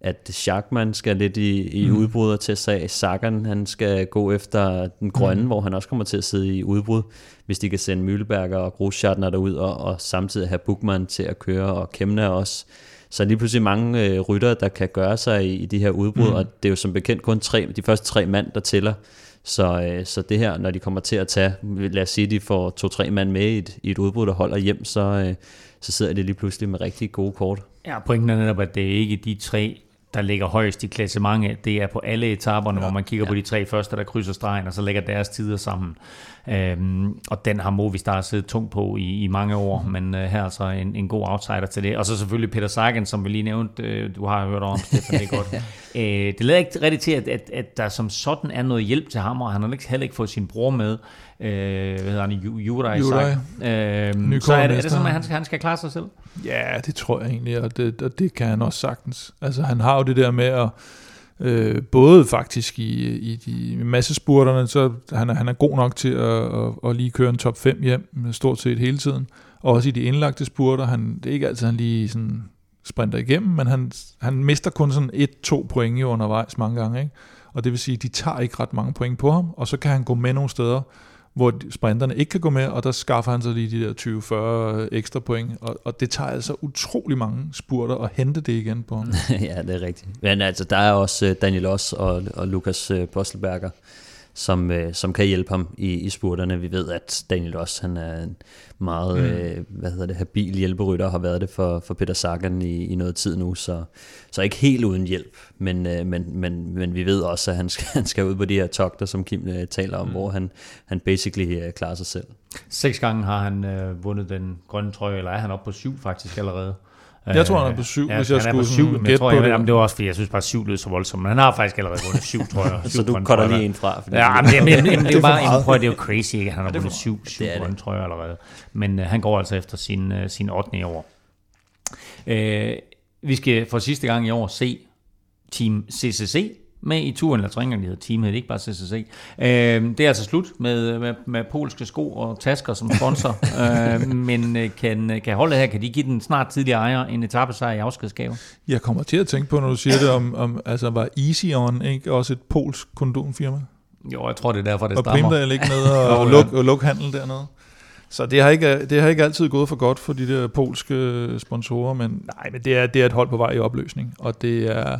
at Schachmann skal lidt i, i mm. udbrud og til sag. Sagan, han skal gå efter den grønne, mm. hvor han også kommer til at sidde i udbrud, hvis de kan sende Mühlberger og Grosschartner derud, og, og samtidig have Bukman til at køre, og Kemner også. Så lige pludselig mange øh, rytter, der kan gøre sig i, i de her udbrud, mm. og det er jo som bekendt kun tre, de første tre mand, der tæller. Så, øh, så det her, når de kommer til at tage, lad os sige, de får to-tre mand med i et, i et udbrud, der holder hjem, så, øh, så sidder de lige pludselig med rigtig gode kort. Ja, pointen er netop, at det er ikke de tre der ligger højst i klassementet, det er på alle etaperne, ja, hvor man kigger ja. på de tre første, der krydser stregen, og så lægger deres tider sammen. Øhm, og den har Movistar siddet tungt på i, i mange år, mm. men øh, her er altså en, en god outsider til det. Og så selvfølgelig Peter Sagan, som vi lige nævnte, øh, du har hørt om, Stefan, det er godt. [LAUGHS] øh, det lader ikke rigtig til, at, at, at der som sådan er noget hjælp til ham, og han har heller ikke fået sin bror med. Øh, hvad hedder han? Juraj. Juraj. Øh, så er det, er det sådan, at han skal, han skal klare sig selv? Ja, det tror jeg egentlig, og det, og det kan han også sagtens. Altså han har jo det der med at Øh, både faktisk i, i de massespurterne, så han er, han er god nok til at, at, at lige køre en top 5 hjem, stort set hele tiden. Og også i de indlagte spurter, han, det er ikke altid, han lige sådan sprinter igennem, men han, han mister kun sådan et-to point undervejs mange gange. Ikke? Og det vil sige, at de tager ikke ret mange point på ham, og så kan han gå med nogle steder, hvor sprinterne ikke kan gå med, og der skaffer han sig lige de der 20-40 øh, ekstra point, og, og det tager altså utrolig mange spurter at hente det igen på ham. [LAUGHS] ja, det er rigtigt. Men altså, der er også øh, Daniel Oss og, og Lukas øh, Postelberger, som, øh, som kan hjælpe ham i, i spurterne. Vi ved, at Daniel også han er en meget mm. øh, hvad hedder det, habil hjælperytter og har været det for, for Peter Sagan i, i noget tid nu, så, så ikke helt uden hjælp, men, øh, men, men, men vi ved også, at han skal, [LAUGHS] han skal ud på de her togter, som Kim øh, taler om, mm. hvor han, han basically øh, klarer sig selv. Seks gange har han øh, vundet den grønne trøje, eller er han oppe på syv faktisk allerede? Jeg tror, han er på syv, ja, hvis jeg skulle på syv, men jeg tror, jeg, jamen, det var også, fordi jeg synes bare, syv lød så voldsomt. Men han har faktisk allerede vundet syv, tror jeg. [LAUGHS] så du cutter lige en fra? Fordi ja, men, men, men, [LAUGHS] det er jo bare, prøv, det er jo crazy, ikke? Han har vundet syv, syv grønne trøjer allerede. Men uh, han går altså efter sin, uh, sin 8. i år. Uh, vi skal for sidste gang i år se Team CCC med i turen, eller tre gange teamet, det er ikke bare CCC. Øh, det er altså slut med, med, med polske sko og tasker som sponsor, [LAUGHS] øh, men kan, kan holde her, kan de give den snart tidligere ejer en etappesejr i afskedsgave? Jeg kommer til at tænke på, når du siger det, om, om altså var Easy On ikke også et polsk kondomfirma? Jo, jeg tror, det er derfor, det og stammer. Og Primdal ikke med og, og lukke luk handel dernede? Så det har, ikke, det har ikke altid gået for godt for de der polske sponsorer, men nej, men det er, det er et hold på vej i opløsning, og det er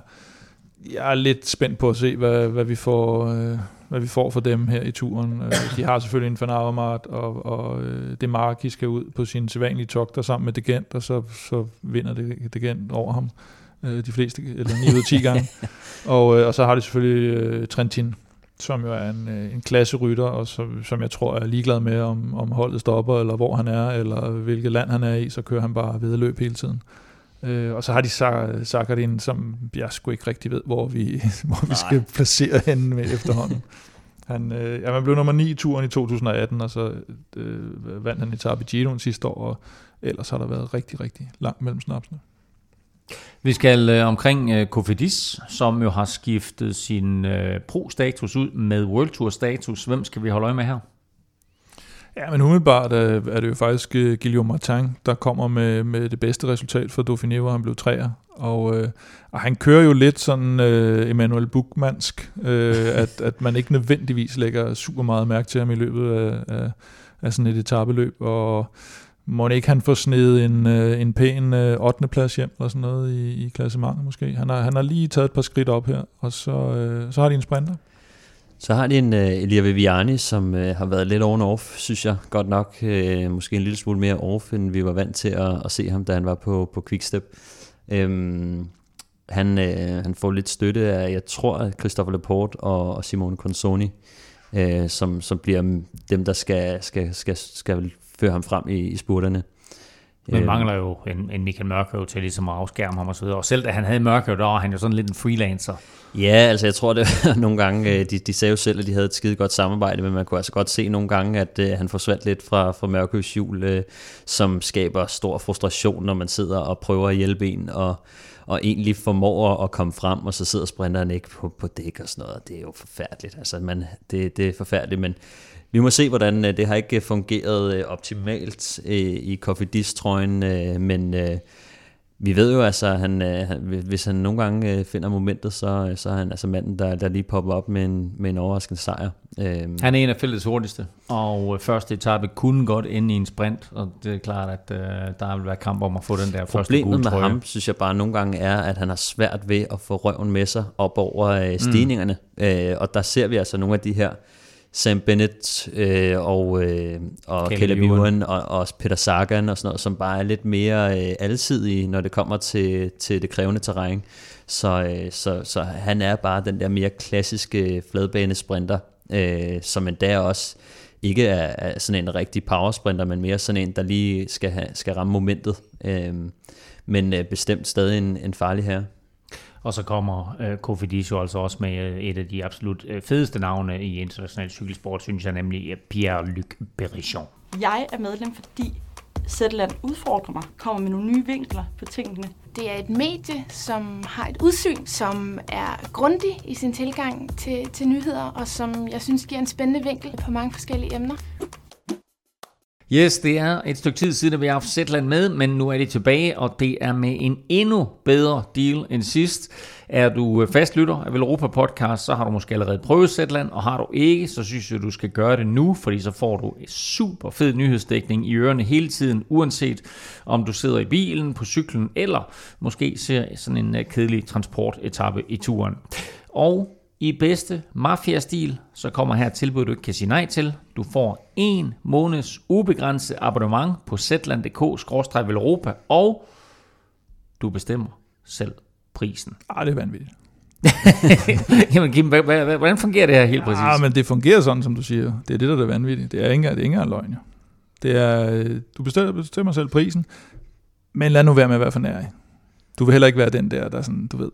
jeg er lidt spændt på at se, hvad, hvad, vi, får, øh, hvad vi får for dem her i turen. Øh, de har selvfølgelig en Van Avermaet, og, og øh, det Marki skal ud på sin sædvanlige togter sammen med Degent, og så, så vinder det Degent over ham øh, de fleste, eller 9 ud af 10 [LAUGHS] gange. og, og så har de selvfølgelig Trentin, som jo er en, en klasserytter, og som, som jeg tror er ligeglad med, om, om holdet stopper, eller hvor han er, eller hvilket land han er i, så kører han bare vedløb hele tiden. Øh, og så har de Sakharin, som jeg sgu ikke rigtig ved, hvor vi, [LAUGHS] hvor vi skal placere hende med efterhånden. Han, øh, ja, man blev nummer 9 i turen i 2018, og så øh, vandt han etape i Giroen sidste år, og ellers har der været rigtig, rigtig langt mellem snapsene. Vi skal øh, omkring øh, Kofidis, som jo har skiftet sin øh, pro-status ud med World Tour-status. Hvem skal vi holde øje med her? Ja, men umiddelbart er, er det jo faktisk uh, Guillaume Martin, der kommer med, med det bedste resultat for Dauphiné, hvor han blev træer. Og, øh, og han kører jo lidt sådan øh, Emmanuel Buchmannsk, øh, at, at man ikke nødvendigvis lægger super meget mærke til ham i løbet af, af, af sådan et etabeløb. Og må ikke han få snedet en, øh, en pæn øh, 8. plads hjem, eller sådan noget i, i klassementet måske. Han har, han har lige taget et par skridt op her, og så, øh, så har de en sprinter. Så har de en uh, Elia Viviani, som uh, har været lidt on-off, synes jeg godt nok. Uh, måske en lille smule mere off, end vi var vant til at, at se ham, da han var på, på Quickstep. Um, han, uh, han får lidt støtte af, jeg tror, Christopher Laporte og, og Simone Consoni, uh, som, som bliver dem, der skal, skal, skal, skal føre ham frem i, i spurterne. Men mangler jo en, en Michael Mørkøv til ligesom at afskærme ham og så videre. Og selv da han havde Mørkøv, der var han jo sådan lidt en freelancer. Ja, altså jeg tror det [LAUGHS] nogle gange, øh, de, de sagde jo selv, at de havde et skide godt samarbejde, men man kunne altså godt se nogle gange, at uh, han forsvandt lidt fra, fra Mørkøvs jul, uh, som skaber stor frustration, når man sidder og prøver at hjælpe en, og, og egentlig formår at komme frem, og så sidder sprinteren ikke på, på dæk og sådan noget. Det er jo forfærdeligt. Altså, man, det, det er forfærdeligt, men vi må se, hvordan det har ikke fungeret optimalt i Cofidis-trøjen, men vi ved jo altså, at han, øh, hvis han nogle gange øh, finder momentet, så, så er han altså manden, der, der lige popper op med en, med en overraskende sejr. Øhm. Han er en af feltets hurtigste, og øh, første etape kunne godt ende i en sprint, og det er klart, at øh, der vil være kamp om at få den der første gode med ham, synes jeg bare nogle gange er, at han har svært ved at få røven med sig op over øh, stigningerne, mm. øh, og der ser vi altså nogle af de her Sam Bennett øh, og, øh, og Caleb Ewan og, og Peter Sagan og sådan noget, som bare er lidt mere øh, alsidige, når det kommer til, til det krævende terræn. Så, øh, så, så han er bare den der mere klassiske fladbanesprinter, øh, som endda også ikke er, er sådan en rigtig powersprinter, men mere sådan en, der lige skal, have, skal ramme momentet. Øh, men øh, bestemt stadig en, en farlig her. Og så kommer øh, Kofidis jo altså også med øh, et af de absolut øh, fedeste navne i international cykelsport, synes jeg nemlig Pierre-Luc Berichon. Jeg er medlem, fordi Zetland udfordrer mig, kommer med nogle nye vinkler på tingene. Det er et medie, som har et udsyn, som er grundig i sin tilgang til, til nyheder, og som jeg synes giver en spændende vinkel på mange forskellige emner. Yes, det er et stykke tid siden, at vi har haft Zetland med, men nu er det tilbage, og det er med en endnu bedre deal end sidst. Er du øh, fastlytter af Europa Podcast, så har du måske allerede prøvet Zetland, og har du ikke, så synes jeg, du skal gøre det nu, fordi så får du en super fed nyhedsdækning i ørerne hele tiden, uanset om du sidder i bilen, på cyklen, eller måske ser sådan en øh, kedelig transportetappe i turen. Og i bedste mafia-stil, så kommer her tilbud, du ikke kan sige nej til. Du får en måneds ubegrænset abonnement på zland.dk-europa, og du bestemmer selv prisen. Ah, det er vanvittigt. [LAUGHS] Jamen Kim, hvordan fungerer det her helt præcis? Ja, men det fungerer sådan, som du siger. Det er det, der er vanvittigt. Det er ikke, det er ikke engang løgn. Det er, øh, du bestemmer, bestemmer selv prisen, men lad nu være med at være for nær. Du vil heller ikke være den der, der sådan, du ved,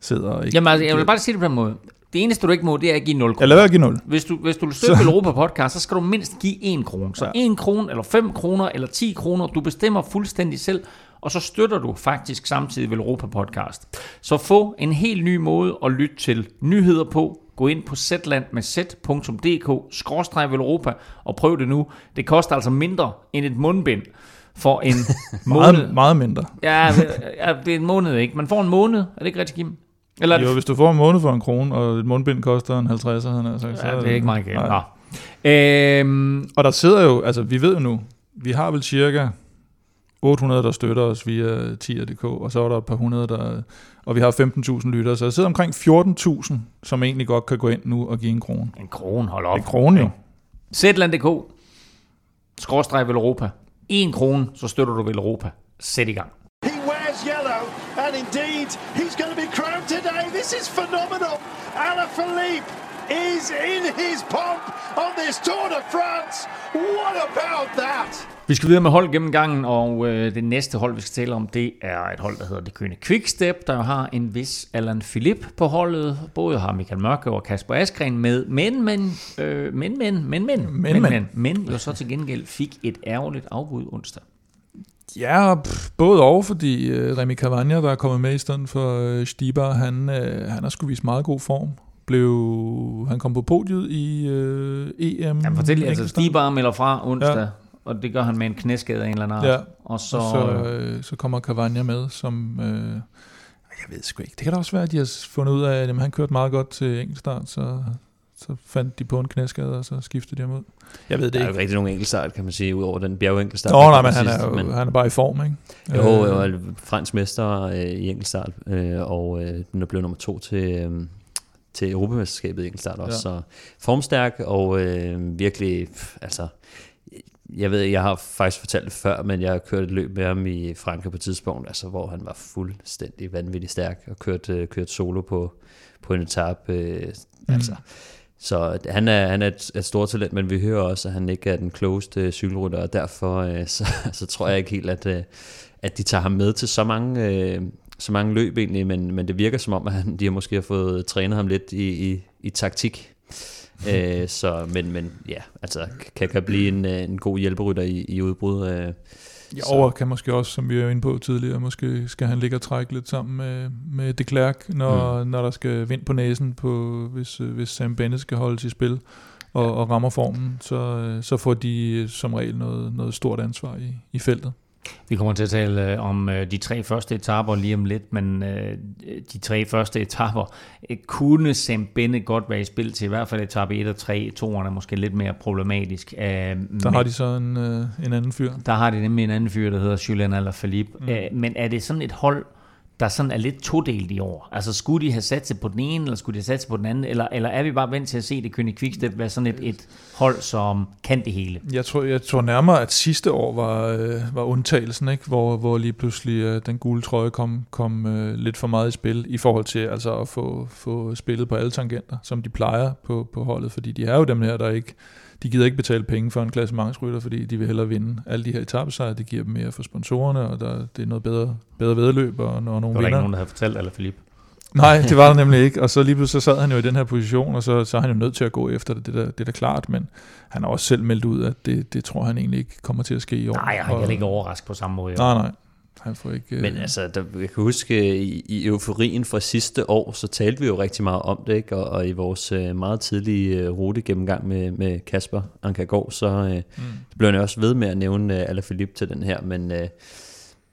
sidder og ikke... Jamen altså, jeg vil bare sige det på den måde. Det eneste, du ikke må, det er at give 0 kroner. Eller at give 0. Hvis du, hvis du vil støtte Europa Podcast, så skal du mindst give 1 krone. Så ja. 1 krone, eller 5 kroner, eller 10 kroner. Du bestemmer fuldstændig selv, og så støtter du faktisk samtidig Europa Podcast. Så få en helt ny måde at lytte til nyheder på. Gå ind på zland med z.dk, Europa, og prøv det nu. Det koster altså mindre end et mundbind for en [LAUGHS] måned. meget, meget mindre. Ja, ja, det er en måned, ikke? Man får en måned, er det ikke rigtig, Kim? Eller jo, hvis du får en måned for en krone, og et mundbind koster en 50, han har sagt, så ja, det er ikke meget galt. Øhm, og der sidder jo, altså vi ved jo nu, vi har vel cirka 800, der støtter os via tier.dk, og så er der et par hundrede, der, og vi har 15.000 lyttere, så der sidder omkring 14.000, som egentlig godt kan gå ind nu og give en krone. En krone, hold op. En krone jo. Zetland.dk, skråstreg Europa. En krone, så støtter du Europa. Sæt i gang. And indeed, going to be crowned today. This is phenomenal. Alaphilippe is in his pomp on this Tour de France. What about that? Vi skal videre med hold gennemgangen, og øh, det næste hold, vi skal tale om, det er et hold, der hedder det Køne Quickstep, der har en vis Allan Philip på holdet. Både har Michael Mørke og Kasper Askren med, men, men, øh, men, men, men, men, men, men, men, men, jo så til gengæld fik et ærgerligt afbud onsdag. Ja, pff, både og, fordi øh, Remy Cavagna, der er kommet med i stedet for øh, Stibar, han, øh, han har sgu vist meget god form. Blev, han kom på podiet i øh, EM. Jamen fortæl, altså. Stibar melder fra onsdag, Ja. ja. og det gør han med en knæskade af en eller anden art. Ja, Og så, Så, så, øh, så kommer Cavagna med, som... Øh, jeg ved sgu ikke. Det kan da også være, at de har fundet ud af, at jamen, han kørte meget godt til enkeltstart, så, så fandt de på en knæskade, og så skiftede de ham ud. Jeg ved det Der er jo ikke. ikke rigtig nogen enkeltstart, kan man sige, udover den bjergenkelstart. Nå, nej, men han er, jo, men- han er bare i form, ikke? Jo, Øh, jeg var fransk mester øh, i enkeltstart, øh, og øh, den er blevet nummer to til, øh, til Europamesterskabet i enkeltstart også. Ja. Så formstærk og øh, virkelig, pff, altså, jeg ved, jeg har faktisk fortalt det før, men jeg har kørt et løb med ham i Frankrig på et tidspunkt, altså, hvor han var fuldstændig vanvittig stærk og kørt, øh, kørt solo på, på en etape. Øh, Mm. altså, så han er, han er et, et stort talent, men vi hører også, at han ikke er den klogeste cykelrytter, og derfor øh, [LAUGHS] så, så tror jeg ikke helt, at, øh, at de tager ham med til så mange, øh, så mange løb egentlig, men, men det virker som om, at han, de har måske har fået trænet ham lidt i, i, i taktik. [LAUGHS] øh, så, men, men ja, altså kan, kan blive en, en god hjælperytter i, i udbrud. Øh, Ja, over kan måske også, som vi er inde på tidligere, måske skal han ligge og trække lidt sammen med, med de Klerk, når, mm. når der skal vind på næsen, på, hvis, øh, hvis Sam Bennett skal holdes i spil og, og rammer formen, så, øh, så får de øh, som regel noget, noget stort ansvar i, i feltet. Vi kommer til at tale øh, om øh, de tre første etaper lige om lidt, men øh, de tre første etaper kunne Sam Bennett godt være i spil til, i hvert fald etape 1 og 3. Toren er måske lidt mere problematisk. Der men- har de så en, en anden fyr. Der har de nemlig en anden fyr, der hedder Julian Alaphilippe. Mm. Men er det sådan et hold, der sådan er lidt todelt i år? Altså skulle de have sat sig på den ene, eller skulle de have sat sig på den anden? Eller, eller er vi bare vant til at se det Kønne Quickstep være sådan et, et hold, som kan det hele? Jeg tror, jeg tror nærmere, at sidste år var, øh, var undtagelsen, ikke? Hvor, hvor lige pludselig øh, den gule trøje kom, kom øh, lidt for meget i spil, i forhold til altså, at få, få spillet på alle tangenter, som de plejer på, på holdet, fordi de er jo dem her, der ikke, de gider ikke betale penge for en klassementsrytter, fordi de vil hellere vinde alle de her etappesejre, det giver dem mere for sponsorerne, og der, det er noget bedre, bedre vedløb, og når Der nogle var der ikke vinder. nogen, der havde fortalt Alaphilippe. Nej, det var der nemlig ikke. Og så lige pludselig så sad han jo i den her position, og så, så er han jo nødt til at gå efter det, det er, der, det er da klart, men han har også selv meldt ud, at det, det tror han egentlig ikke kommer til at ske i år. Nej, jeg er heller ikke overrasket på samme måde. Nej, nej. Han får ikke... øh, Men altså, der, jeg kan huske, i, i euforien fra sidste år, så talte vi jo rigtig meget om det, ikke? Og, og i vores øh, meget tidlige øh, rute gennemgang med, med Kasper Ankergaard, så øh, mm. blev han også ved med at nævne øh, Alaphilippe til den her, men, øh,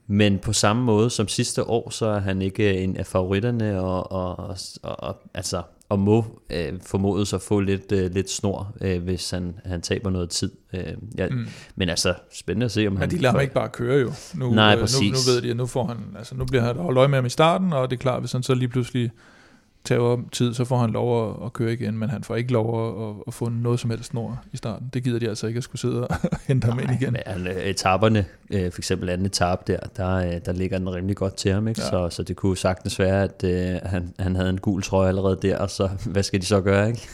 men på samme måde som sidste år, så er han ikke en af favoritterne, og, og, og, og altså, og må øh, formodes at få lidt, øh, lidt snor, øh, hvis han, han taber noget tid. Øh, ja, mm. Men altså, spændende at se, om Men han... de lader ham ikke bare køre jo. Nu, Nej, øh, nu, præcis. nu ved de, at nu, får han, altså, nu bliver han holdt øje med ham i starten, og det er klart, hvis han så lige pludselig tager tid, så får han lov at, at køre igen, men han får ikke lov at, at, at få noget som helst snor i starten. Det gider de altså ikke at skulle sidde og [LAUGHS] hente ham ind igen. Men øh, etaperne, øh, for eksempel anden etape der, der, øh, der ligger den rimelig godt til ham, ikke? Ja. Så, så det kunne sagtens være, at øh, han, han havde en gul trøje allerede der, og så [LAUGHS] hvad skal de så gøre, ikke? [LAUGHS]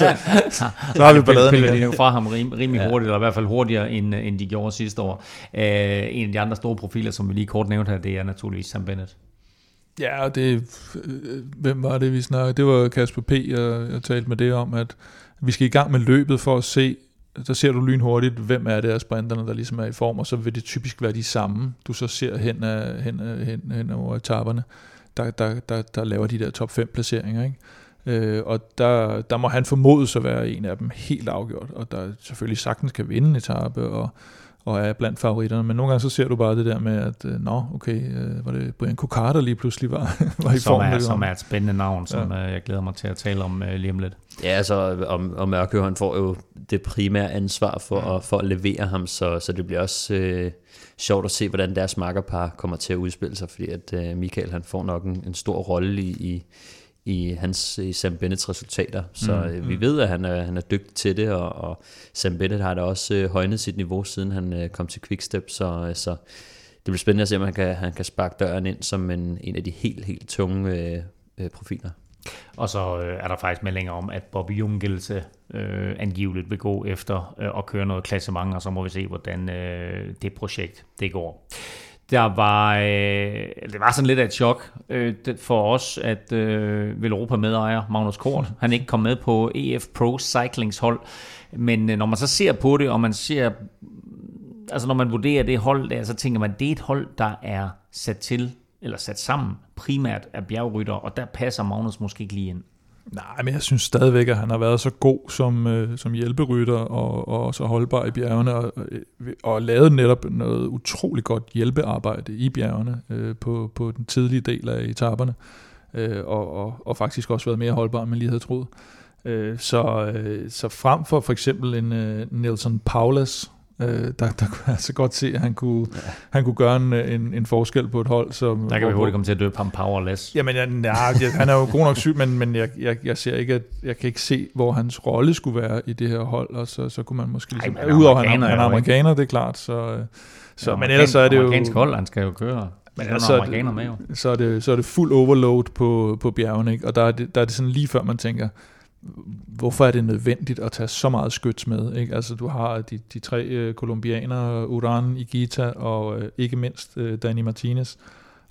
Så har vi balladen igen. jo fra ham rim, rimelig ja. hurtigt, eller i hvert fald hurtigere, end, end de gjorde sidste år. Uh, en af de andre store profiler, som vi lige kort nævnte her, det er naturligvis Sam Bennett. Ja, og det, øh, hvem var det, vi snakkede? Det var Kasper P., og jeg talte med det om, at vi skal i gang med løbet for at se, så ser du lynhurtigt, hvem er det af sprinterne, der ligesom er i form, og så vil det typisk være de samme, du så ser hen, af, hen, af, hen, hen over etaperne, der, der, der, der laver de der top 5 placeringer, ikke? Øh, og der, der må han formodes at være en af dem helt afgjort, og der selvfølgelig sagtens kan vinde en etape, og, og er blandt favoritterne, men nogle gange så ser du bare det der med, at øh, nå, okay, øh, var det Brian Kokar, der lige pludselig var, [LAUGHS] var i som, form. er, som om- er et spændende navn, som ja. jeg glæder mig til at tale om uh, lige om lidt. Ja, altså, og, og Mørkøv, han får jo det primære ansvar for, at, for at levere ham, så, så det bliver også øh, sjovt at se, hvordan deres makkerpar kommer til at udspille sig, fordi at øh, Michael, han får nok en, en stor rolle i, i, i hans i Sam Bennets resultater. Så Mm, øh, vi ved, at han er, han er dygtig til det, og, og Sam Bennett har da også øh, højnet sit niveau, siden han øh, kom til Quickstep, så, øh, så det bliver spændende at se, om han kan, han kan sparke døren ind som en, en af de helt, helt tunge øh, øh, profiler. Og så øh, er der faktisk meldinger om, at Bobby Jungelse øh, angiveligt vil gå efter øh, at køre noget klassement, og så må vi se, hvordan øh, det projekt det går. Der var, øh, det var sådan lidt af et chok øh, for os, at øh, Europa medejer Magnus Kort, han ikke kom med på EF Pro Cyclings hold. Men øh, når man så ser på det, og man ser, altså når man vurderer det hold der, så tænker man, det er et hold, der er sat til, eller sat sammen primært af bjergrytter, og der passer Magnus måske ikke lige ind. Nej, men jeg synes stadigvæk, at han har været så god som, øh, som hjælperytter og, og så holdbar i bjergene, og, øh, og lavet netop noget utrolig godt hjælpearbejde i bjergene øh, på, på den tidlige del af etaperne, øh, og, og, og faktisk også været mere holdbar, end man lige havde troet. Øh, så, øh, så frem for for eksempel en øh, Nelson Paulus, Øh, der, der kunne jeg altså godt se, at han kunne, ja. han kunne gøre en, en, en forskel på et hold. Som, der kan vi hurtigt komme til at døbe ham powerless. Jamen, ja, ja, han er jo god nok syg, men, men jeg, jeg, jeg, ser ikke, at, jeg kan ikke se, hvor hans rolle skulle være i det her hold, og så, så kunne man måske ligesom, Ej, udover han, han er amerikaner, det er klart, så, så men ellers så er det jo... Amerikansk hold, han skal jo køre. Men ellers så er, det, med, jo. så, er det, så er det fuld overload på, på bjergene, ikke? og der er, det, der er det sådan lige før man tænker, hvorfor er det nødvendigt at tage så meget skyts med? Ikke? Altså du har de, de tre øh, kolumbianere, Uran, Igita og øh, ikke mindst øh, Danny Martinez.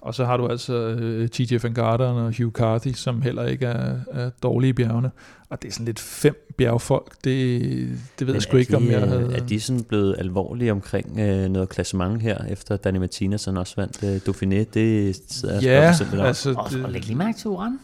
Og så har du altså øh, TJ Van Garderen og Hugh Carthy, som heller ikke er, er dårlige i bjergene. Og det er sådan lidt fem bjergfolk. Det, det ved Men jeg sgu ikke, de, om jeg havde... Er de sådan blevet alvorlige omkring øh, noget klassement her, efter Danny Martinez han også vandt øh, Dauphiné? Det sidder jeg ja, altså... Og, og læg lige mærke til Uran.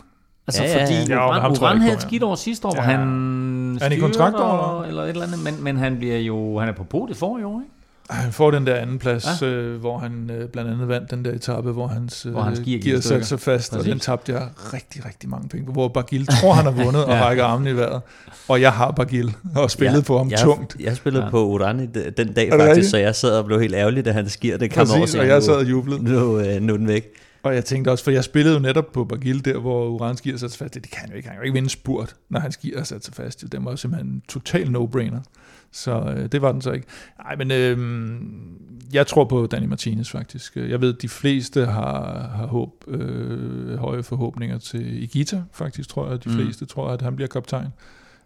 Altså ja, ja, fordi ja, Uran, Uran havde et skidt år sidste år, ja. hvor han er han i kontrakt over? Eller et eller andet, men, men han bliver jo, han er på podiet for i år, ikke? Han får den der anden plads, ja. øh, hvor han øh, blandt andet vandt den der etape, hvor hans, øh, hvor hans gear, gear satte sig fast, Præcis. og den tabte jeg rigtig, rigtig mange penge på, hvor Bagil tror, han har [LAUGHS] vundet ja. og rækker armene i vejret. Og jeg har Bagil og spillet ja, på ham jeg, tungt. Jeg spillede ja. på Uran den dag faktisk, så jeg sad og blev helt ærgerlig, da han skier det kom over. og jeg sad og jublede. Nu, øh, nu den væk. Og jeg tænkte også, for jeg spillede jo netop på Bagil, der hvor Uran skier sig fast. Det, det kan han jo ikke. Han kan jo ikke vinde spurt, når han skier sig fast. Det var jo simpelthen en total no-brainer. Så øh, det var den så ikke. Nej, men øh, jeg tror på Danny Martinez faktisk. Jeg ved, at de fleste har, har håb, øh, høje forhåbninger til Igita, faktisk tror jeg. De mm. fleste tror, at han bliver kaptajn.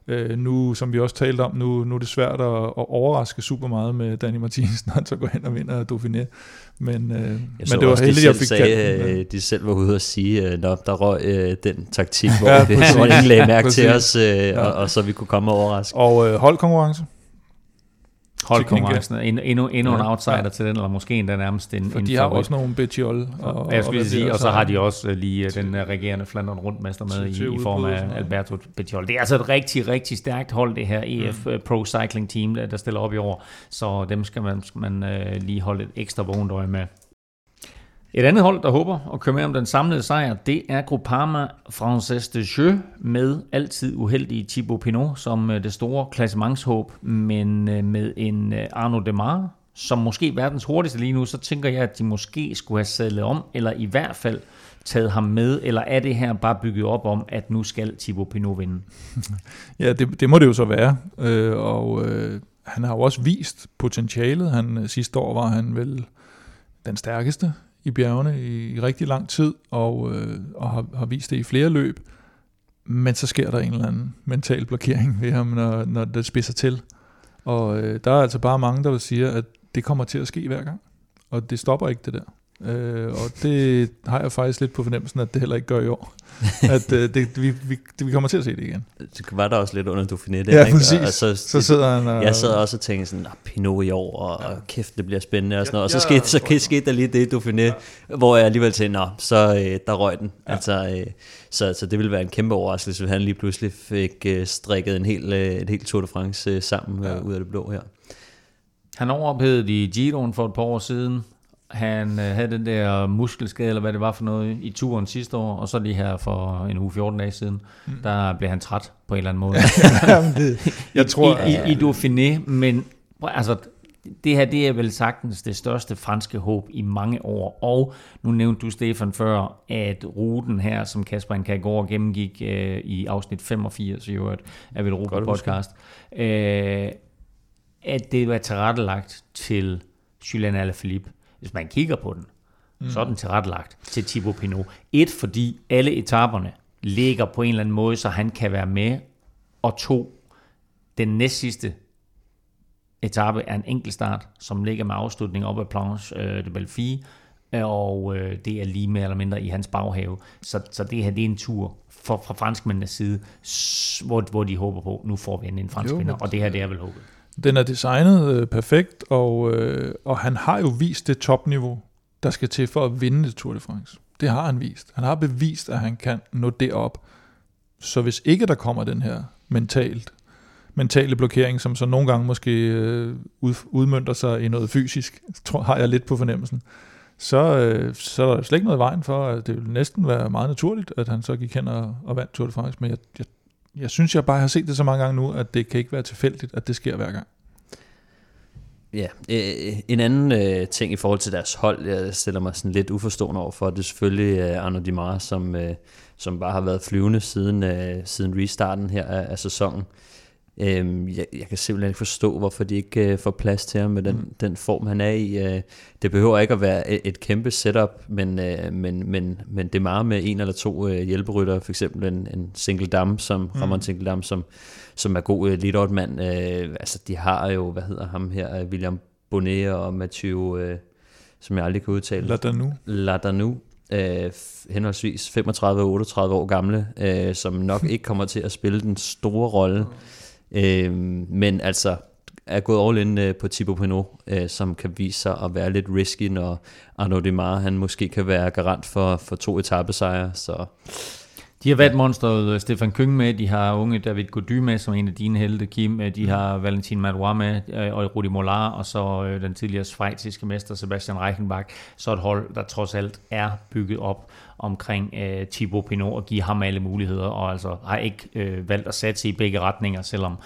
Øh, nu, som vi også talte om, nu, nu er det svært at, at overraske super meget med Danny Martinez, [LAUGHS] når han så går hen og vinder Dauphiné. Men, øh, men det var heldigt, at jeg fik sagde, den, øh, De selv var ude og sige, øh, der røg øh, den taktik, hvor, ja, det, hvor ingen lagde mærke til os, øh, ja. og, og så vi kunne komme og overraske. Og øh, holdkonkurrence? Holdkonkurrencen. Endnu, endnu, endnu ja, en outsider ja. til den, eller måske endda nærmest en For en de har også nogle Betjol. Og, jeg skulle og, sige, og så har de også lige til, den regerende Flandern rundmester med i, i form af Alberto Betjol. Det er altså et rigtig, rigtig stærkt hold, det her EF mm. Pro Cycling Team, der, stiller op i år. Så dem skal man, skal man uh, lige holde et ekstra vågent øje med. Et andet hold, der håber at køre med om den samlede sejr, det er Groupama Frances de Jeu med altid uheldige Thibaut Pinot som øh, det store klassementshåb, men øh, med en Arno Arnaud Demar, som måske verdens hurtigste lige nu, så tænker jeg, at de måske skulle have sadlet om, eller i hvert fald taget ham med, eller er det her bare bygget op om, at nu skal Thibaut Pinot vinde? [LAUGHS] ja, det, det må det jo så være, øh, og øh, han har jo også vist potentialet. Han, sidste år var han vel den stærkeste i bjergene i, i rigtig lang tid, og, øh, og har, har vist det i flere løb. Men så sker der en eller anden mental blokering ved ham, når, når det spidser til. Og øh, der er altså bare mange, der vil sige, at det kommer til at ske hver gang. Og det stopper ikke det der. Øh, og det har jeg faktisk lidt på fornemmelsen, at det heller ikke gør i år. [LAUGHS] at øh, det, vi, vi, det, vi kommer til at se det igen. Det var der også lidt under Dauphiné. Der, ja, ikke? præcis. Og, så, så sidder han og... Jeg sad også og tænkte sådan, Pinot i år, og, ja. og kæft, det bliver spændende og sådan noget. Og så, ja, skete, så skete, skete der lige det Dauphiné, ja. hvor jeg alligevel tænkte, nå, så øh, der røg den. Ja. Altså, øh, så, så det ville være en kæmpe overraskelse, hvis han lige pludselig fik øh, strikket en hel, øh, et helt Tour de France øh, sammen ja. øh, ud af det blå her. Han overophedede i Giroen for et par år siden, han øh, havde den der muskelskade, eller hvad det var for noget, i turen sidste år, og så lige her for en uge 14 dage siden, mm. der blev han træt på en eller anden måde. [LAUGHS] Jeg tror, I, i, i Dauphiné, men altså, det her det er vel sagtens det største franske håb i mange år. Og nu nævnte du, Stefan, før, at ruten her, som Kasper Nkagor gennemgik øh, i afsnit 85 i øvrigt af Velropa podcast, øh, at det var tilrettelagt til Julian Alaphilippe. Hvis man kigger på den, mm. så er den tilrettelagt til Thibaut Pinot. Et, fordi alle etaperne ligger på en eller anden måde, så han kan være med. Og to, den næst sidste etape er en enkelt start, som ligger med afslutning op ad Planche øh, de Belfi, og øh, det er lige mere eller mindre i hans baghave. Så, så det her det er en tur for, fra franskmændenes side, hvor, hvor de håber på, nu får vi en fransk vinder, og det her det er vel håbet. Den er designet øh, perfekt, og, øh, og han har jo vist det topniveau, der skal til for at vinde det Tour de France. Det har han vist. Han har bevist, at han kan nå derop. Så hvis ikke der kommer den her mentalt, mentale blokering, som så nogle gange måske øh, ud, udmyndter sig i noget fysisk, tror, har jeg lidt på fornemmelsen, så, øh, så er der slet ikke noget i vejen for, at det ville næsten være meget naturligt, at han så gik hen og, og vandt Tour de France. Men jeg, jeg, jeg synes, jeg bare har set det så mange gange nu, at det kan ikke være tilfældigt, at det sker hver gang. Ja, øh, øh en anden øh, ting i forhold til deres hold, jeg stiller mig sådan lidt uforstående over for, det er selvfølgelig øh, Arno Dimar, som, øh, som bare har været flyvende siden, øh, siden restarten her af, af sæsonen. Øh, jeg, jeg kan simpelthen ikke forstå, hvorfor de ikke øh, får plads til ham med den, mm. den form, han er i. Øh, det behøver ikke at være et, et kæmpe setup, men, øh, men, men, men det er meget med en eller to øh, hjælperytter, for eksempel en, en single dam, som mm. Ramon single dam, som, som er god øh, lead mand. Øh, altså, de har jo, hvad hedder ham her, øh, William Bonnet og Mathieu, øh, som jeg aldrig kan udtale. Lad der nu. Ladanu, øh, henholdsvis 35 og 38 år gamle, øh, som nok [LAUGHS] ikke kommer til at spille den store rolle. Øh, men altså er gået all in øh, på Thibaut Pinot, øh, som kan vise sig at være lidt risky, når Arnaud Demar, han måske kan være garant for, for to etappesejre. Så De har valgt monsteret øh, Stefan Køng med, de har unge David Gody med, som er en af dine helte, Kim. Øh, De har Valentin Madouas med, og Rudi Mollard, og så den tidligere svejtiske mester Sebastian Reichenbach. Så et hold, der trods alt er bygget op omkring øh, Thibaut Pinot og give ham alle muligheder, og altså har ikke øh, valgt at satse i begge retninger, selvom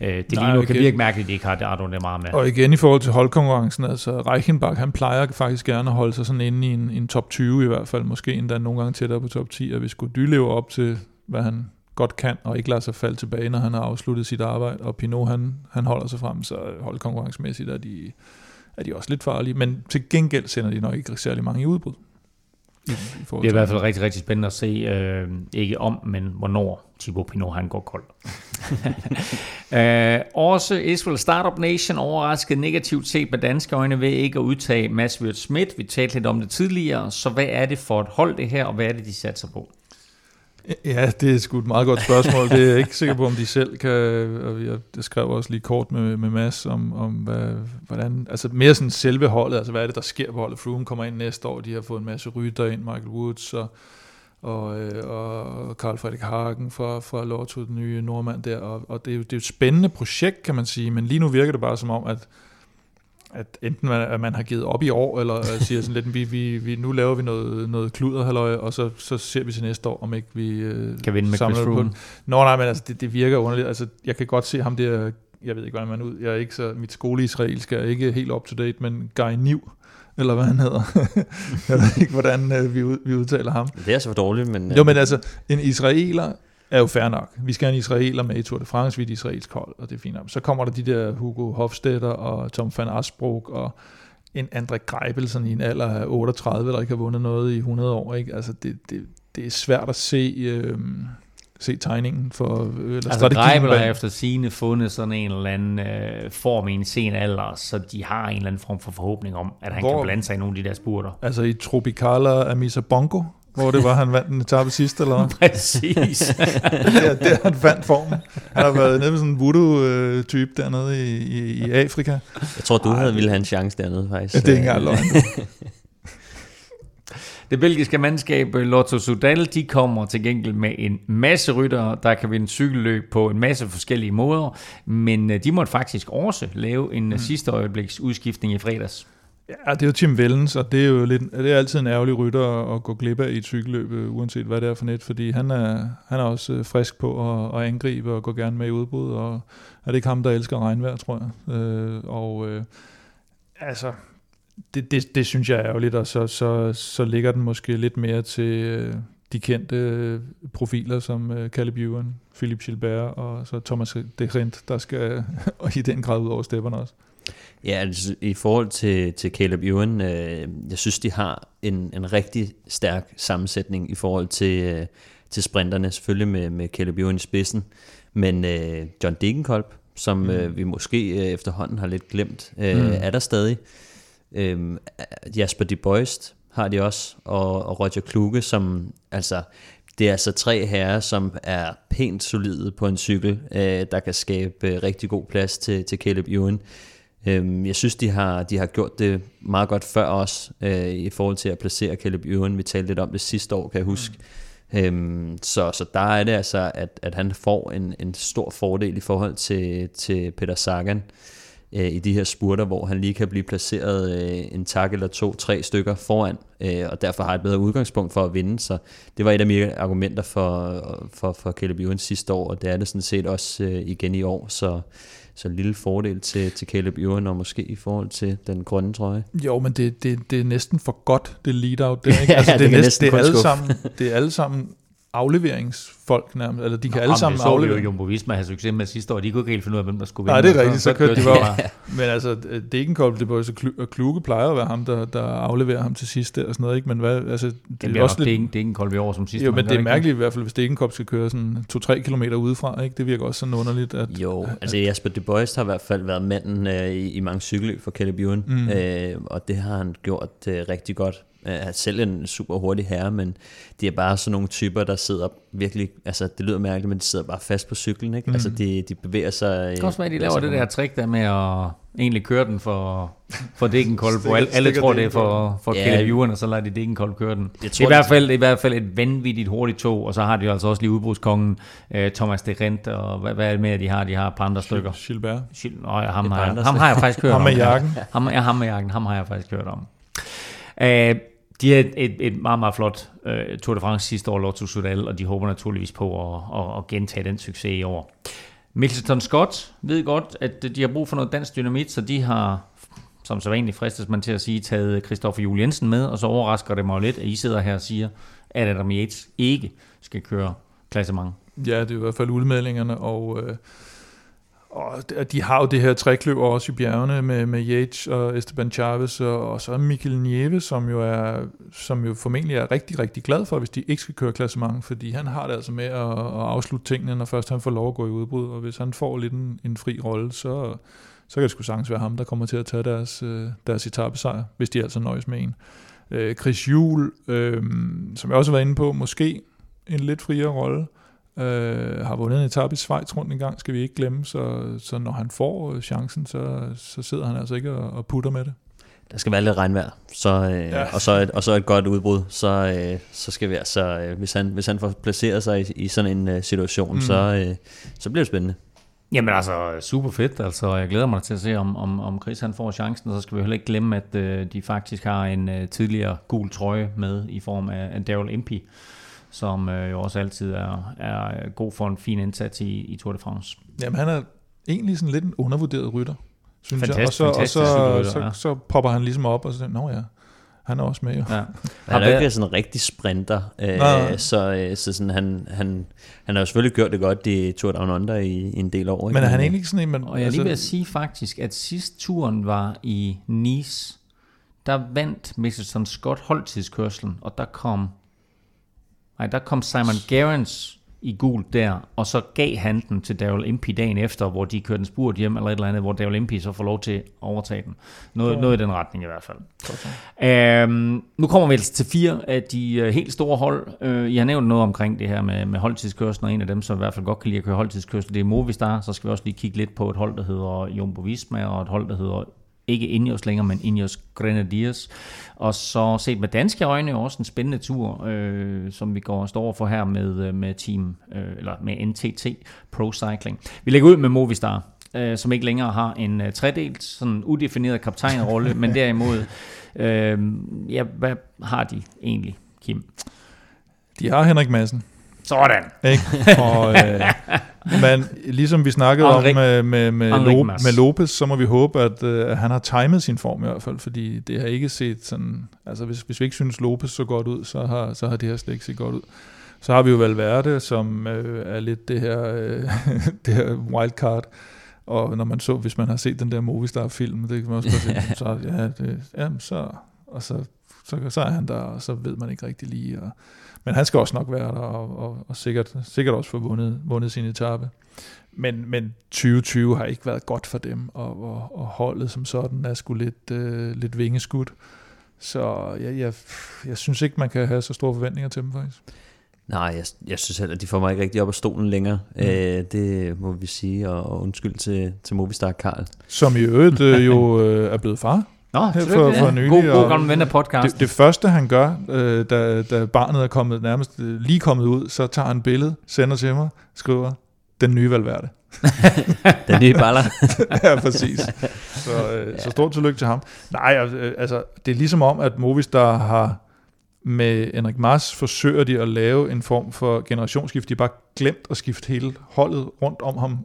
øh, det lige nu kan virke mærkeligt, at de ikke har det Ardo meget med. Og igen i forhold til holdkonkurrencen, altså Reichenbach, han plejer faktisk gerne at holde sig sådan inde i en, en top 20 i hvert fald, måske endda nogle gange tættere på top 10, og hvis Gody lever op til, hvad han godt kan, og ikke lader sig falde tilbage, når han har afsluttet sit arbejde, og Pinot, han, han holder sig frem, så holdkonkurrencemæssigt er de, er de også lidt farlige, men til gengæld sender de nok ikke særlig mange i udbrud. I, i forhold Det er i hvert fald rigtig, rigtig spændende at se, øh, ikke om, men hvornår Thibaut Pinot han går kold. [LAUGHS] øh, også Israel Startup Nation overraskede negativt set med danske øjne ved ikke at udtage Mads Wirt Schmidt. Vi talte lidt om det tidligere, så hvad er det for et hold det her, og hvad er det, de satser på? Ja, det er sgu et meget godt spørgsmål. Det er jeg ikke sikker på, om de selv kan... Og jeg, jeg skrev også lige kort med, med Mads om, om hvad, hvordan... Altså mere sådan selve holdet, altså hvad er det, der sker på holdet. Froome kommer ind næste år, de har fået en masse rytter ind, Michael Woods og, og, øh, og Carl Frederik Hagen fra, fra Lotto, den nye nordmand der. Og, og det, er jo, det er jo et spændende projekt, kan man sige, men lige nu virker det bare som om, at at enten man, at man har givet op i år, eller øh, siger sådan lidt, vi, vi, vi, nu laver vi noget, noget kluder, halløj, og så, så ser vi til næste år, om ikke vi øh, Kan vinde med samler Chris det på den. Nå nej, men altså, det, det virker underligt. Altså, jeg kan godt se ham der, jeg ved ikke, hvordan man ud, jeg er ikke så, mit skole-israelsk er ikke helt up to date, men Guy Niv, eller hvad han hedder. [LAUGHS] jeg ved ikke, hvordan øh, vi, ud, vi udtaler ham. det er altså for dårligt, men... Jo, men altså, en israeler er jo fair nok. Vi skal have en israeler med i Tour de France, vi er et israelsk hold, og det er fint. nok. Så kommer der de der Hugo Hofstetter og Tom van Asbrook og en André Greipel, sådan i en alder af 38, der ikke har vundet noget i 100 år. Ikke? Altså, det, det, det er svært at se, øh, se tegningen for, øh, eller Altså strategien Greibel har efter sine fundet sådan en eller anden øh, form i en sen alder, så de har en eller anden form for forhåbning om, at han Hvor- kan blande sig i nogle af de der spurter. Altså i Tropicala Amisa Bongo, hvor det var, han vandt en etape sidst, eller hvad? [LAUGHS] Præcis. det, er, det er, han fandt formen. Han har været nede med sådan en voodoo-type dernede i, i, i Afrika. Jeg tror, du havde ville have en chance dernede, faktisk. Ja, det er ikke engang løgn. [LAUGHS] Det belgiske mandskab øh, Lotto Sudal, de kommer til gengæld med en masse ryttere, der kan vinde cykelløb på en masse forskellige måder, men øh, de måtte faktisk også lave en mm. sidste øjebliks udskiftning i fredags. Ja, det er jo Tim Vellens, og det er jo lidt, det er altid en ærgerlig rytter at, gå glip af i et cykelløb, øh, uanset hvad det er for net, fordi han er, han er også øh, frisk på at, at angribe og gå gerne med i udbrud, og er det ikke ham, der elsker regnvejr, tror jeg. Øh, og øh, altså, det, det, det synes jeg er ærgerligt, og så, så, så ligger den måske lidt mere til øh, de kendte øh, profiler, som øh, Caleb Ewan, Philip Gilbert og så Thomas de der skal [LAUGHS] i den grad ud over stepperne også. Ja, altså, i forhold til, til Caleb Ewan, øh, jeg synes, de har en, en rigtig stærk sammensætning i forhold til, øh, til sprinterne, selvfølgelig med, med Caleb Ewan i spidsen, men øh, John Degenkolb, som mm. øh, vi måske øh, efterhånden har lidt glemt, øh, mm. er der stadig. Øh, Jasper de Boist har de også, og, og Roger Kluge, som altså, det er altså tre herrer, som er pænt solide på en cykel, øh, der kan skabe øh, rigtig god plads til, til Caleb Ewan. Øh, jeg synes, de har, de har gjort det meget godt før os, øh, i forhold til at placere Caleb Ewan. Vi talte lidt om det sidste år, kan jeg huske. Mm. Øhm, så, så der er det altså, at, at han får en, en stor fordel i forhold til, til Peter Sagan øh, i de her spurter, hvor han lige kan blive placeret øh, en tak eller to, tre stykker foran, øh, og derfor har et bedre udgangspunkt for at vinde. Så det var et af mine argumenter for, for, for Caleb Ewan sidste år, og det er det sådan set også øh, igen i år. Så, så en lille fordel til, til Caleb Ewan, og måske i forhold til den grønne trøje. Jo, men det, det, det er næsten for godt, det lead-out. Det, ikke? [LAUGHS] Altså, Ja, det, det er næsten, næsten det, er alle sammen, det er alle sammen afleveringsfolk nærmest, eller de kan alle Jamen, sammen det så vi jo aflevere. Jumbo Visma have succes med sidste år. De kunne ikke helt finde ud af, hvem der skulle Nej, vinde. det er rigtigt, så kørte de bare. [LAUGHS] Men altså, det var jo så Klu- og Kluge plejer at være ham, der, der afleverer ham til sidst der og sådan noget, ikke? Men hvad, altså, det, Det er også nok, lidt, det, er ikke, det er ikke en kolde år som sidste jo, år, men det er ikke mærkeligt i hvert fald, hvis Degenkolb skal køre sådan 2-3 km udefra, ikke? Det virker også sådan underligt, at Jo, altså Jasper De Boist har i hvert fald været manden øh, i, i mange cykelløb for Caleb Ewan, mm. øh, og det har han gjort øh, rigtig godt. Øh, er selv en super hurtig herre, men de er bare sådan nogle typer, der sidder virkelig, altså det lyder mærkeligt, men de sidder bare fast på cyklen, ikke? Mm. Altså de, de bevæger sig... Det kan også være, at de laver det der trick der med at egentlig køre den for, for Degenkolb, hvor alle, alle tror, det er for, for Ja. Ewan, og så lader de Degenkolb køre den. Jeg Det er, i hvert fald, det er i hvert fald et vanvittigt hurtigt tog, og så har de jo altså også lige udbrudskongen, øh, Thomas de Rent, og hvad, hvad er det med, at de har? De har et par andre stykker. Gilbert. Gilles, Nå, ja, ham, har, ham har jeg faktisk [LAUGHS] hørt Ham om. med jakken. Ham, ja, ham med jakken, ham har jeg faktisk hørt om. Uh, de havde et, et, meget, meget flot uh, Tour de France sidste år, Lotto Sudal, og de håber naturligvis på at, at, at gentage den succes i år. Middleton Scott ved godt, at de har brug for noget dansk dynamit, så de har, som så vanligt fristes man til at sige, taget Christoffer Juel Jensen med, og så overrasker det mig lidt, at I sidder her og siger, at Adam Yates ikke skal køre klassement. Ja, det er i hvert fald udmeldingerne, og, øh, og de- har jo det her trækløver også i bjergene med, med Yates og Esteban Chavez, og, og så Mikkel Nieve, som jo, er, som jo formentlig er rigtig, rigtig glad for, hvis de ikke skal køre klassement, fordi han har det altså med at, at afslutte tingene, når først han får lov at gå i udbrud, og hvis han får lidt en, en fri rolle, så, så kan det sgu sagtens være ham, der kommer til at tage deres, øh, deres etappesejr, hvis de altså nøjes med en. Øh, Chris Juhl, øh, som jeg også var inde på, måske en lidt friere rolle, øh, har vundet en etape i Schweiz rundt en gang, skal vi ikke glemme, så, så når han får øh, chancen, så, så sidder han altså ikke og, og putter med det. Der skal være lidt regnvejr, så, øh, Ja. og, så et, og så et godt udbrud, så, øh, så skal vi altså, øh, hvis, han, hvis han får placeret sig i, i sådan en øh, situation, Mm. mm. så, øh, så bliver det spændende. Jamen altså, super fedt. Altså, jeg glæder mig til at se, om, om, om Chris han får chancen, og så skal vi heller ikke glemme, at øh, de faktisk har en øh, tidligere gul trøje med i form af, af Daryl Impey, som øh, jo også altid er, er god for en fin indsats i, i Tour de France. Jamen han er egentlig sådan lidt en undervurderet rytter, synes jeg. Og Fantastisk, så, og fantastisk så, så, ja. så popper han ligesom op og så nå ja, han er også med jo. Ja. Han er jo ikke sådan en rigtig sprinter, øh, Nej. så, øh, så sådan, han, han, han har jo selvfølgelig gjort det godt i Tour Down Under i, i en del år. Men er han øh, egentlig ikke sådan en, man, Og jeg er lige ved at sige faktisk, at sidst turen var i Nice, der vandt Mickelson Scott holdtidskørslen, og der kom, nej, der kom Simon Gerrans i gul der, og så gav han den til Daryl Impey dagen efter, hvor de kørte en spurt hjem, eller et eller andet, hvor Daryl Impey så får lov til at overtage den. Noget, noget i den retning i hvert fald. Øhm, nu kommer vi altså til fire af de øh, helt store hold. Øh, I har nævnt noget omkring det her med, med holdtidskørslen, og en af dem, som i hvert fald godt kan lide at køre holdtidskørsel, det er Movistar. Så skal vi også lige kigge lidt på et hold, der hedder Jumbo Visma, og et hold, der hedder ikke Ineos længere, men Ineos Grenadiers. Og så set med danske øjne også en spændende tur, øh, som vi går og står for her med, øh, med team, øh, eller med NTT Pro Cycling. Vi lægger ud med Movistar, øh, som ikke længere har en øh, tredelt, sådan udefineret kaptajnrolle, men derimod, [LAUGHS] øh, ja, hvad har de egentlig, Kim? De har Henrik Madsen. Sådan. Ikke? Og, øh, men ligesom vi snakkede Henrik- om med, med, med, Henrik Lo, med Lopez, så må vi håbe, at, øh, han har timet sin form i hvert fald, fordi det har ikke set sådan, altså hvis, hvis vi ikke synes Lopez så godt ud, så har, så har det her slet ikke set godt ud. Så har vi jo Valverde, som øh, er lidt det her, øh, [LAUGHS] det her wildcard, og når man så, hvis man har set den der Movistar-film, det kan man også godt se, så, ja, det, ja, så, og så så, så er han der, og så ved man ikke rigtig lige. Og, men han skal også nok være der, og, og, og sikkert, sikkert også få vundet, vundet sin etape. Men, men 2020 har ikke været godt for dem, og, og, og holdet som sådan er sgu lidt, øh, lidt vingeskudt. Så jeg, jeg, jeg synes ikke, man kan have så store forventninger til dem faktisk. Nej, jeg, jeg synes heller, de får mig ikke rigtig op af stolen længere. Mm. Øh, det må vi sige, og, og undskyld til, til Movistar Karl. Som i øvrigt øh, jo [LAUGHS] øh, er blevet far. Nå, Her tillykke, for- for ja. nylig, God, god gammel ven af podcast. Det, det første han gør, øh, da, da barnet er kommet nærmest øh, lige kommet ud, så tager han et billede, sender til mig, skriver, den nye Valverde. [LAUGHS] Den nye baller. [LAUGHS] ja, præcis. Så, øh, så stort tillykke til ham. Nej, øh, altså, det er ligesom om, at Movistar har med Henrik Mars forsøger de at lave en form for generationsskift. De har bare glemt at skifte hele holdet rundt om ham.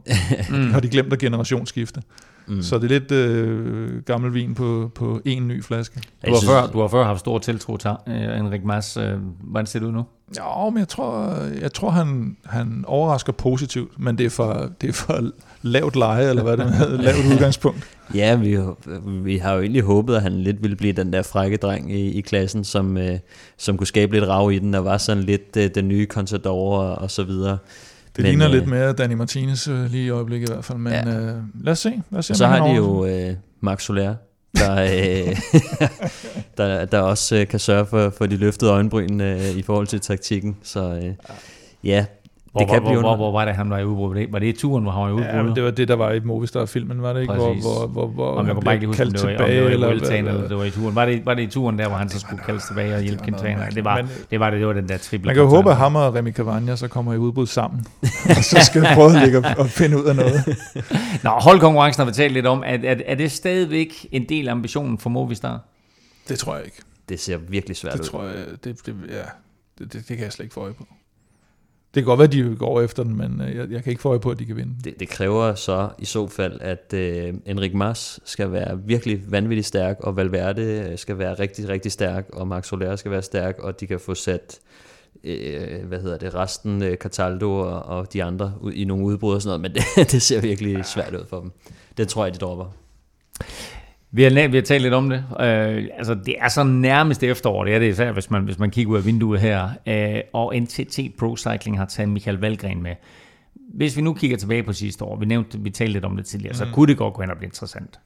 mm. [LAUGHS] Har de glemt at generationsskifte. Mm. Så det er lidt øh, gammel vin på, på en ny flaske. Du har, før, du har før haft stor tiltro til Henrik Mas. Uh, hvordan ser det ud nu? Ja, men jeg tror, jeg tror han, han overrasker positivt, men det er for, det er for lavt leje, eller hvad det hedder, [LAUGHS] lavt udgangspunkt. Ja, vi, vi har jo egentlig håbet, at han lidt ville blive den der frække dreng i, i klassen, som, øh, som kunne skabe lidt rav i den, og var sådan lidt øh, den nye Contador og, og så videre. Det Men, ligner øh, lidt mere Danny Martinez øh, lige i øjeblikket i hvert fald, men ja. øh, lad os se. Lad os se så har de jo øh, Max Soler, der, øh, [LAUGHS] der, der også øh, kan sørge for, for de løftede øjenbryn øh, i forhold til taktikken. Så øh, ja, hvor, det kan hvor, blive hvor, hvor, var det, han var i udbrud? Var det i turen, hvor han var i udbrud? Ja, det var det, der var i Movistar-filmen, var det ikke? Præcis. Hvor, hvor, hvor, hvor Om jeg kunne bare ikke huske, om det var, tilbage, om det var i Vueltaen, eller, eller det var i turen. Var det, var det i turen der, hvor han så skulle kaldes tilbage og hjælpe Quintana? Det var, men, det var det, det var den der triple. Man kan jo håbe, at ham og Remy Cavagna så kommer i udbrud sammen. [LAUGHS] og så skal prøve at ligge og finde ud af noget. [LAUGHS] Nå, holdkonkurrencen har vi talt lidt om. Er, er, er det stadigvæk en del af ambitionen for Movistar? Det tror jeg ikke. Det ser virkelig svært det ud. Det tror jeg, det, det, ja, det, det, det kan jeg slet ikke få øje på. Det kan godt være, at de går efter den, men jeg, jeg kan ikke få øje på, at de kan vinde. Det, det kræver så i så fald, at øh, Enrik Mas skal være virkelig vanvittigt stærk, og Valverde skal være rigtig, rigtig stærk, og Max Soler skal være stærk, og de kan få sat øh, hvad hedder det, resten, øh, Cataldo og, og de andre ud, i nogle udbrud og sådan noget, men [LAUGHS] det, det ser virkelig svært ud for dem. Det tror jeg, de dropper. Vi har, vi har talt lidt om det. Øh, altså, det er så nærmest efterår, det er det især, hvis man, hvis man kigger ud af vinduet her. Øh, og NTT Pro Cycling har taget Michael Valgren med. Hvis vi nu kigger tilbage på sidste år, vi nævnte, vi talte lidt om det tidligere, mm. så kunne det godt gå hen og blive interessant.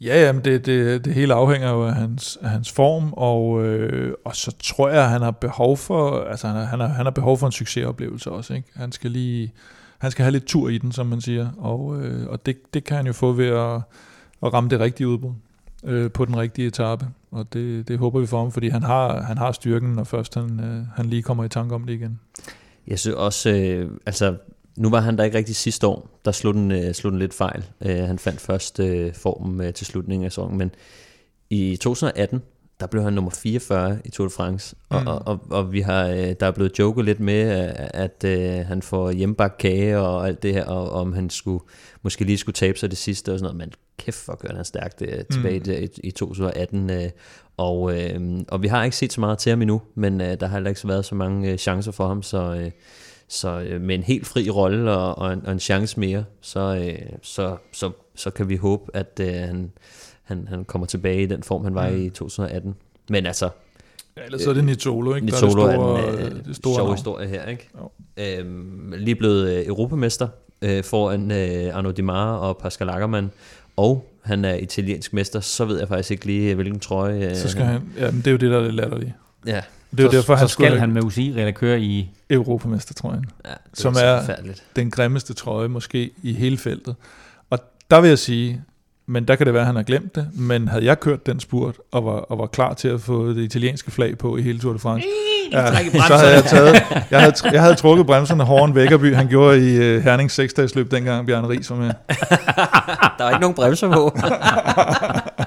Ja, jamen det, det, det hele afhænger jo af hans, af hans form, og, øh, og så tror jeg, at han har behov for, altså han har, han har, han har behov for en succesoplevelse også. Ikke? Han skal lige, han skal have lidt tur i den, som man siger, og, øh, og det, det kan han jo få ved at, at ramme det rigtige udbrud øh, på den rigtige etape, og det, det håber vi for ham, fordi han har, han har styrken, når først han, øh, han lige kommer i tanke om det igen. Jeg synes også, øh, altså nu var han der ikke rigtig sidste år, der slog den, øh, slog den lidt fejl. Øh, han fandt først øh, formen øh, til slutningen af sæsonen, men i 2018, der blev han nummer 44 i Tour de France, og, mm. og, og, og vi har, øh, der er blevet joket lidt med, at, at øh, han får hjemmebagt kage og alt det her, og om han skulle, måske lige skulle tabe sig det sidste og sådan noget, men kæft for gør han stærkt øh, tilbage mm. i, i 2018, øh, og, øh, og vi har ikke set så meget til ham endnu, men øh, der har heller ikke været så mange øh, chancer for ham, så... Øh, så øh, med en helt fri rolle og, og, en, og en chance mere, så, øh, så, så, så kan vi håbe, at øh, han, han, han kommer tilbage i den form, han var mm. i 2018. Men altså... Ja, ellers øh, er det Nitolo, ikke? Nitolo der er, det store, er en øh, sjov historie her, ikke? Øhm, lige blevet øh, europamester øh, foran øh, Arnaud Dimar og Pascal Ackermann, og han er italiensk mester, så ved jeg faktisk ikke lige, hvilken trøje... Øh, så skal han... Ja, men det er jo det, der er det latterlige. Ja, det er så, derfor, så han skal han med UCI eller køre i Europamestertrøjen, ja, som er den grimmeste trøje måske i hele feltet. Og der vil jeg sige, men der kan det være, at han har glemt det, men havde jeg kørt den spurt og var, og var klar til at få det italienske flag på i hele Tour de France, ja, så havde jeg taget, jeg havde, [LAUGHS] jeg havde trukket bremserne hårdere end Vækkerby, han gjorde i uh, Herning 6 løb dengang Bjørn Ries [LAUGHS] var med. der var ikke nogen bremser på. [LAUGHS]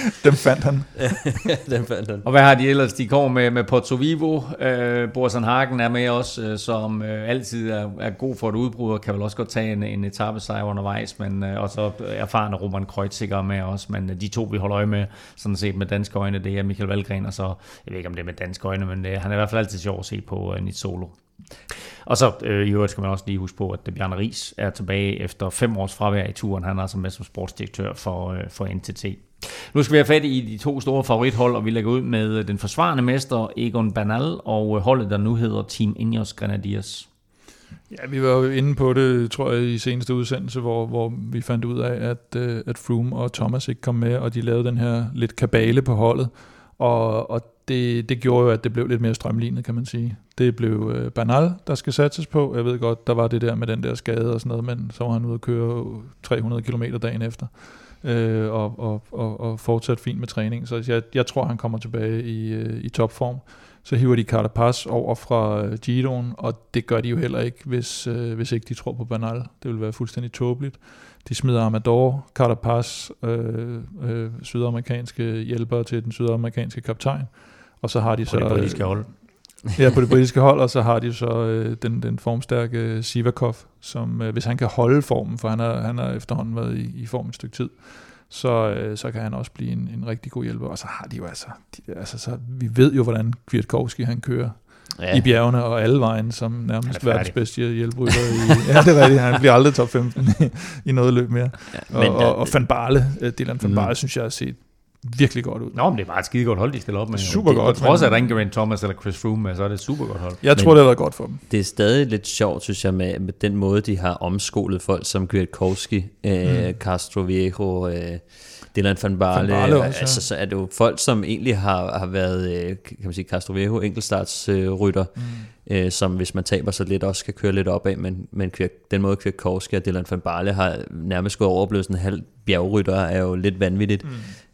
[LAUGHS] Dem fandt han. [LAUGHS] Dem fandt han. Og hvad har de ellers? De kommer med, med Porto Vivo. Øh, Borsen Hagen er med også, øh, som øh, altid er, er god for et udbrud, og kan vel også godt tage en, en etappesejr undervejs. Men øh, også erfarne Roman Kreuziger med også. Men øh, de to, vi holder øje med, sådan set med danske øjne, det er Michael Valgren, og så, jeg ved ikke om det er med danske øjne, men øh, han er i hvert fald altid sjov at se på øh, Nit Solo. Og så øh, i øvrigt skal man også lige huske på, at Bjarne Ries er tilbage efter fem års fravær i turen. Han er altså med som sportsdirektør for, øh, for NTT. Nu skal vi have fat i de to store favorithold, og vi lægger ud med øh, den forsvarende mester Egon Bernal og øh, holdet, der nu hedder Team Ineos Grenadiers. Ja, vi var jo inde på det, tror jeg, i seneste udsendelse, hvor, hvor vi fandt ud af, at, øh, at Froome og Thomas ikke kom med, og de lavede den her lidt kabale på holdet. Og, og det, det gjorde jo, at det blev lidt mere strømlignet, kan man sige. Det blev øh, banal, der skal satses på. Jeg ved godt, der var det der med den der skade og sådan noget, men så var han ude at køre 300 km dagen efter. Øh, og, og, og, og fortsat fint med træning. Så jeg, jeg tror, han kommer tilbage i, øh, i topform. Så hiver de Carapaz over fra øh, Giroen, og det gør de jo heller ikke, hvis, øh, hvis ikke de tror på Banal. Det vil være fuldstændig tåbeligt. De smider Amador, Carapaz, øh, øh, sydamerikanske hjælpere til den sydamerikanske kaptajn. Og så har de På så... det britiske hold. Ja, på det britiske hold, og så har de så øh, den, den formstærke Sivakov, som øh, hvis han kan holde formen, for han har, han har efterhånden været i, i form et stykke tid, så, øh, så kan han også blive en, en rigtig god hjælper. Og så har de jo altså, de, altså så, vi ved jo, hvordan Kwiatkowski han kører ja. i bjergene og alle vejen, som nærmest er verdens bedste hjælperytter. I, [LAUGHS] ja, det er rigtigt. Han bliver aldrig top 15 i, i noget løb mere. Ja, Og, men, og, og Van Barle, øh, Dylan Van Mm. Barle, synes jeg har set virkelig godt ud. Nå, men det er bare et skide godt hold, de stiller op med. Super det, godt, På trods af, at der ikke er Geraint Thomas eller Chris Froome med, så er det et super godt hold. Jeg Men- tror, det har været godt for dem. det er stadig lidt sjovt, synes jeg, med, med den måde, de har omskolet folk som Kwiatkowski, øh, Mm. Castro Viejo, øh, Dylan van Barle. Van Baarle også, ja. altså, så er det jo folk, som egentlig har, har været, øh, kan man sige, Castro Viejo, enkeltstartsrytter, øh, Mm. øh, som hvis man taber så lidt, også kan køre lidt opad, men, men den måde Kwiatkowski og Dylan van Barle har nærmest gået over og blevet sådan en halv bjergrytter, er jo lidt vanvittigt. Mm.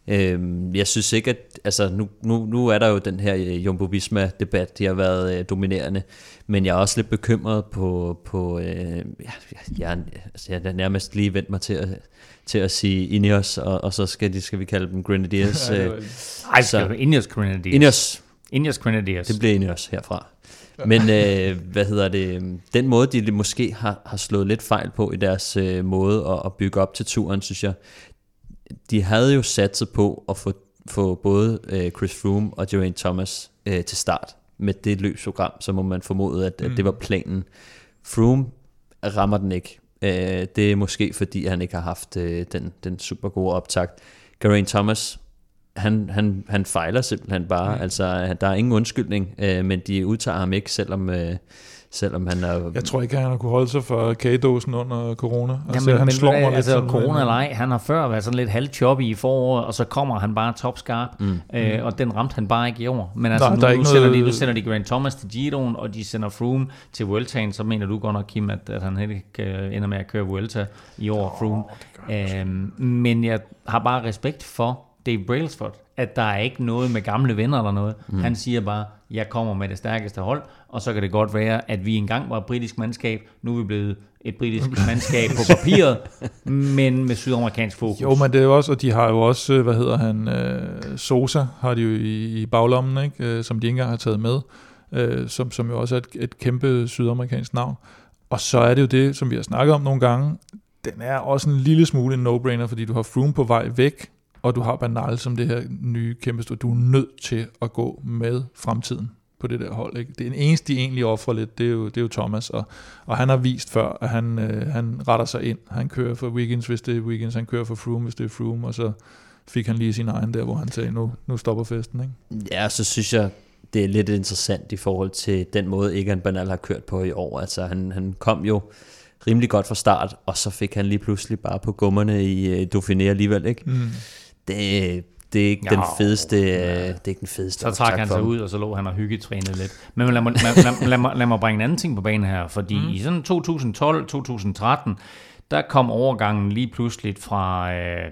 Øhm, jeg synes ikke, at altså, nu, nu, nu er der jo den her øh, Jumbo Visma-debat, de har været øh, dominerende, men jeg er også lidt bekymret på, på øh, ja, jeg, er- altså, jeg er nærmest lige vendt mig til at, til at sige Ineos, og, og så skal, de, skal vi kalde dem Grenadiers. Det [LAUGHS] øh, Ej, Så- så, Ineos Grenadiers. Ineos, Ineos Grenadiers. det bliver Ineos herfra. Men øh, hvad hedder det? Den måde, de måske har, har slået lidt fejl på i deres øh, måde at, at bygge op til turen, synes jeg, de havde jo satset på at få, få både øh, Chris Froome og Geraint Thomas øh, til start med det løbsprogram, så må man formode, at, at det var planen. Froome rammer den ikke. Øh, det er måske fordi, han ikke har haft øh, den, den super gode optakt. Geraint Thomas, han, han, han fejler simpelthen bare. Mm. Altså, der er ingen undskyldning, øh, men de udtager ham ikke, selvom, øh, selvom han er... Jeg tror ikke, at han har kunne holde sig for kagedåsen under corona. Altså, Jamen, han men, slår mig men, lidt altså, sådan, corona men- eller ej, han har før været sådan lidt halvchoppy i foråret, og så kommer han bare topskarp, mm. øh, og den ramte han bare ikke i år. Men altså, Nej, nu, der er nu, ikke sender noget- de, nu sender de Grant Thomas til Giroen, og de sender Froome til Vueltaen, så mener du godt nok, Kim, at, at han ikke øh, ender med at køre Vuelta i år, Froome. Øhm, men jeg har bare respekt for Dave Brailsford, at der er ikke noget med gamle venner eller noget. Mm. Han siger bare, jeg kommer med det stærkeste hold, og så kan det godt være, at vi engang var et britisk mandskab, nu er vi blevet et britisk [LAUGHS] mandskab på papiret, men med sydamerikansk fokus. Jo, men det er jo også, og de har jo også, øh, hvad hedder han, øh, Sosa har de jo i, i baglommen, ikke? Øh, som de ikke engang har taget med, øh, som, som jo også er et, et kæmpe sydamerikansk navn. Og så er det jo det, som vi har snakket om nogle gange, den er også en lille smule en no-brainer, fordi du har Froome på vej væk, og du har Bernal som det her nye kæmpe store. Du er nødt til at gå med fremtiden på det der hold. Ikke? Det er eneste, de egentlig offrer lidt, det er jo, det er jo Thomas, og, og han har vist før, at han, øh, han retter sig ind. Han kører for Wiggins, hvis det er Wiggins, han kører for Froome, hvis det er Froome, og så fik han lige sin egen der, hvor han sagde, nu, nu stopper festen. Ikke? Ja, så synes jeg, det er lidt interessant i forhold til den måde, Egan Bernal har kørt på i år. Altså, han, han kom jo rimelig godt fra start, og så fik han lige pludselig bare på gummerne i uh, Dauphiné alligevel, ikke? Mm. Det, det er ikke Jo, den fedeste, ja. ja. det er ikke den fedeste Så trak han sig ud, og så lå han og hyggetrænet lidt. Men lad mig, lad, lad, lad, mig, lad mig bringe en anden ting på banen her, fordi mm. i sådan 2012-2013, der kom overgangen lige pludselig fra øh,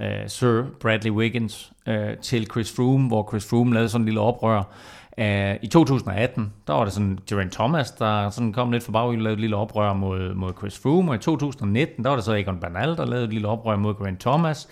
øh, Sir Bradley Wiggins øh, til Chris Froome, hvor Chris Froome lavede sådan en lille oprør. Uh, I 2018, der var det sådan Geraint Thomas, der sådan kom lidt for baghjul og lavede et lille oprør mod, mod Chris Froome, og i 2019, der var det så Egon Bernal, der lavede et lille oprør mod Geraint Thomas.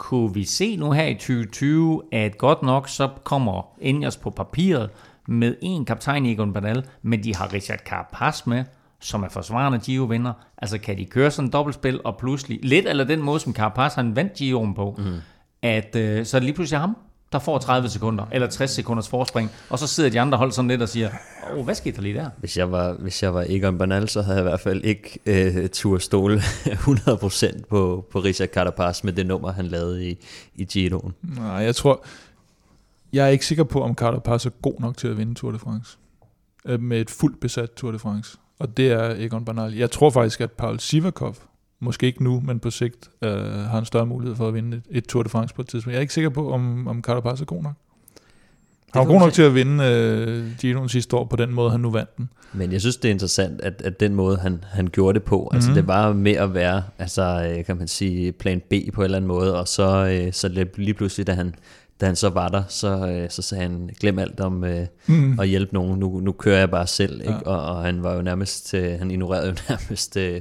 Kunne vi se nu her i 2020, at godt nok så kommer Ineos på papiret med en kaptajn Egon Bernal, men de har Richard Carapaz med, som er forsvarende Giro-vinder. Altså kan de køre sådan en dobbeltspil, og pludselig, lidt eller den måde, som Carapaz han vandt Giroen på, mm. at øh, så er det lige pludselig ham, der får 30 sekunder, eller 60 sekunders forspring, og så sidder de andre hold sådan lidt og siger, åh, hvad skete der lige der? Hvis jeg var, hvis jeg var Egon Bernal, så havde jeg i hvert fald ikke øh, tur stole [LAUGHS] 100% på, på Richard Carapaz med det nummer, han lavede i, i Giroen. Nej, jeg tror... Jeg er ikke sikker på, om Carapaz er god nok til at vinde Tour de France. Øh, Med et fuldt besat Tour de France. Og det er Egon Bernal. Jeg tror faktisk, at Paul Sivakov, måske ikke nu, men på sigt, øh, har en større mulighed for at vinde et, et Tour de France på et tidspunkt. Jeg er ikke sikker på, om, om Carapaz er god nok. Han var god nok til at vinde øh, Giroen sidste år på den måde, han nu vandt den. Men jeg synes, det er interessant, at, at den måde, han, han gjorde det på, altså Mhm. det var med at være, altså øh, kan man sige, plan B på en eller anden måde, og så, øh, så lige- lige pludselig, da han, da han så var der, så, øh, så sagde han, glem alt om øh, Mm. at hjælpe nogen, nu, nu kører jeg bare selv, ikke? Ja. Og, og han var jo nærmest, øh, han ignorerede jo [LAUGHS] nærmest øh,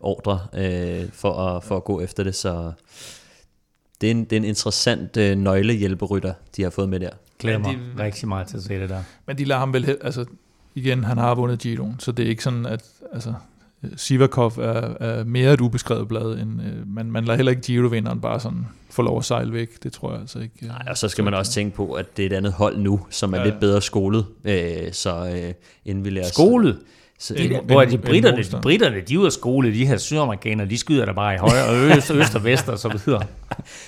ordre øh, for, at, for at gå efter det, så det er en, det er en interessant øh, nøglehjælperytter, de har fået med der. Glæder mig de- rigtig meget til at se det der. Men de lader ham vel, altså igen, han har vundet Giroen, så det er ikke sådan, at altså, øh, Sivakov er, er mere et ubeskrevet blad, end øh, man, man lader heller ikke Giro-vinderen bare sådan få lov at sejle væk. Det tror jeg altså ikke. øh, Nej, og så skal man også tænke på, at det er et andet hold nu, som er Ja, lidt bedre skolet, øh, så øh, inden vi lærer... Skole. Så, En- De, hvor er de en britterne, monster. britterne, de er ude af skole, de her sydamerikanere, de skyder der bare i højre og øst, øst og vest og så videre. [LAUGHS]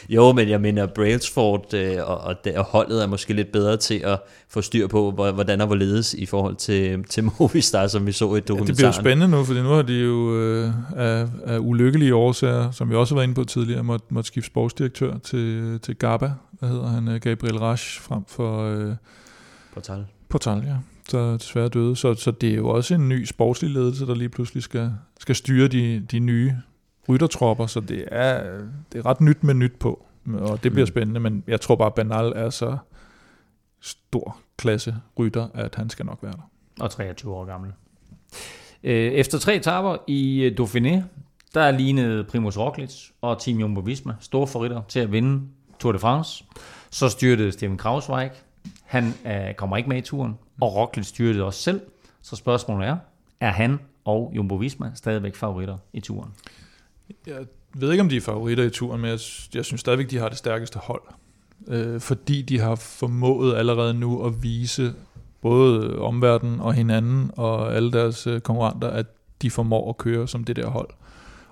Jo, men jeg mener, Brailsford øh, og, og, det, og holdet er måske lidt bedre til at få styr på, hvor- hvordan og hvorledes i forhold til, til [LAUGHS] Movistar, som vi så i Ja, det bliver jo dokumentaren. spændende nu, fordi nu har de jo øh, af, af ulykkelige årsager, som vi også var inde på tidligere, måtte, måtte skifte sportsdirektør til, til GABA, hvad hedder han, øh, Gabriel Rasch, frem for øh, Portal. Portal, ja, der desværre døde. Så, så det er jo også en ny sportslig ledelse, der lige pludselig skal, skal styre de, de nye ryttertropper, så det er, det er ret nyt med nyt på, og det bliver Mm. spændende, men jeg tror bare, Banal er så stor klasse rytter, at han skal nok være der. og 23 år gammel. Øh, Efter tre etaper i øh, Dauphiné, der lignede Primus Roglic og Team Jumbo-Visma store favoritter til at vinde Tour de France. Så styrtede Steven Krausweig. Han øh, kommer ikke med i turen, og Roglic det også selv. Så spørgsmålet er, er han og Jumbo-Visma stadigvæk favoritter i turen? Jeg ved ikke, om de er favoritter i turen, men jeg, jeg synes stadigvæk, de har det stærkeste hold. Øh, fordi de har formået allerede nu at vise både omverdenen og hinanden og alle deres øh, konkurrenter, at de formår at køre som det der hold.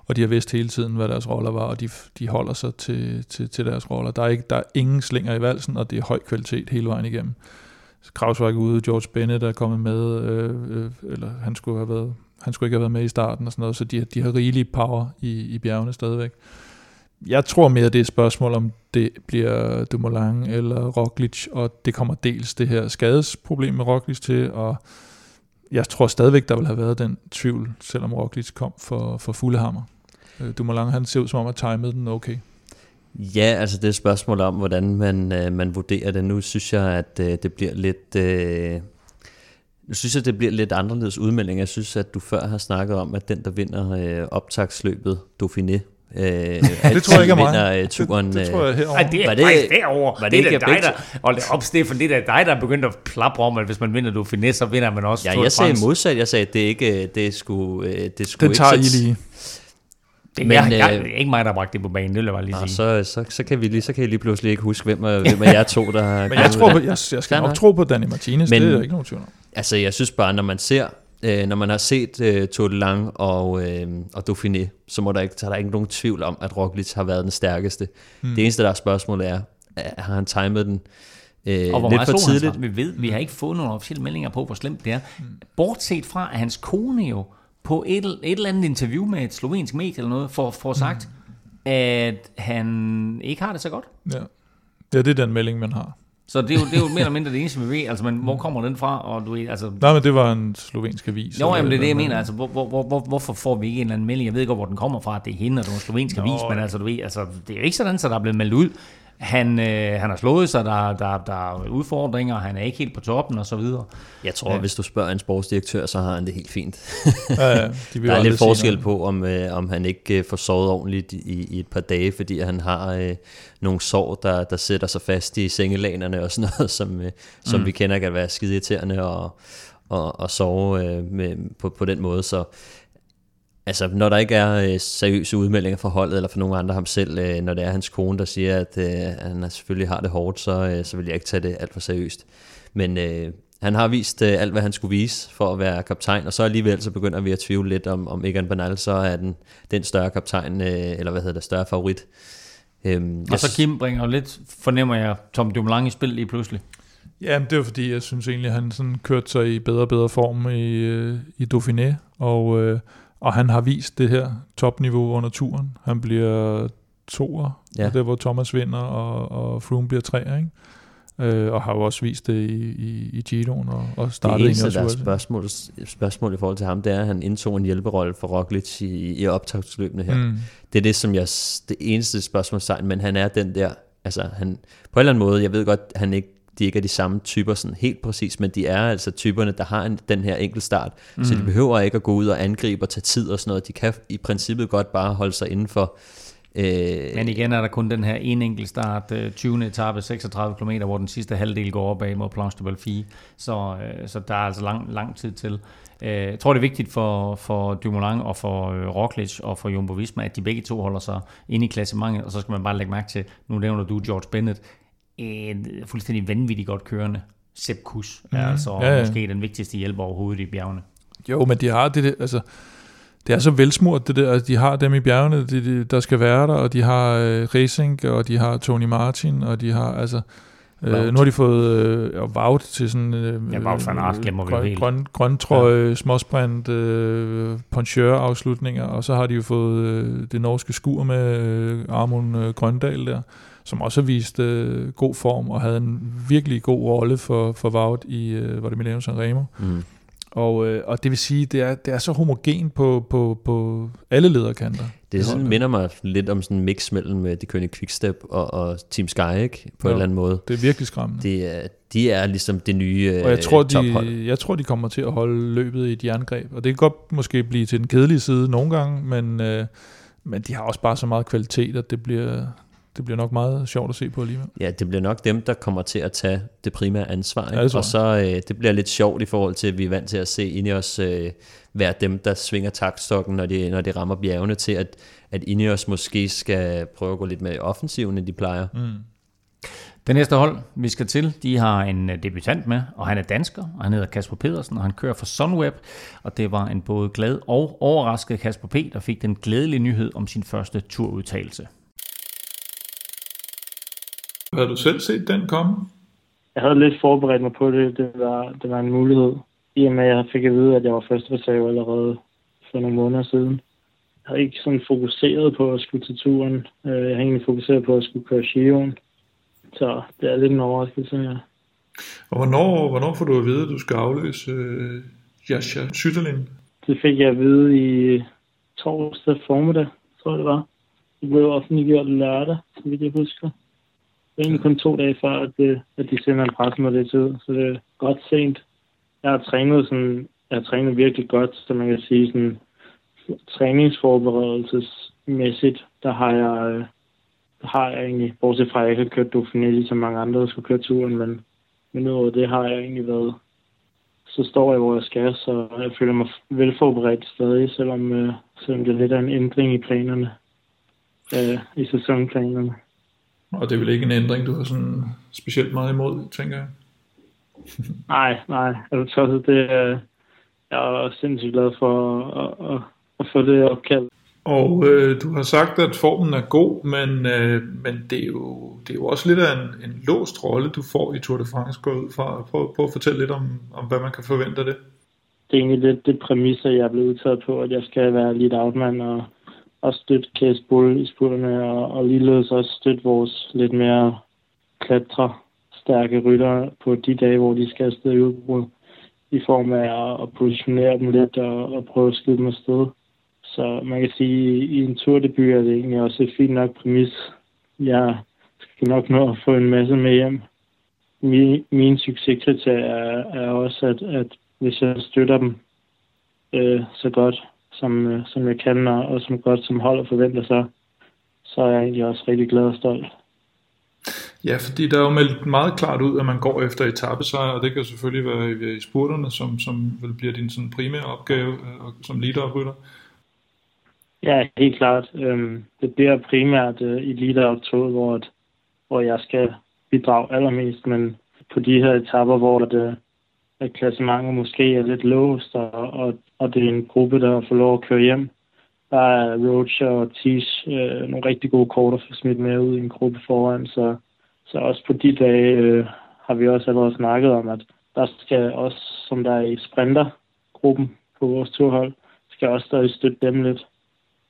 Og de har vidst hele tiden, hvad deres roller var, og de, de holder sig til, til, til deres roller. Der er, ikke, der er ingen slinger i valsen, og det er høj kvalitet hele vejen igennem. Kraus var ikke ude, George Bennett er kommet med, øh, øh, eller han skulle have været han skulle ikke have været med i starten og sådan noget, så de, de har rigelig power i, i bjergene stadigvæk. Jeg tror mere, det er et spørgsmål, om det bliver Dumoulin eller Roglic, og det kommer dels det her skadesproblem med Roglic til, og jeg tror stadigvæk, der vil have været den tvivl, selvom Roglic kom for, for fulde hammer. Øh, Dumoulin, han ser ud som om, at timede den okay. Ja, altså det er et spørgsmål om, hvordan man, øh, man vurderer det. Nu synes jeg, at øh, det bliver lidt... Øh, nu synes jeg, det bliver lidt anderledes udmelding. Jeg synes, at du før har snakket om, at den, der vinder øh, optagsløbet Dauphiné, øh, [LAUGHS] Det tror jeg ikke er mig. vinder øh, turen. Det, det tror jeg herovre. Ej, det er Var det- det, faktisk derovre. var det det, er dig, der... Da op, Stefan, det er dig, der er begyndt at plapre om, at hvis man vinder Dauphiné, så vinder man også Ja, jeg sagde modsat. Jeg sagde, at det ikke øh, det skulle, øh, det skulle Den tager I ikke lige. Det Men, er, jeg, jeg, øh, ikke mig, der har bragt det på banen, det vil jeg bare lige sige. så, så, så, kan vi lige, så kan jeg lige pludselig ikke huske, hvem er, hvem er [LAUGHS] jer to, der har Men jeg, tror på, jeg, jeg skal nok tro på Danny Martinez, Men- det er der ikke nogen tvivl om. Altså, jeg synes bare, når man ser, øh, når man har set øh, Tour de Lang og, øh, og Dauphiné, så, må der ikke, så er der ikke nogen tvivl om, at Roglic har været den stærkeste. Mm. Det eneste, der er spørgsmålet er, er har han timet den øh, Og hvor lidt meget for han tidligt? Vi ved, vi har ikke fået nogle officielle meldinger på, hvor slemt det er. Bortset fra, at hans kone jo på et, et eller andet interview med et slovensk medie eller noget, får, får sagt, at han ikke har det så godt. Ja. ja, det er den melding, man har. Så det er jo, det er jo mere eller mindre det eneste, vi ved. Altså, men hvor kommer den fra? Og du altså, Nej, men det var en slovensk avis. Jo, jamen, det er det, jeg mener. Altså, hvor, hvor, hvor, hvor, hvorfor får vi ikke en eller anden melding? Jeg ved godt, hvor den kommer fra, at det er hende, og det er en slovensk avis, men altså, du ved, altså, det er jo ikke sådan, så der er blevet meldt ud. Han, øh, han har slået sig, der, der, der er udfordringer, han er ikke helt på toppen, og så videre. Jeg tror, Ja. hvis du spørger en sportsdirektør, så har han det helt fint. Ja, ja, de [LAUGHS] Der er lidt forskel på, om, øh, om han ikke øh, får sovet ordentligt i, i et par dage, fordi han har øh, nogle sår, der, der sætter sig fast i sengelanerne og sådan noget, som, øh, som Mm. vi kender kan være skide irriterende og, og, og sove øh, med, på, på den måde. Så altså, når der ikke er øh, seriøse udmeldinger fra holdet, eller fra nogen andre ham selv, øh, når det er hans kone, der siger, at øh, han selvfølgelig har det hårdt, så, øh, så vil jeg ikke tage det alt for seriøst. Men øh, han har vist øh, alt, hvad han skulle vise for at være kaptajn, og så alligevel så begynder vi at tvivle lidt om, om Egan Bernal så er den, den større kaptajn, øh, eller hvad hedder det, større favorit. Øhm, og så Kim bringer lidt, fornemmer jeg, Tom Dumoulin i spil lige pludselig. Ja, det er fordi, jeg synes egentlig, at han sådan kørte sig i bedre og bedre form i, i Dauphiné, og, øh, og han har vist det her topniveau under turen. Han bliver toer, ja. der hvor Thomas vinder, og, og Froome bliver treer, ikke? øh, og har jo også vist det i, i, i Giroen og, og startet det eneste, der er spørgsmål, spørgsmål i forhold til ham, det er, at han indtog en hjælperolle for Roglic i, i optagsløbene her. Mm. Det er det, som jeg, det eneste spørgsmålstegn, men han er den der, altså han, på en eller anden måde, jeg ved godt, han ikke de ikke er de samme typer sådan helt præcis, men de er altså typerne, der har en, den her enkeltstart, mm. så de behøver ikke at gå ud og angribe og tage tid og sådan noget. De kan i princippet godt bare holde sig inden for Øh, Men igen er der kun den her en enkelt start, 20. Øh, etape, 36 km, hvor den sidste halvdel går opad mod Planche de Belfi, så, øh, så der er altså lang, lang tid til. Øh, jeg tror, det er vigtigt for, for Dumoulin og for Roglic og for Jumbo Visma, at de begge to holder sig inde i klassementet, og så skal man bare lægge mærke til, nu nævner du George Bennett, en fuldstændig vanvittigt godt kørende Sepp Kuss, mm. er altså ja, ja. måske den vigtigste hjælper overhovedet i bjergene. Jo, men de har det, altså, det er så velsmurt, det der. Altså, de har dem i bjergene, de, de, der skal være der, og de har øh, Racing, og de har Tony Martin, og de har, altså... Øh, nu har de fået øh, Vaut til sådan øh, ja, Vaut van Aert glemmer grøn, vi helt. Grøn, grøn trøje, ja. småsprint, øh, poncheur-afslutninger, og så har de jo fået øh, det norske skur med øh, Armund øh, Grøndal der, som også har vist øh, god form, og havde en virkelig god rolle for, for Vaut i, øh, var det Milano Sanremo. Mm. Og, øh, og det vil sige, det er, det er så homogen på, på, på alle lederkanter. Det sådan, minder mig lidt om sådan en mix mellem øh, det kønne Quickstep og, og Team Sky, ikke? På ja, en eller anden måde. Det er virkelig skræmmende. Det er, de er ligesom det nye og jeg tror, øh, de, jeg tror, de kommer til at holde løbet i et jerngreb. Og det kan godt måske blive til den kedelige side nogle gange, men, øh, men de har også bare så meget kvalitet, at det bliver, det bliver nok meget sjovt at se på alligevel. Ja, det bliver nok dem, der kommer til at tage det primære ansvar. Ikke? Ja, det og så øh, det bliver lidt sjovt i forhold til, at vi er vant til at se Ineos øh, være dem, der svinger taktstokken, når de, når de rammer bjergene, til at, at Ineos måske skal prøve at gå lidt mere i offensiven, end de plejer. Mm. Det næste hold, vi skal til, de har en øh, debutant med, og han er dansker, og han hedder Kasper Pedersen, og han kører for Sunweb, og det var en både glad og overrasket Kasper P., der fik den glædelige nyhed om sin første turudtagelse. Har du selv set den komme? Jeg havde lidt forberedt mig på det. Det var, det var en mulighed. I og med, at jeg fik at vide, at jeg var førstereserve allerede for nogle måneder siden. Jeg havde ikke sådan fokuseret på at skulle til turen. Øh, jeg har egentlig fokuseret på at skulle køre Giroen. Så det er lidt en overraskelse, ja. Og hvornår, hvornår får du at vide, at du skal afløse øh, Jascha Sütterlin? Det fik jeg at vide i torsdag formiddag, tror jeg det var. Det blev offentliggjort lørdag, så vidt jeg husker. Egentlig kun to dage før, at, det, at de sender en pressemeddelelse ud, så det er godt sent. Jeg har trænet, sådan, jeg har trænet virkelig godt, så man kan sige sådan, træningsforberedelsesmæssigt, der har jeg, der har jeg egentlig, bortset fra at jeg ikke har kørt Dauphiné, ligesom mange andre, der skulle køre turen, men, men udover det har jeg egentlig været, så står jeg, hvor jeg skal, så jeg føler mig velforberedt stadig, selvom, øh, selvom det er lidt af en ændring i planerne, øh, i sæsonplanerne. Og det er vel ikke en ændring, du har sådan specielt meget imod, tænker jeg? nej, nej. Altså, det, er, jeg er sindssygt glad for at, at, at få det opkald. Og øh, du har sagt, at formen er god, men, øh, men det, er jo, det er jo også lidt af en, en låst rolle, du får i Tour de France. Gå ud fra. Prøv, prøv at fortælle lidt om, om, hvad man kan forvente af det. Det er egentlig lidt det præmisser, jeg er blevet udtaget på, at jeg skal være lidt outman og og støtte Case Bull i spurterne, og, og ligeledes også støtte vores lidt mere klatre stærke rytter på de dage, hvor de skal afsted i udbrud, i form af at, at positionere dem lidt og, og prøve at skyde dem afsted. Så man kan sige, at i en turdebut er det egentlig også et fint nok præmis. Jeg skal nok nå at få en masse med hjem. Min, min succeskriterier er, er også, at, at hvis jeg støtter dem øh, så godt, som, øh, som jeg kan, og, og som godt som hold og forventer sig, så er jeg egentlig også rigtig glad og stolt. Ja, fordi der er jo meldt meget klart ud, at man går efter etappesejr, og det kan selvfølgelig være i, spurterne, som, som vil blive din sådan primære opgave øh, som leaderrytter. Ja, helt klart. Øhm, det bliver primært øh, i Oktober, hvor, hvor jeg skal bidrage allermest, men på de her etapper, hvor det, at klassementet måske er lidt låst, og, og, og det er en gruppe, der får lov at køre hjem, der er Roach og Tish øh, nogle rigtig gode kort at få smidt med ud i en gruppe foran, så, så også på de dage øh, har vi også allerede snakket om, at der skal også, som der er i sprintergruppen på vores turhold, skal også stadig støtte dem lidt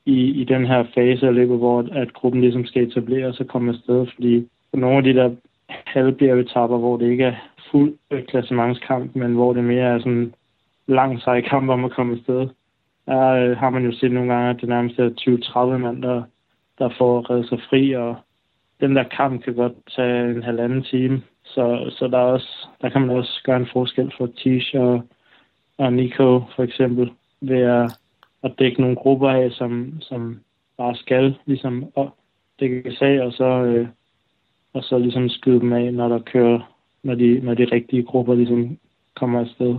i, i den her fase af løbet, hvor at gruppen ligesom skal etablere og komme afsted, fordi på nogle af de der halvbjergetapper, hvor det ikke er fuld øh, klassementskamp, men hvor det mere er sådan lang sej kamp om at komme afsted, der øh, har man jo set nogle gange, at det nærmest er 20-30 mand, der, der får reddet sig fri, og den der kamp kan godt tage en halvanden time. Så, så der, er også, der kan man også gøre en forskel for Tish og, og Nico for eksempel, ved at, at dække nogle grupper af, som, som bare skal ligesom dække sag, og så, øh, og så ligesom skyde dem af, når der kører, når de, når de rigtige grupper ligesom kommer afsted.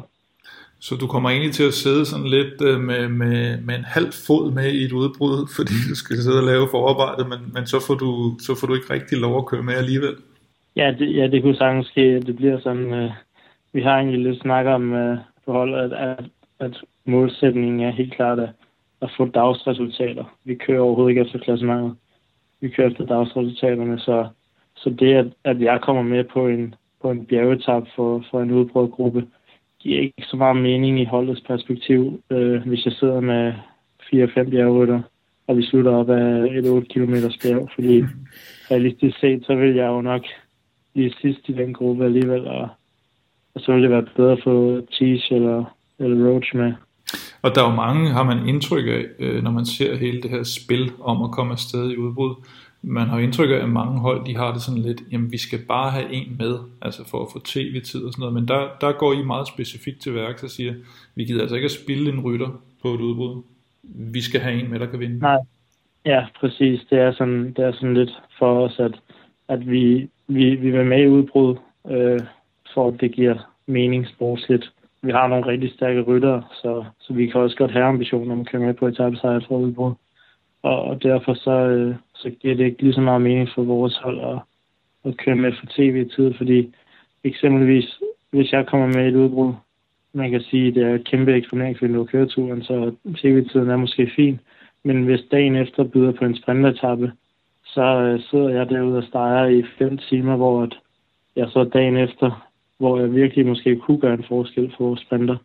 Så du kommer egentlig til at sidde sådan lidt øh, med, med, med en halv fod med i et udbrud, [LAUGHS] fordi du skal sidde og lave forarbejdet, men, men så, får du, så får du ikke rigtig lov at køre med alligevel. Ja, det, ja, det kunne sagtens ske. Det bliver sådan, øh, vi har egentlig lidt snakket om øh, forholdet, at, at, at målsætningen er helt klart at, at få dagsresultater. Vi kører overhovedet ikke efter klassementet. Vi kører efter dagsresultaterne, så, så det, at, at jeg kommer med på en, på en bjergetap for, for en udbrød gruppe, giver ikke så meget mening i holdets perspektiv, øh, hvis jeg sidder med 4-5 bjergrytter, og vi slutter op af et 8 km bjerg, fordi realistisk set, så vil jeg jo nok blive sidst i den gruppe alligevel, og, og så ville det være bedre at få Tish eller, eller Roach med. Og der er jo mange, har man indtryk af, øh, når man ser hele det her spil om at komme afsted i udbrud, man har indtryk af, at mange hold, de har det sådan lidt, jamen vi skal bare have en med, altså for at få tv-tid og sådan noget, men der, der går I meget specifikt til værk, og siger, vi gider altså ikke at spille en rytter på et udbrud. Vi skal have en med, der kan vinde. Nej, ja, præcis. Det er sådan, det er sådan lidt for os, at, at vi, vi, vi vil med i udbrud, øh, for at det giver mening sportsligt. Vi har nogle rigtig stærke rytter, så, så vi kan også godt have ambitioner om at køre med på et tabesejr for udbrud. Og, og derfor så, øh, så giver det ikke lige så meget mening for vores hold at, at køre med for tv-tid, fordi eksempelvis, hvis jeg kommer med et udbrud, man kan sige, at det er et kæmpe eksponeringsvindue at køre så tv-tiden er måske fin. Men hvis dagen efter byder på en sprintetappe, så øh, sidder jeg derude og steger i fem timer, hvor at jeg så dagen efter, hvor jeg virkelig måske kunne gøre en forskel for sprinter,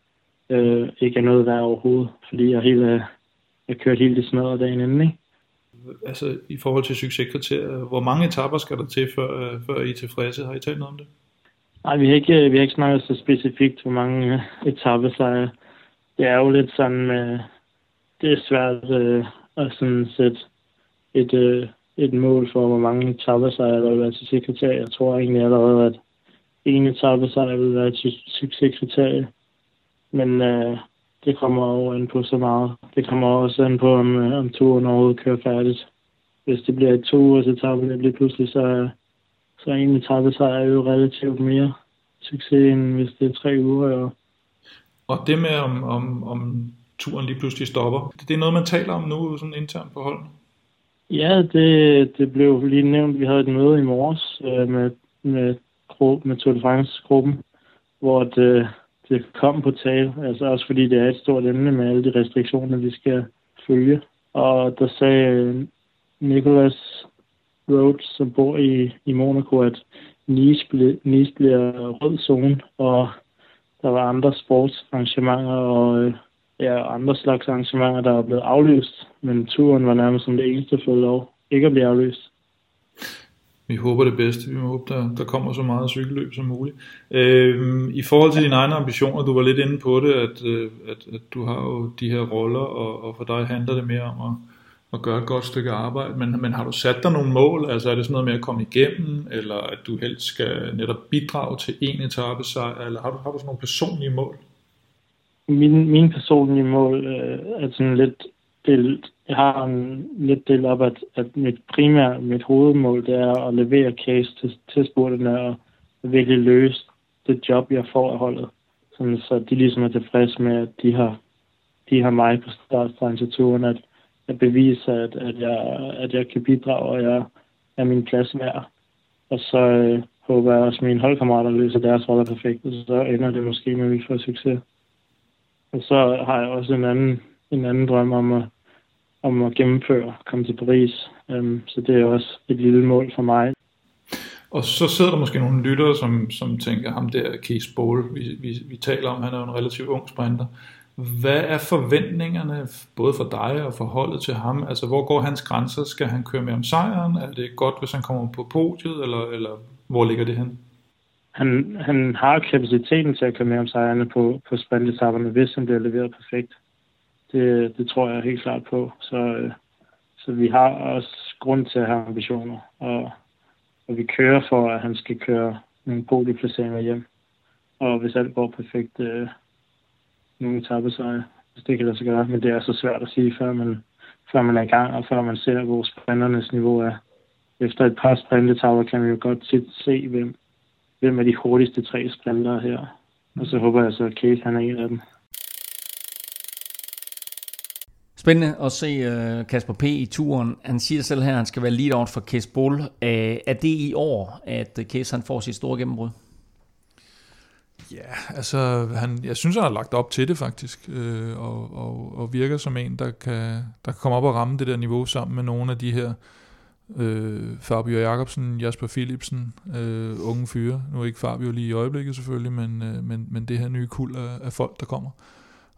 øh, ikke er noget værd overhovedet, fordi jeg helt er, jeg kørt hele det smadret dagen inden, ikke? Altså i forhold til succeskriterier, hvor mange etapper skal der til, før, før I er tilfredse? Har I talt noget om det? Nej, vi har ikke, vi har ikke snakket så specifikt, hvor mange etapper så det er jo lidt sådan med, det er svært øh, at sådan sætte et, øh, et mål for, hvor mange etapper sejre der vil være til sekretær. Jeg tror egentlig allerede, at en etape sejr vil være til succeskriterie. Men øh, det kommer over ind på så meget. Det kommer også ind på, om, øh, om turen overhovedet kører færdigt. Hvis det bliver et to ugers etape, det bliver pludselig, så, så er en etape sejr jo relativt mere succes, end hvis det er tre uger. Og, og det med, om, om, om turen lige pludselig stopper, det er noget, man taler om nu sådan internt på holdet? Ja, det, det blev lige nævnt. Vi havde et møde i morges øh, med, med, med Tour de France-gruppen, hvor det, det kom på tale. Altså også fordi det er et stort emne med alle de restriktioner, vi skal følge. Og der sagde øh, Nicholas Rhodes, som bor i, i Monaco, at Nice, ble, nice bliver rød zone, og der var andre sportsarrangementer og øh, ja, andre slags arrangementer, der er blevet aflyst, men turen var nærmest som det eneste fået lov ikke at blive aflyst. Vi håber det bedste. Vi håber, der, der kommer så meget cykelløb som muligt. Øh, I forhold til dine egne ambitioner, du var lidt inde på det, at, øh, at, at du har jo de her roller, og, og for dig handler det mere om at, at gøre et godt stykke arbejde. Men, men har du sat dig nogle mål? Altså er det sådan noget med at komme igennem, eller at du helst skal netop bidrage til en etape sejr, eller har du, har du sådan nogle personlige mål? Min, min personlige mål øh, er sådan lidt delt, jeg har en lidt delt op, at, at mit primære, mit hovedmål, det er at levere case til, til spurterne og virkelig løse det job, jeg får af holdet. Sådan, så de ligesom er tilfredse med, at de har, de har mig på startstregen til turen, at jeg bevise, at, at, jeg, at jeg kan bidrage, og jeg er min plads værd. Og så øh, håber jeg også, at mine holdkammerater løser deres roller perfekt, og så ender det måske med, at vi får succes. Og så har jeg også en anden, en anden drøm om at, om at gennemføre, komme til Paris. Um, så det er også et lille mål for mig. Og så sidder der måske nogle lyttere, som, som tænker, ham der Case Bowl, vi, vi, vi taler om, han er jo en relativt ung sprinter. Hvad er forventningerne både for dig og for holdet til ham? Altså, hvor går hans grænser? Skal han køre med om sejren? Er det godt, hvis han kommer på podiet, eller, eller hvor ligger det hen? Han, han har kapaciteten til at køre med om sejrene på, på sprintetapperne, hvis han bliver leveret perfekt. Det, det tror jeg helt klart på. Så, øh, så vi har også grund til at have ambitioner, og, og vi kører for, at han skal køre nogle podieplaceringer hjem. Og hvis alt går perfekt, øh, nogle etappesejre, hvis det kan lade sig gøre. Men det er så svært at sige, før man, før man er i gang, og før man ser, hvor sprinternes niveau er. Efter et par sprintetavler kan vi jo godt tit se, hvem, hvem er de hurtigste tre sprinter her. Og så håber jeg så, at Kate han er en af dem. Spændende at se uh, Kasper P. i turen. Han siger selv her, at han skal være lead out for Case Bull. Uh, er det i år, at Case han får sit store gennembrud? Ja, altså han, jeg synes, han har lagt op til det faktisk, øh, og, og, og virker som en, der kan, der kan komme op og ramme det der niveau sammen med nogle af de her øh, Fabio Jacobsen, Jasper Philipsen, øh, unge fyre. Nu er ikke Fabio lige i øjeblikket selvfølgelig, men, øh, men, men det her nye kul af, af folk, der kommer.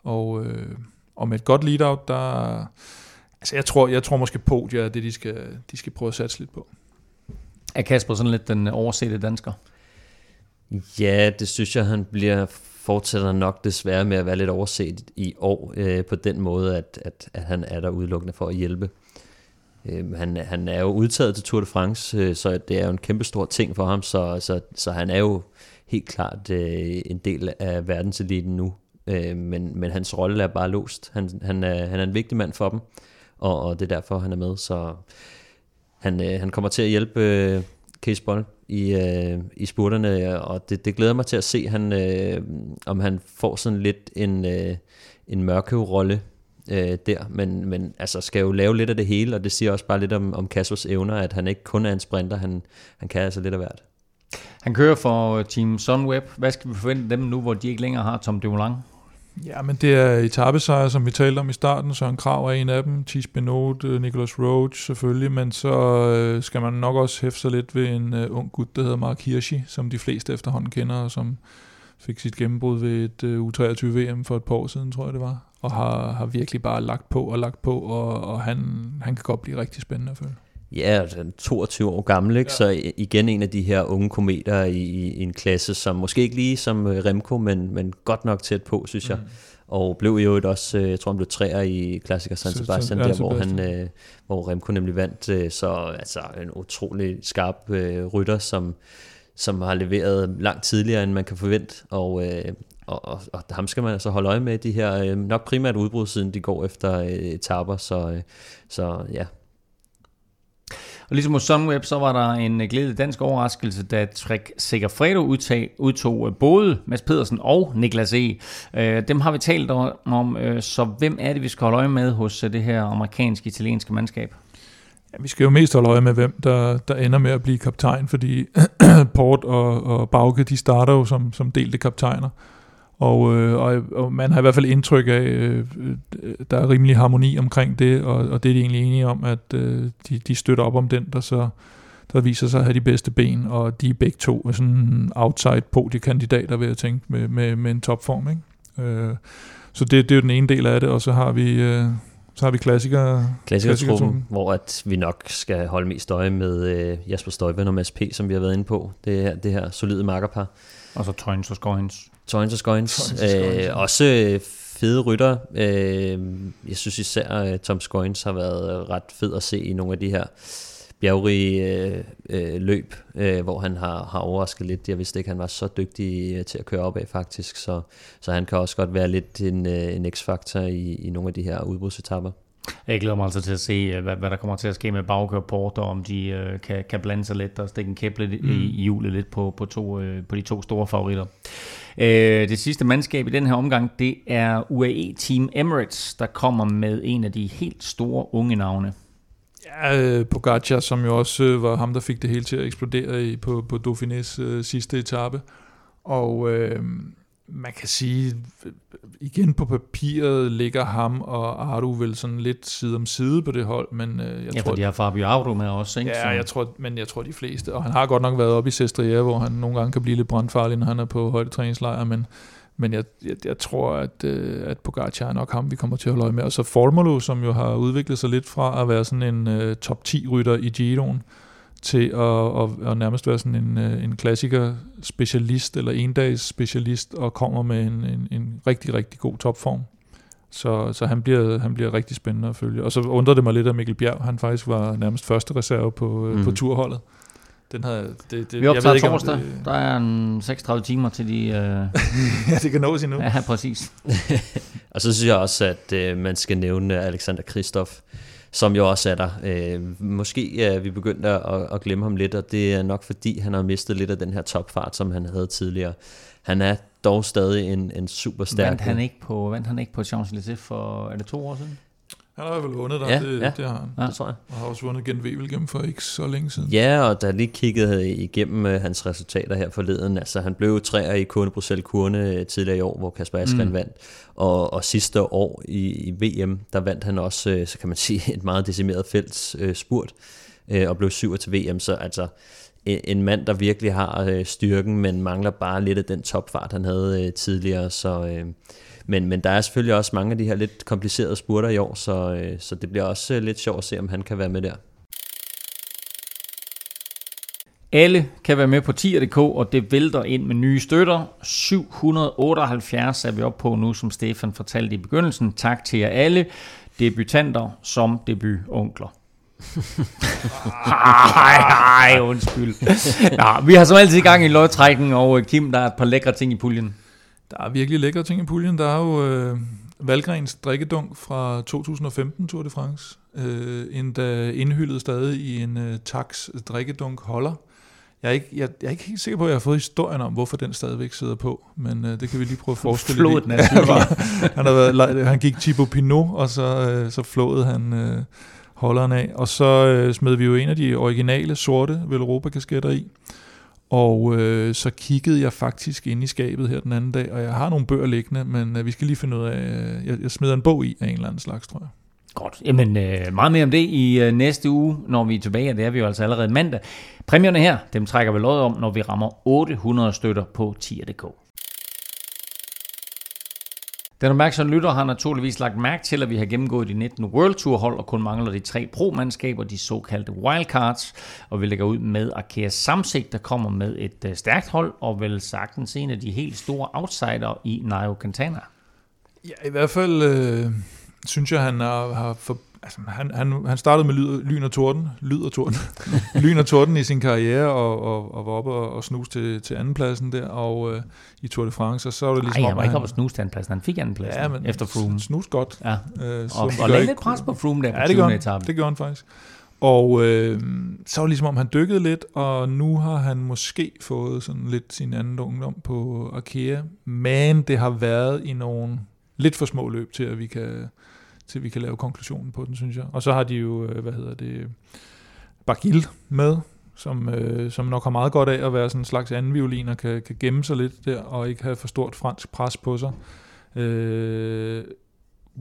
Og, øh, og med et godt lead-out, der... Altså jeg tror, jeg tror måske podiet er det, de skal, de skal prøve at satse lidt på. Er Kasper sådan lidt den oversete dansker? Ja, det synes jeg, han bliver fortsætter nok desværre med at være lidt overset i år, øh, på den måde, at, at, at han er der udelukkende for at hjælpe. Øh, han, han er jo udtaget til Tour de France, øh, så det er jo en kæmpe stor ting for ham, så, så, så han er jo helt klart øh, en del af verdenseliten nu. Øh, men, men hans rolle er bare låst. Han, han, er, han er en vigtig mand for dem, og, og det er derfor, han er med. Så han, øh, han kommer til at hjælpe øh, Case Boll i, øh, i spurterne, og det, det glæder mig til at se, han, øh, om han får sådan lidt en, øh, en mørke-rolle øh, der, men, men altså skal jo lave lidt af det hele, og det siger også bare lidt om, om Kassos evner, at han ikke kun er en sprinter, han, han kan altså lidt af hvert. Han kører for øh, Team Sunweb. Hvad skal vi forvente dem nu, hvor de ikke længere har Tom Dumoulin? Ja, men det er etappesejre, som vi talte om i starten. så en Krav er en af dem. Thies Benot, øh, Nicholas Roach selvfølgelig. Men så øh, skal man nok også hæfte sig lidt ved en øh, ung gut, der hedder Mark Hirschi, som de fleste efterhånden kender, og som fik sit gennembrud ved et U23-VM for et par år siden, tror jeg det var. Og har, har virkelig bare lagt på og lagt på, og, og han, han kan godt blive rigtig spændende at følge. Ja, den 22 år gammel, ikke? Ja. så igen en af de her unge kometer i, i en klasse, som måske ikke lige som øh, Remco, men, men godt nok tæt på, synes jeg. Mm. Og blev jo også, øh, jeg tror han blev træer i Klassiker San Sebastian, der hvor, han, øh, hvor Remco nemlig vandt. Så altså en utrolig skarp øh, rytter, som, som har leveret langt tidligere, end man kan forvente. Og, øh, og, og, og ham skal man altså holde øje med, de her nok primært udbrud, siden de går efter øh, etaper. Så, så ja, og ligesom hos Sunweb, så var der en øh, glædelig dansk overraskelse, da Trek Segafredo udtag, udtog øh, både Mads Pedersen og Niklas E. Øh, dem har vi talt om, så hvem er det, vi skal holde øje med hos det her amerikansk-italienske mandskab? Ja, vi skal jo mest holde øje med, hvem der, der ender med at blive kaptajn, fordi [CLEARS THROAT] Port og, og Bauke, de starter jo som, som delte kaptajner. Og, øh, og, og man har i hvert fald indtryk af, øh, der er rimelig harmoni omkring det, og, og det er de egentlig enige om, at øh, de, de støtter op om den, der så der viser sig at have de bedste ben, og de er begge to sådan outside på de kandidater, vil jeg tænke, med, med, med en topform. Ikke? Øh, så det, det er jo den ene del af det, og så har vi... Øh, så har vi klassikere, klassikertruppen, hvor at vi nok skal holde mest øje med øh, Jasper Støjven og Mads P., som vi har været inde på. Det her, det her solide markerpar. Og så Trøjens og Skøjens. Toynes og Scoins. Øh, også øh, fede rytter. Øh, jeg synes især, at øh, Tom Scoins har været ret fed at se i nogle af de her bjergrige øh, øh, løb, øh, hvor han har, har overrasket lidt. Jeg vidste ikke, han var så dygtig øh, til at køre op af faktisk, så, så han kan også godt være lidt en, øh, en x-faktor i, i nogle af de her udbrudsetapper. Jeg glæder mig altså til at se, øh, hvad, hvad der kommer til at ske med Bauke og Porter, om de øh, kan, kan blande sig lidt og stikke en kæp lidt mm. i, i hjulet lidt på, på, to, øh, på de to store favoritter. Øh, det sidste mandskab i den her omgang, det er UAE Team Emirates, der kommer med en af de helt store unge navne. Ja, øh, Pogacar, som jo også øh, var ham, der fik det hele til at eksplodere i, på, på Dauphinés øh, sidste etape. Og øh, man kan sige, igen på papiret ligger ham og Ardu vel sådan lidt side om side på det hold, men øh, jeg ja, tror... Ja, de har Fabio Ardu med også, ikke? Ja, jeg tror, men jeg tror de fleste, og han har godt nok været oppe i Sestriere, hvor han nogle gange kan blive lidt brandfarlig, når han er på højdetræningslejr, men, men jeg, jeg, jeg tror, at, øh, at Pogacar er nok ham, vi kommer til at holde øje med. Og så Formolo, som jo har udviklet sig lidt fra at være sådan en øh, top 10-rytter i Giroen, til at, at, at nærmest være sådan en, øh, en klassiker specialist eller endags specialist og kommer med en, en, en rigtig, rigtig god topform. Så, så han, bliver, han bliver rigtig spændende at følge. Og så undrede det mig lidt, at Mikkel Bjerg, han faktisk var nærmest første reserve på, mm. på turholdet. Den havde, det, det, Vi optager jeg ved torsdag. Ikke, det, der er en 36 timer til de... Uh... [LAUGHS] ja, det kan nås endnu. Ja, præcis. [LAUGHS] og så synes jeg også, at uh, man skal nævne Alexander Kristoff, som jo også er der. Øh, måske er vi begyndt at, at glemme ham lidt, og det er nok fordi, han har mistet lidt af den her topfart, som han havde tidligere. Han er dog stadig en, en super stærk... Vandt han ikke på, vandt han ikke på Champs-Élysées for, er det to år siden? Han har vel vundet der, ja, det, ja, det har han. Ja. Det tror jeg. Og har også vundet gen gennem for ikke så længe siden. Ja, og da lige kiggede igennem uh, hans resultater her forleden, altså han blev træer i Kurne Bruxelles Kurne øh, tidligere i år, hvor Kasper Askren mm. vandt, og, og sidste år i, i VM, der vandt han også, uh, så kan man [LAUGHS] sige, et meget decimeret fælles uh, spurt, uh, og blev syver til VM, så altså en, en mand, der virkelig har uh, styrken, men mangler bare lidt af den topfart, han havde uh, tidligere, så... Uh, men, men der er selvfølgelig også mange af de her lidt komplicerede spurter i år, så, øh, så det bliver også øh, lidt sjovt at se, om han kan være med der. Alle kan være med på tier.dk, og det vælter ind med nye støtter. 778 er vi oppe på nu, som Stefan fortalte i begyndelsen. Tak til jer alle, debutanter som debutonkler. [LAUGHS] Hej, hej, undskyld. Nå, vi har som altid i gang i lodtrækning, og Kim, der er et par lækre ting i puljen. Der er virkelig lækre ting i puljen. Der er jo øh, Valgrens drikkedunk fra 2015 Tour de France. Øh, endda indhyldet stadig i en øh, Tax drikkedunk holder. Jeg er, ikke, jeg, jeg er ikke helt sikker på, at jeg har fået historien om, hvorfor den stadigvæk sidder på, men øh, det kan vi lige prøve at forestille Floden [LAUGHS] er han, har været, han gik Thibaut Pinot, og så, øh, så flåede han øh, holderen af. Og så øh, smed vi jo en af de originale sorte Velropa-kasketter i. Og øh, så kiggede jeg faktisk ind i skabet her den anden dag, og jeg har nogle bøger liggende, men øh, vi skal lige finde ud af, øh, jeg, jeg smider en bog i af en eller anden slags, tror jeg. Godt. Jamen, øh, meget mere om det i øh, næste uge, når vi er tilbage, og det er vi jo altså allerede mandag. Præmierne her, dem trækker vi lod om, når vi rammer 800 støtter på tier.dk. Den opmærksomme lytter har naturligvis lagt mærke til, at vi har gennemgået de 19 World Tour hold og kun mangler de tre pro-mandskaber, de såkaldte wildcards. Og vi lægger ud med Arkea Samsig, der kommer med et øh, stærkt hold og vel sagtens en af de helt store outsider i Nairo Quintana. Ja, i hvert fald øh, synes jeg, han har, har for, altså, han, han, han startede med lyd, lyn og torden, lyd og torden, [LAUGHS] lyn og torden i sin karriere, og, og, og var oppe og, og snus til, til andenpladsen der, og øh, i Tour de France, og så var det ligesom... Nej, han var ikke oppe og snus til andenpladsen, han fik andenpladsen ja, men efter Froome. Snus godt. Ja. Øh, og, og lagde lidt pres på Froome der på ja, det gjorde, han, det gjorde han faktisk. Og øh, så var det ligesom om, han dykkede lidt, og nu har han måske fået sådan lidt sin anden ungdom på Arkea, men det har været i nogle lidt for små løb til, at vi kan til vi kan lave konklusionen på den, synes jeg. Og så har de jo, øh, hvad hedder det, Bargil med, som, øh, som nok har meget godt af at være sådan en slags anden violin og kan, kan gemme sig lidt der og ikke have for stort fransk pres på sig. Øh,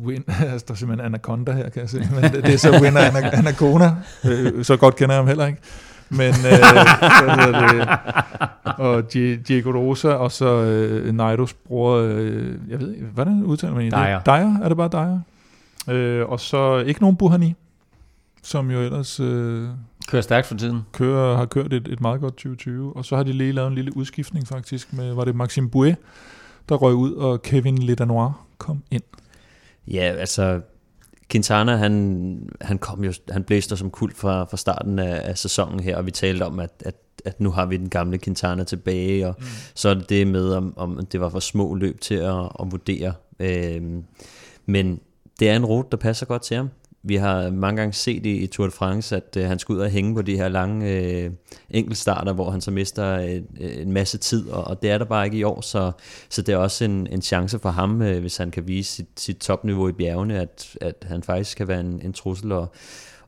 win, [LAUGHS] altså, der er simpelthen Anaconda her, kan jeg se, men det, det er så Winner Anaconda, øh, så godt kender jeg ham heller ikke. Men øh, hvad det, og Diego Rosa, og så øh, Naidos bror, øh, jeg ved ikke, hvordan udtaler man det? Dyer. Dyer, er det bare Dyer? Øh, og så ikke nogen Buhani, som jo ellers... Øh, kører stærkt for tiden. Kører, har kørt et, et meget godt 2020. Og så har de lige lavet en lille udskiftning faktisk med, var det Maxime Bouet, der røg ud, og Kevin Ledanois kom ind. Ja, altså Quintana, han, han, kom jo, han blæste som kult fra, fra starten af, af sæsonen her, og vi talte om, at, at, at nu har vi den gamle Quintana tilbage, og mm. så er det det med, om, om det var for små løb til at, at vurdere. Øhm, men det er en rute, der passer godt til ham. vi har mange gange set i, i Tour de France, at øh, han skal ud og hænge på de her lange øh, enkeltstarter, hvor han så mister øh, øh, en masse tid, og, og det er der bare ikke i år, så, så det er også en, en chance for ham, øh, hvis han kan vise sit, sit topniveau i bjergene, at, at han faktisk kan være en, en trussel, og,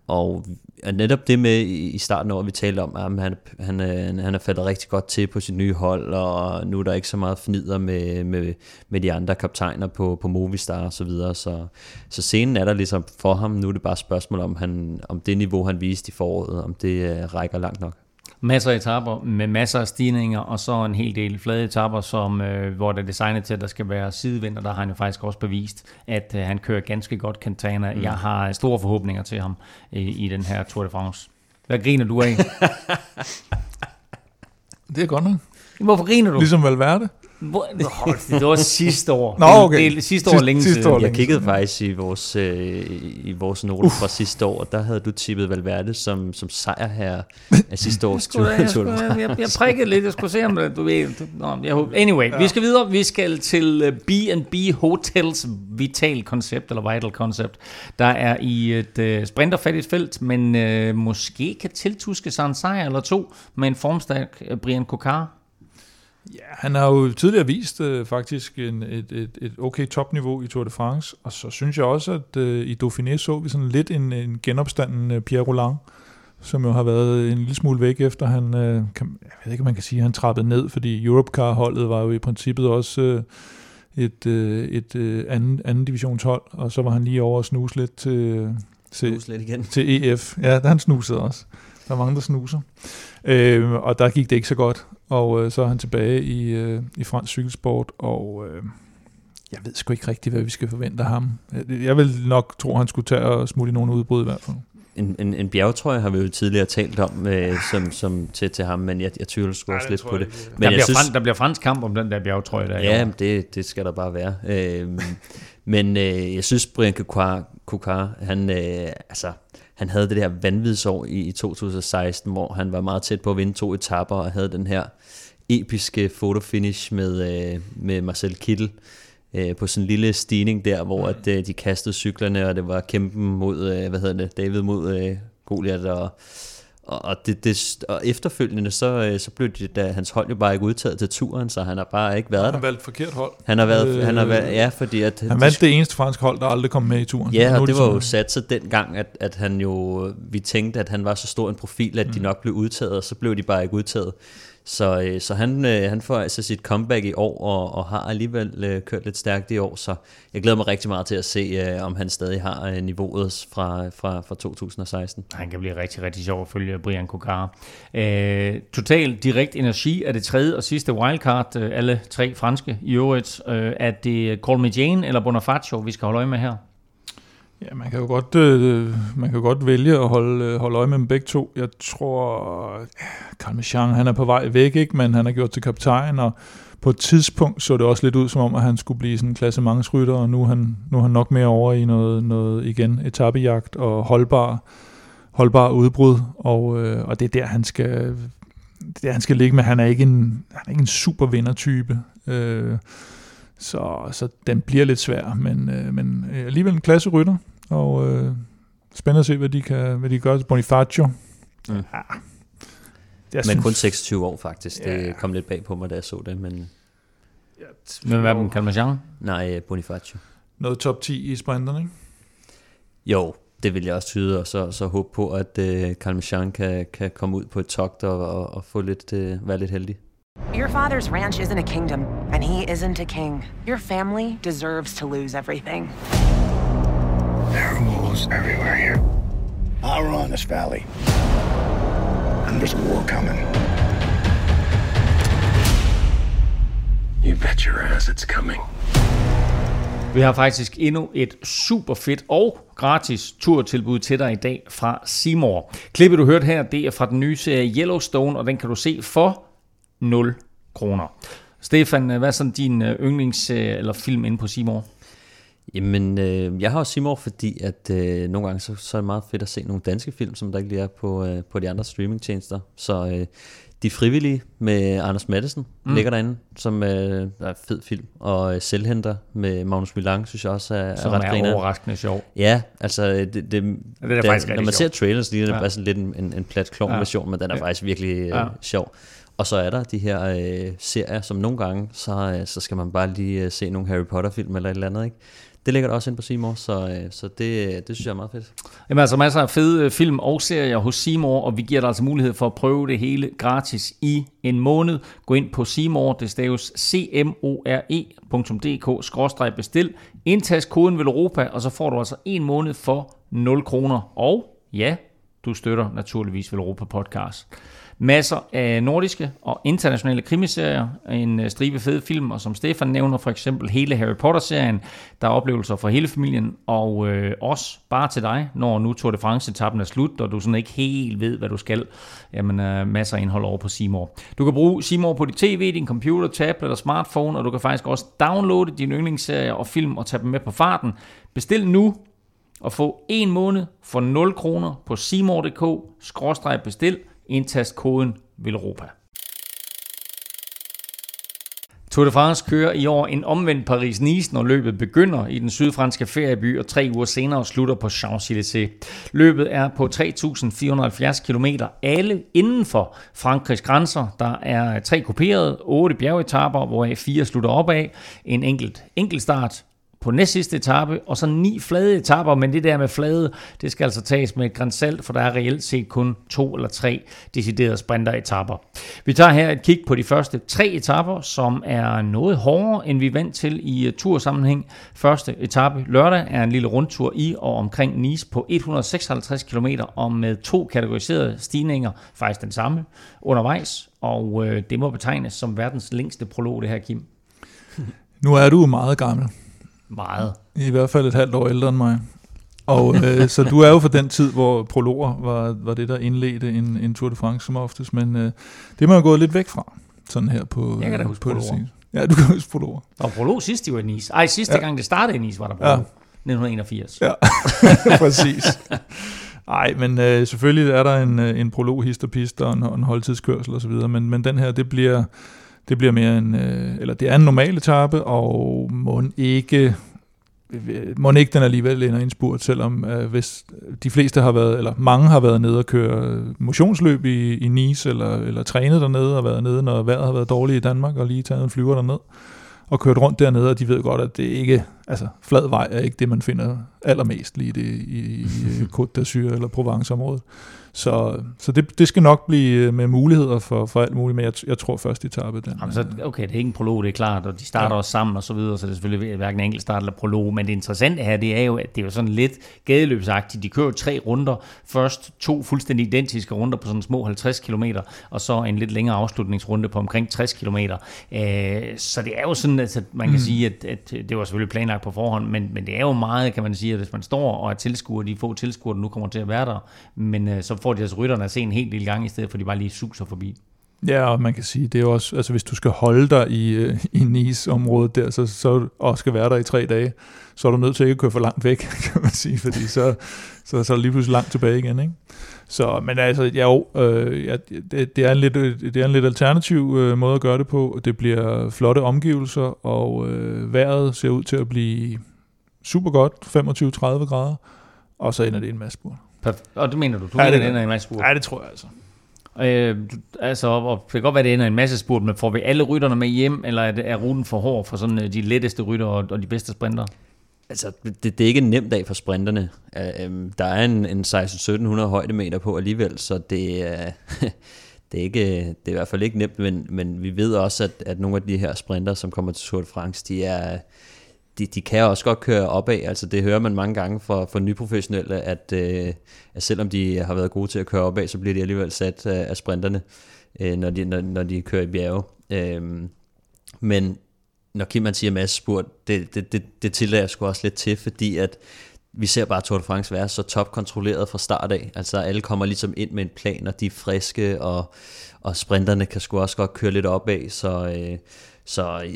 og netop det med i starten over, vi talte om, at han, øh, han, han, er faldet rigtig godt til på sit nye hold, og nu er der ikke så meget fnider med, med, med de andre kaptajner på, på Movistar og så videre. Så, så scenen er der ligesom for ham. Nu er det bare et spørgsmål om, han, om det niveau, han viste i foråret, om det øh, rækker langt nok masser af etapper med masser af stigninger, og så en hel del flade etapper, som, øh, hvor det er designet til, at der skal være sidevind, og der har han jo faktisk også bevist, at øh, han kører ganske godt Cantana. Mm. Jeg har store forhåbninger til ham øh, i den her Tour de France. Hvad griner du af? [LAUGHS] det er godt nok. Hvorfor griner du? Ligesom Valverde. Hvor, det var sidste år. Nå, okay. Det, sidste år længe sidste år Jeg kiggede faktisk i vores, øh, i vores note fra sidste år, og der havde du tippet Valverde som, som sejr her af sidste [LAUGHS] års tur. Jeg, jeg, jeg, jeg, jeg prikkede lidt, jeg skulle se om du ved. Nå, jeg, anyway, ja. vi skal videre. Vi skal til B&B øh, Hotels Vital Koncept, eller Vital Concept, der er i et uh, sprinterfattigt felt, men uh, måske kan tiltuske sig en sejr eller to med en formstærk Brian Kokar. Ja, han har jo tidligere vist øh, faktisk en, et, et, et okay topniveau i Tour de France, og så synes jeg også, at øh, i Dauphiné så vi sådan lidt en, en genopstanden øh, Pierre Roland, som jo har været en lille smule væk efter han, øh, kan, jeg ved ikke, om man kan sige, at han trappede ned, fordi Europcar-holdet var jo i princippet også øh, et, øh, et øh, anden, anden divisionshold, og så var han lige over at snuse lidt til, til, snuse lidt igen. til EF. Ja, der han snusede også. Der er mange, der snuser. Øh, og der gik det ikke så godt. Og øh, så er han tilbage i, øh, i fransk cykelsport, og øh, jeg ved sgu ikke rigtigt, hvad vi skal forvente af ham. Jeg vil nok tro, at han skulle tage og smutte i nogle udbrud i hvert fald. En, en, en bjergetrøje har vi jo tidligere talt om øh, som, som til, til ham, men jeg, jeg tvivler sgu også lidt på det. det. Men der, bliver synes, der bliver fransk kamp om den der bjergetrøje der. Ja, det, det skal der bare være. Øh, men øh, jeg synes, Brian Kokar, han, øh, altså, han havde det der vanvidsår i, i 2016, hvor han var meget tæt på at vinde to etapper og havde den her episke fotofinish med, øh, med Marcel Kittel øh, på sådan en lille stigning der, hvor at, øh, de kastede cyklerne, og det var kæmpen mod, øh, hvad hedder det, David mod øh, Goliath, og og, det, det, og efterfølgende, så, øh, så blev det, da hans hold jo bare ikke udtaget til turen, så han har bare ikke været der. Han har valgt forkert hold. Han har været, øh, han har været ja, fordi at... Han vandt det eneste franske hold, der aldrig kom med i turen. Ja, og det var jo sat så dengang, at, at han jo, vi tænkte, at han var så stor en profil, at mm. de nok blev udtaget, og så blev de bare ikke udtaget. Så, øh, så han, øh, han får altså sit comeback i år, og, og har alligevel øh, kørt lidt stærkt i år, så jeg glæder mig rigtig meget til at se, øh, om han stadig har øh, niveauet fra, fra, fra 2016. Han kan blive rigtig, rigtig sjov at følge Brian Kokar. Øh, Total Direkt Energi er det tredje og sidste wildcard, øh, alle tre franske i øvrigt. Øh, er det Jane eller Bonifacio, vi skal holde øje med her? Ja, man kan jo godt, øh, man kan godt vælge at holde, øh, holde øje med dem begge to. Jeg tror, Carl Michang, han er på vej væk, ikke? men han er gjort til kaptajn, og på et tidspunkt så det også lidt ud som om, at han skulle blive sådan en klassementsrytter, og nu er han, nu er han nok mere over i noget, noget igen, etappejagt og holdbar, holdbar udbrud, og, øh, og det er der, han skal, det er der, han skal ligge med. Han er ikke en, han er ikke en super vindertype. Øh, så, så den bliver lidt svær, men, øh, men øh, alligevel en klasse rytter, og øh, spændende at se, hvad de kan, hvad de gør til Bonifacio. Mm. Ja. men synes, kun 26 år faktisk. Det ja. kom lidt bag på mig, da jeg så det, men... Ja, men hvad med Calmasian? Nej, Bonifacio. Noget top 10 i sprinterne, ikke? Jo, det vil jeg også tyde, og så, så håbe på, at uh, Calmasian kan, kan komme ud på et togt og, og, og få lidt, uh, være lidt heldig. Your father's ranch isn't a kingdom, and he isn't a king. Your family deserves to lose everything. There are wolves everywhere here. I run this valley. And there's a war coming. You bet your ass it's coming. Vi har faktisk endnu et super fedt og gratis turtilbud til dig i dag fra Seymour. Klippet du hørte her, det er fra den nye serie Yellowstone, og den kan du se for 0 kroner. Stefan, hvad er sådan din øh, yndlings- eller film inde på Seymour? Jamen, øh, jeg har også Seymour, fordi at øh, nogle gange så, så er det meget fedt at se nogle danske film, som der ikke lige er på, øh, på de andre streamingtjenester. Så øh, De Frivillige med Anders Madsen mm. ligger derinde, som øh, er fed film. Og øh, Selvhenter med Magnus Milang, synes jeg også er, Som er ret er grineren. overraskende sjov. Ja, altså det, det, det, er faktisk rigtig Når man ser trailers, lige er det bare sådan lidt en, en, en plat klovn Ja. version, men den er Ja. faktisk virkelig øh, Ja. sjov. Og så er der de her øh, serier, som nogle gange, så, øh, så skal man bare lige øh, se nogle Harry Potter-film eller et eller andet, ikke? Det ligger der også ind på Seymour, så, øh, så det, øh, det synes jeg er meget fedt. Jamen altså masser af fede øh, film og serier hos Seymour, og vi giver dig altså mulighed for at prøve det hele gratis i en måned. Gå ind på Seymour, det staves cmore.dk-bestil. Indtast koden Velropa, og så får du altså en måned for 0 kroner. Og ja, du støtter naturligvis Velropa Podcast. Masser af nordiske og internationale krimiserier, en øh, stribe fede film, og som Stefan nævner, for eksempel hele Harry Potter-serien, der er oplevelser for hele familien, og øh, også bare til dig, når nu Tour de France-etappen er slut, og du sådan ikke helt ved, hvad du skal. Jamen, øh, masser af indhold over på Seymour. Du kan bruge Seymour på dit tv, din computer, tablet og smartphone, og du kan faktisk også downloade dine yndlingsserier og film og tage dem med på farten. Bestil nu og få en måned for 0 kroner på simor.dk-bestil Indtast koden VILROPA. Tour de France kører i år en omvendt Paris-Nice, når løbet begynder i den sydfranske ferieby, og tre uger senere slutter på Champs-Élysées. Løbet er på 3.470 km, alle inden for Frankrigs grænser. Der er tre kuperede, otte bjergetapper, hvoraf fire slutter opad, en enkelt enkeltstart på næst sidste etape, og så ni flade etaper, men det der med flade, det skal altså tages med et grænsalt, for der er reelt set kun to eller tre deciderede sprinteretaper. Vi tager her et kig på de første tre etaper, som er noget hårdere, end vi er vant til i øh, tursammenhæng. Første etape lørdag er en lille rundtur i og omkring Nice på 156 km, og med to kategoriserede stigninger, faktisk den samme, undervejs, og øh, det må betegnes som verdens længste prolog, det her, Kim. Nu er du meget gammel. Meget. I hvert fald et halvt år ældre end mig. Og øh, så du er jo fra den tid, hvor prologer var, var det, der indledte en, en Tour de France som oftest, men øh, det er man jo gået lidt væk fra, sådan her på Jeg kan da huske på det prologer. seneste. Ja, du kan huske prologer. Og prolog sidst, de var i Nice. Ej, sidste Ja. gang det startede i Nice, var der prolog. Ja. Ja. 1981. [LAUGHS] Ja, præcis. Nej, men øh, selvfølgelig er der en, øh, en prolog, hist og pist og en, og en holdtidskørsel osv., men, men den her, det bliver, det bliver mere en, øh, eller det er en normal etape, og må ikke, må ikke den alligevel ender i en spurt, selvom øh, hvis de fleste har været, eller mange har været nede og køre motionsløb i, i Nice, eller, eller trænet dernede, og været nede, når vejret har været dårligt i Danmark, og lige taget en flyver derned og kørt rundt dernede, og de ved godt, at det ikke, altså flad vej er ikke det, man finder allermest lige i, det, i, i Côte d'Azur eller Provence-området. Så, så det, det skal nok blive med muligheder for, for alt muligt, men jeg, jeg tror først etape den. Jamen, så, okay, det er ikke en prolog, det er klart, og de starter Ja. også sammen og så videre, så det er selvfølgelig hverken enkelt start eller prolog, men det interessante her, det er jo, at det er jo sådan lidt gadeløbsagtigt. De kører tre runder, først to fuldstændig identiske runder på sådan små 50 km, og så en lidt længere afslutningsrunde på omkring 60 km. Øh, så det er jo sådan, at man kan Mm. sige, at, at det var selvfølgelig planlagt på forhånd, men, men det er jo meget, kan man sige, at hvis man står og er tilskuer, de få tilskuere, der nu kommer til at være der, men øh, så får de altså rytterne at se en helt lille gang, i stedet for at de bare lige suser forbi. Ja, og man kan sige, det er også, altså hvis du skal holde dig i, øh, i Nice-området der, så, så, og skal være der i tre dage, så er du nødt til ikke at køre for langt væk, [LAUGHS] kan man sige, fordi så, så, så er det lige pludselig langt tilbage igen, ikke? Så, men altså, ja, jo, øh, ja, det, det, er en lidt, øh, det er en lidt alternativ øh, måde at gøre det på. Det bliver flotte omgivelser, og øh, vejret ser ud til at blive super godt, 25-30 grader, og så ender det i en masse spurt. Perf- Og det mener du? Du Ja, det mener, det gør ender i en masse spurt? Ja, det tror jeg altså. Øh, du- altså, og det kan godt være, det ender i en masse spurt, men får vi alle rytterne med hjem, eller er, det, er ruten for hård for sådan øh, de letteste rytter og, og de bedste sprinter? Altså, det, det er ikke en nem dag for sprinterne. Uh, um, der er en, en 16-1700 højdemeter på alligevel, så det er, [LAUGHS] det er, ikke, det er i hvert fald ikke nemt, men, men vi ved også, at, at nogle af de her sprinter, som kommer til Tour de France, de er, de, de kan også godt køre opad. Altså det hører man mange gange fra, fra nyprofessionelle, at, øh, at selvom de har været gode til at køre opad, så bliver de alligevel sat øh, af sprinterne, øh, når, de, når, når de kører i bjerge. Øh, men når Kim han siger masse spurt, det, det, det, det tillader jeg sgu også lidt til, fordi at vi ser bare Tour de France være så topkontrolleret fra start af. Altså alle kommer ligesom ind med en plan, og de er friske, og, og sprinterne kan sgu også godt køre lidt opad, så, øh, så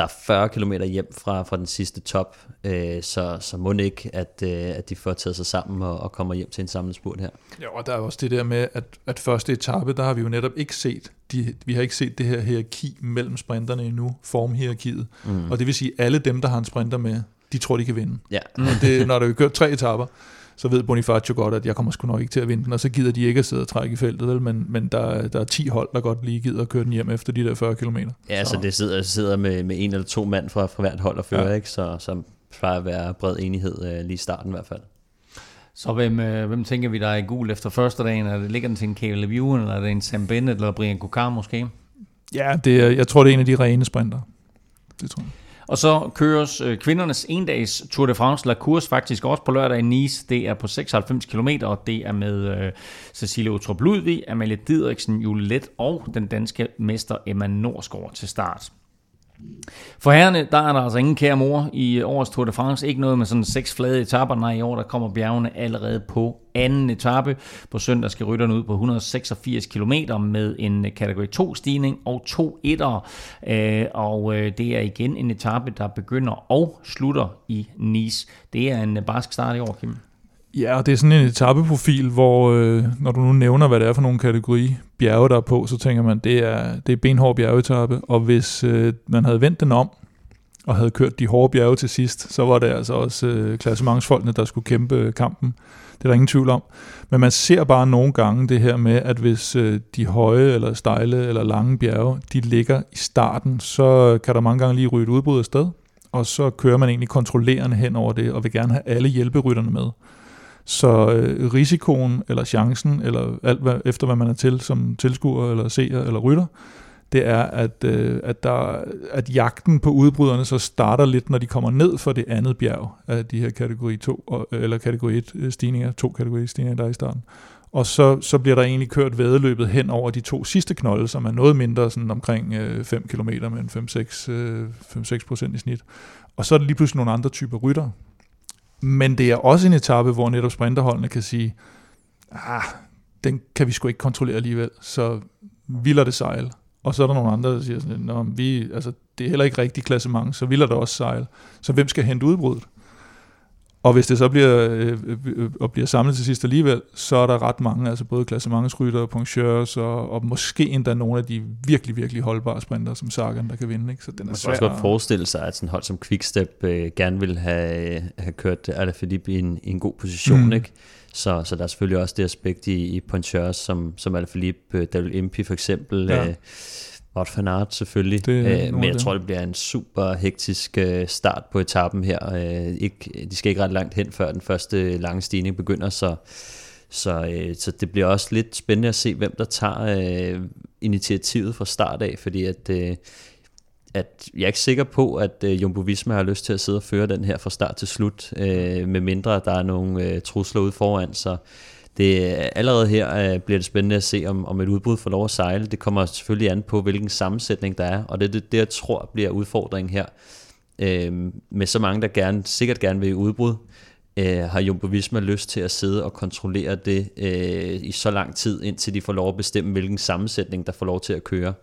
der er 40 km hjem fra, fra den sidste top, øh, så, så må det ikke, at, øh, at de får taget sig sammen og, og kommer hjem til en samlet spurt her. Ja, og der er også det der med, at, at første etape, der har vi jo netop ikke set, de, vi har ikke set det her hierarki mellem sprinterne endnu, formhierarkiet. Mm. Og det vil sige, alle dem, der har en sprinter med, de tror, de kan vinde. Ja. Og det, når der er kørt tre etaper, [LAUGHS] så ved Bonifacio godt, at jeg kommer sgu nok ikke til at vinde den, og så gider de ikke at sidde og trække i feltet, vel? men, men der, der er 10 hold, der godt lige gider at køre den hjem efter de der 40 km. Ja, så, så det sidder, sidder med, med en eller to mand fra, fra hvert hold og fører, Ja. ikke? Så, så plejer at være bred enighed øh, lige i starten i hvert fald. Så hvem, øh, hvem tænker vi, der er i gul efter første dagen? Er det, ligger den til en Caleb Ewan, eller er det en Sam Bennett, eller Brian Kokar måske? Ja, det er, jeg tror, det er en af de rene sprinter. Det tror jeg. Og så køres øh, kvindernes endags Tour de France La Course faktisk også på lørdag i Nice. Det er på 96 km, og det er med øh, Cecilie Utrup Ludvig, Amalie Didriksen, Julie Let og den danske mester Emma Norsgaard til start. For herrene, der er der altså ingen kære mor i årets Tour de France. Ikke noget med sådan seks flade etapper. Nej, i år der kommer bjergene allerede på anden etape. På søndag skal rytterne ud på 186 km med en kategori 2 stigning og to etter. Øh, og øh, det er igen en etape, der begynder og slutter i Nice. Det er en barsk start i år, Kim. Ja, og det er sådan en etappeprofil, hvor øh, når du nu nævner, hvad det er for nogle kategori bjerge, der er på, så tænker man, det er, det er benhård bjergetappe, og hvis øh, man havde vendt den om, og havde kørt de hårde bjerge til sidst, så var det altså også øh, klassementsfolkene, der skulle kæmpe kampen. Det er der ingen tvivl om. Men man ser bare nogle gange det her med, at hvis øh, de høje, eller stejle, eller lange bjerge, de ligger i starten, så kan der mange gange lige ryge et udbrud af sted, og så kører man egentlig kontrollerende hen over det, og vil gerne have alle hjælperytterne med. Så øh, risikoen eller chancen, eller alt hvad, efter hvad man er til som tilskuer, eller seer, eller rytter, det er, at, øh, at, der, at jagten på udbryderne så starter lidt, når de kommer ned for det andet bjerg af de her kategori 2, og, eller kategori 1 øh, stigninger, to kategori stigninger, der er i starten. Og så, så bliver der egentlig kørt vedløbet hen over de to sidste knolde, som er noget mindre, sådan omkring øh, 5 km med en 5-6 øh, 5-6 procent i snit. Og så er det lige pludselig nogle andre typer rytter. Men det er også en etape, hvor netop sprinterholdene kan sige, ah, den kan vi sgu ikke kontrollere alligevel, så vilder det sejle. Og så er der nogle andre, der siger sådan, Nå, vi, altså, det er heller ikke rigtig klassement, så vilder det også sejle. Så hvem skal hente udbruddet? Og hvis det så bliver, øh, øh, og bliver samlet til sidst alligevel, så er der ret mange, altså både klassementsrytter, puncheurs og, og måske endda nogle af de virkelig, virkelig holdbare sprinter, som Sagan, der kan vinde. Ikke? Så den er Man kan også godt forestille sig, at sådan hold som Quickstep øh, gerne vil have, have kørt Alaphilippe i en, i en god position, Mm. ikke? Så, så der er selvfølgelig også det aspekt i, i Ponchers, som, som Alaphilippe, øh, Daryl Impey for eksempel, ja. øh, Wout van Aert selvfølgelig, Det øh, men jeg tror, det bliver en super hektisk øh, start på etappen her. Øh, ikke, de skal ikke ret langt hen, før den første lange stigning begynder, så, så, øh, så det bliver også lidt spændende at se, hvem der tager øh, initiativet fra start af, fordi at, øh, at jeg er ikke sikker på, at øh, Jumbo Visma har lyst til at sidde og føre den her fra start til slut, øh, med mindre der er nogle øh, trusler ude foran, så det, allerede her øh, bliver det spændende at se, om, om et udbrud får lov at sejle. Det kommer selvfølgelig an på, hvilken sammensætning der er, og det er det, det jeg tror bliver udfordringen her. Øh, med så mange, der gerne, sikkert gerne vil i udbrud, øh, har Jumbo Visma lyst til at sidde og kontrollere det øh, i så lang tid, indtil de får lov at bestemme, hvilken sammensætning, der får lov til at køre.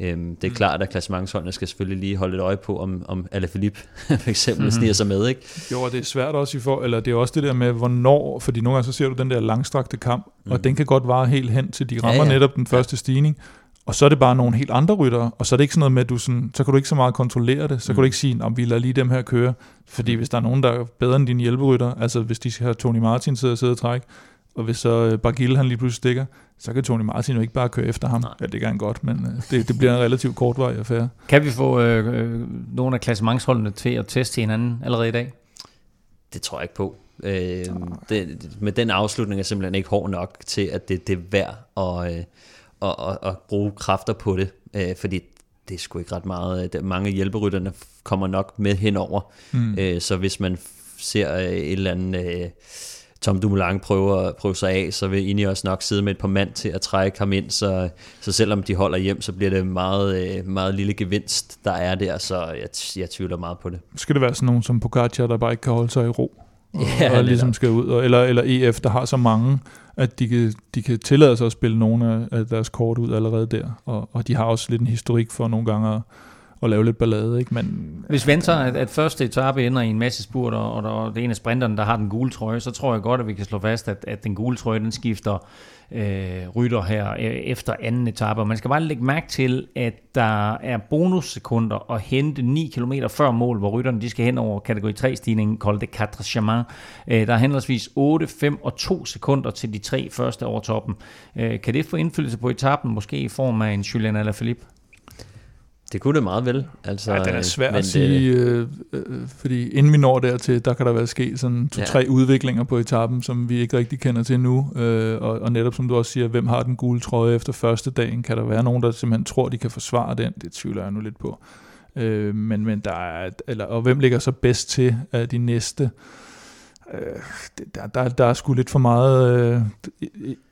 Øhm, det er Mm. klart, at klassementsholdene skal selvfølgelig lige holde et øje på, om, om Alaphilippe [LAUGHS] for eksempel Mhm. sniger sig med, ikke? Jo, og det er svært også i for, eller det er også det der med, hvornår, fordi nogle gange så ser du den der langstrakte kamp, mm. og den kan godt vare helt hen til de rammer ja, ja. netop den første stigning, og så er det bare nogle helt andre ryttere, og så er det ikke sådan noget med, at du sådan, så kan du ikke så meget kontrollere det, så mm. kan du ikke sige, om vi lader lige dem her køre, fordi hvis der er nogen, der er bedre end dine hjælperytter, altså hvis de have Tony Martin sidde og sidde og trække, og hvis så øh, Bargiel han lige pludselig stikker, så kan Tony Martin jo ikke bare køre efter ham. Ja, det kan han godt, men øh, det, det bliver en relativt kortvarig affære. Kan vi få øh, øh, nogle af klassementsholdene til at teste hinanden allerede i dag? Det tror jeg ikke på. Øh, det, med den afslutning er simpelthen ikke hård nok til, at det, det er værd at, øh, at, at, at bruge kræfter på det, øh, fordi det er sgu ikke ret meget. Mange hjælperytterne kommer nok med henover, Mm. øh, så hvis man ser øh, et eller andet... Øh, Tom Dumoulin prøver, prøver sig af, så vil Inni også nok sidde med et par mand til at trække ham ind, så, så selvom de holder hjem, så bliver det meget, øh, meget lille gevinst, der er der, så jeg, jeg tvivler meget på det. Skal det være sådan nogen som Pogacar, der bare ikke kan holde sig i ro? Og, Ja, og ligesom skal ud, og, eller, eller EF, der har så mange, at de kan, de kan tillade sig at spille nogle af, af deres kort ud allerede der. Og, og de har også lidt en historik for nogle gange at, at lave lidt ballade. Ikke? Men, Hvis vi venter, at, at første etape ender i en masse spurt, og, og der, det er en af sprinterne, der har den gule trøje, så tror jeg godt, at vi kan slå fast, at, at den gule trøje, den skifter øh, rytter her øh, efter anden etape. Og man skal bare lægge mærke til, at der er bonussekunder at hente 9 km før mål, hvor rytterne de skal hen over kategori 3-stigningen, kaldet det Quatre Chemin. Øh, der er henholdsvis 8, 5 og 2 sekunder til de tre første over toppen. Øh, kan det få indflydelse på etappen, måske i form af en Julian Alaphilippe? Det kunne det meget vel. Altså, ja, den er svær men at sige, øh, øh, fordi inden vi når dertil, der kan der være sket sådan to-tre ja. udviklinger på etappen, som vi ikke rigtig kender til nu. Øh, og, og netop som du også siger, hvem har den gule trøje efter første dagen? Kan der være nogen, der simpelthen tror, de kan forsvare den? Det tvivler jeg nu lidt på. Øh, men, men der er, eller, og hvem ligger så bedst til af de næste? Øh, der, der, der er sgu lidt for meget... Øh,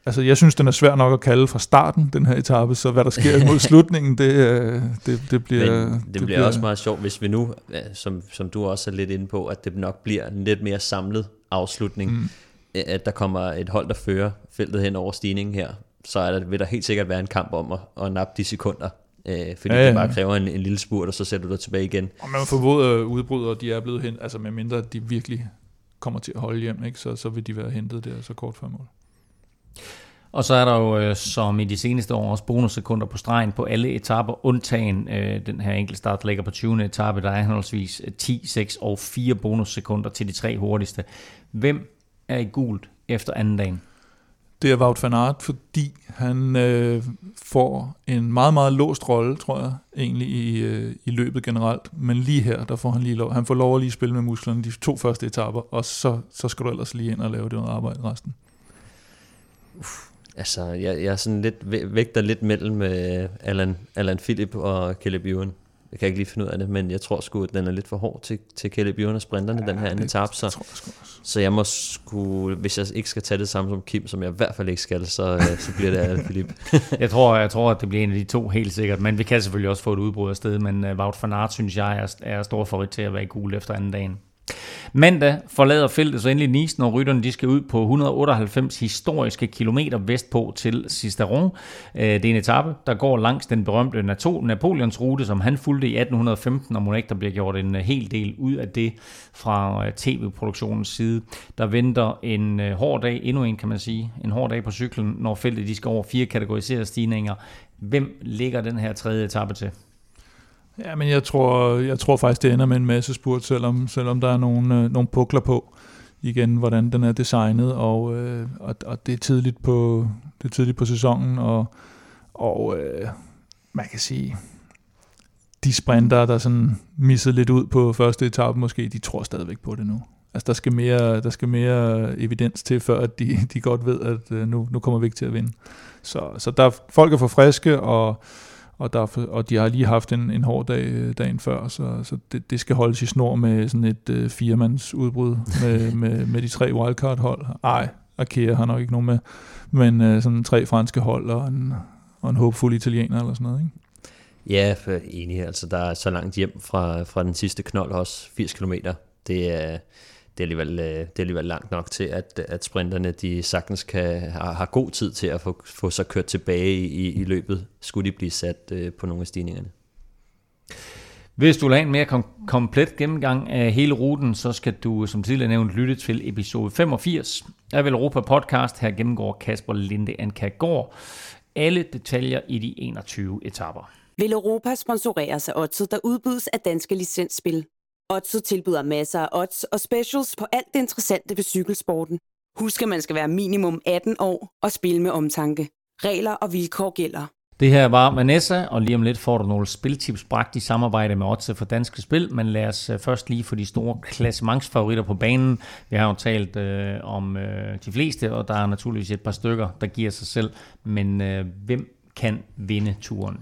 altså, jeg synes, den er svær nok at kalde fra starten, den her etape, så hvad der sker [LAUGHS] mod slutningen, det, øh, det, det bliver... Men det, det bliver, bliver også meget sjovt, hvis vi nu, som, som du også er lidt inde på, at det nok bliver en lidt mere samlet afslutning, mm. at der kommer et hold, der fører feltet hen over stigningen her, så er der, vil der helt sikkert være en kamp om at, at nappe de sekunder, øh, fordi ja, ja. det bare kræver en, en lille spurt, og så sætter du dig tilbage igen. Og man formoder udbrydere, de er blevet hen, altså med mindre de virkelig kommer til at holde hjem, ikke? Så, så vil de være hentet der så kort før mål. Og så er der jo, øh, som i de seneste år, også bonussekunder på stregen på alle etapper, undtagen øh, den her enkeltstart, der ligger på 20. etape, der er henholdsvis øh, 10, 6 og 4 bonussekunder til de tre hurtigste. Hvem er i gult efter anden dagen? Det er Wout van Aert, fordi han øh, får en meget, meget låst rolle, tror jeg, egentlig i, øh, i løbet generelt. Men lige her, der får han lige lov. Han får lov at lige spille med musklerne de to første etapper, og så, så skal du ellers lige ind og lave det arbejde resten. Uf, altså, jeg, jeg er sådan lidt, vægter lidt mellem øh, Alan, Alan Philip og Caleb Ewan. Jeg kan ikke lige finde ud af det, men jeg tror sgu, at den er lidt for hård til, til Caleb Ewan og sprinterne, ja, den her anden etape. Så, så jeg må skulle, hvis jeg ikke skal tage det samme som Kim, som jeg i hvert fald ikke skal, så, øh, så bliver det Alan Philip. [LAUGHS] jeg, tror, jeg tror, at det bliver en af de to helt sikkert, men vi kan selvfølgelig også få et udbrud af sted, men øh, Wout van Aert, synes jeg, er, er stor favorit til at være i gul efter anden dagen. Mandag forlader feltet så endelig Nice, når rytterne de skal ud på 198 historiske kilometer vestpå til Cisteron. Øh, det er en etape, der går langs den berømte Napoleons rute, som han fulgte i 1815, og må ikke der bliver gjort en øh, hel del ud af det fra øh, tv-produktionens side. Der venter en hård dag, endnu en kan man sige, en hård dag på cyklen, når feltet de skal over fire kategoriserede stigninger. Hvem ligger den her tredje etape til? Ja, men jeg tror, jeg tror faktisk, det ender med en masse spurt, selvom, selvom der er nogle, øh, nogle pukler på igen, hvordan den er designet, og, øh, og, og det, er tidligt på, det er tidligt på sæsonen, og, og øh, man kan sige, de sprinter, der sådan missede lidt ud på første etape måske, de tror stadigvæk på det nu. Altså der skal mere, der skal mere evidens til, før at de, de godt ved, at øh, nu, nu kommer vi ikke til at vinde. Så, så der, folk er for friske, og og, der, og de har lige haft en, en hård dag øh, dagen før, så, så det, det skal holdes i snor med sådan et uh, firemands udbrud med, [LAUGHS] med, med de tre wildcard-hold. Ej, Arkea har nok ikke nogen med, men uh, sådan tre franske hold og en, og en håbfuld italiener eller sådan noget, ikke? Ja, for enig. Altså, der er så langt hjem fra, fra den sidste knold også, 80 km. Det er, det er, alligevel, det er alligevel langt nok til, at, at sprinterne de sagtens kan, har, har god tid til at få, få sig kørt tilbage i, i løbet, skulle de blive sat øh, på nogle af stigningerne. Hvis du vil have en mere kom- komplet gennemgang af hele ruten, så skal du som tidligere nævnt lytte til episode 85 af Europa Podcast. Her gennemgår Kasper Linde Ankagård alle detaljer i de 21 etapper. Vil Europa sponsoreres af Odset, der udbydes af danske licensspil. Odset tilbyder masser af odds og specials på alt det interessante ved cykelsporten. Husk, at man skal være minimum 18 år og spille med omtanke. Regler og vilkår gælder. Det her var Vanessa, og lige om lidt får du nogle spiltips bragt i samarbejde med Odds for Danske Spil, men lad os øh, først lige få de store klassementsfavoritter på banen. Vi har jo talt øh, om øh, de fleste, og der er naturligvis et par stykker, der giver sig selv, men øh, hvem kan vinde turen?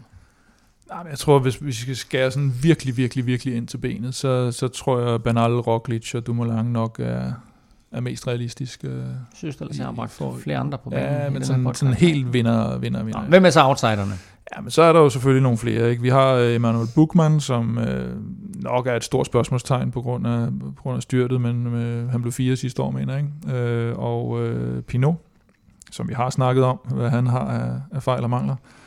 Jeg tror, hvis vi skal skære sådan virkelig, virkelig, virkelig ind til benet, så, så tror jeg, Banal, Roglic og Dumoulin nok er, er mest realistisk. Jeg synes du, at jeg har bragt for flere andre på banen? Ja, men sådan, sådan helt vinder, vinder, vinder. Nå, hvem er så outsiderne? Ja, men så er der jo selvfølgelig nogle flere. Ikke? Vi har øh, Emanuel Buchmann, som øh, nok er et stort spørgsmålstegn på grund af, på grund af styrtet, men øh, han blev fire sidste år, mener jeg. Øh, og øh, Pinot, som vi har snakket om, hvad han har af, af fejl og mangler. Øh,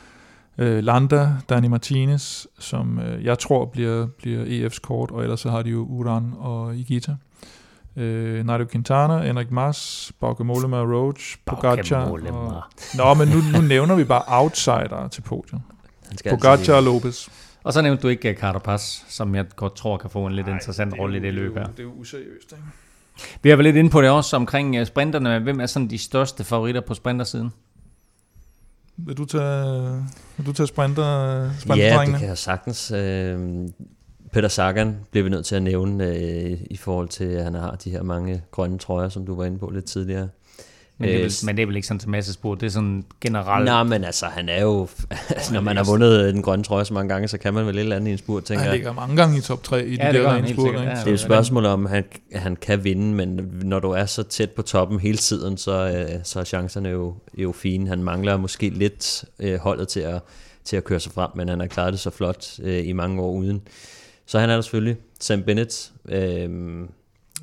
Landa, Dani Martinez, som øh, jeg tror bliver, bliver EF's kort, og ellers så har de jo Uran og Igita. Øh, Nairo Quintana, Enrik Mas, Bauke Mollema, Roach, Pogacar. Og... Nå, men nu, nu nævner vi bare outsider til podiet. Pogacar og Lopez. Og så nævnte du ikke Carapaz, som jeg godt tror kan få en lidt Ej, interessant rolle i det løb her. Det er jo useriøst, ikke? Vi har været lidt inde på det også omkring øh, sprinterne. Hvem er sådan de største favoritter på sprintersiden? Vil du tage, vil du tage sprinter, Ja, det kan jeg sagtens. Øh, Peter Sagan bliver vi nødt til at nævne øh, i forhold til, at han har de her mange grønne trøjer, som du var inde på lidt tidligere. Men det, er vel, men det er vel ikke sådan til massespor, det er sådan generelt... Nej, men altså, han er jo... Altså, [LAUGHS] når man har vundet den grønne trøje så mange gange, så kan man vel lidt andet i en spurt, tænker jeg. Han ligger mange gange i top 3 i ja, de der rene spurter. Ja, det er jo et spørgsmål om, han, han kan vinde, men når du er så tæt på toppen hele tiden, så, øh, så er chancerne jo, jo fine. Han mangler måske lidt øh, holdet til at, til at køre sig frem, men han har klaret det så flot øh, i mange år uden. Så han er der selvfølgelig. Sam Bennett øh,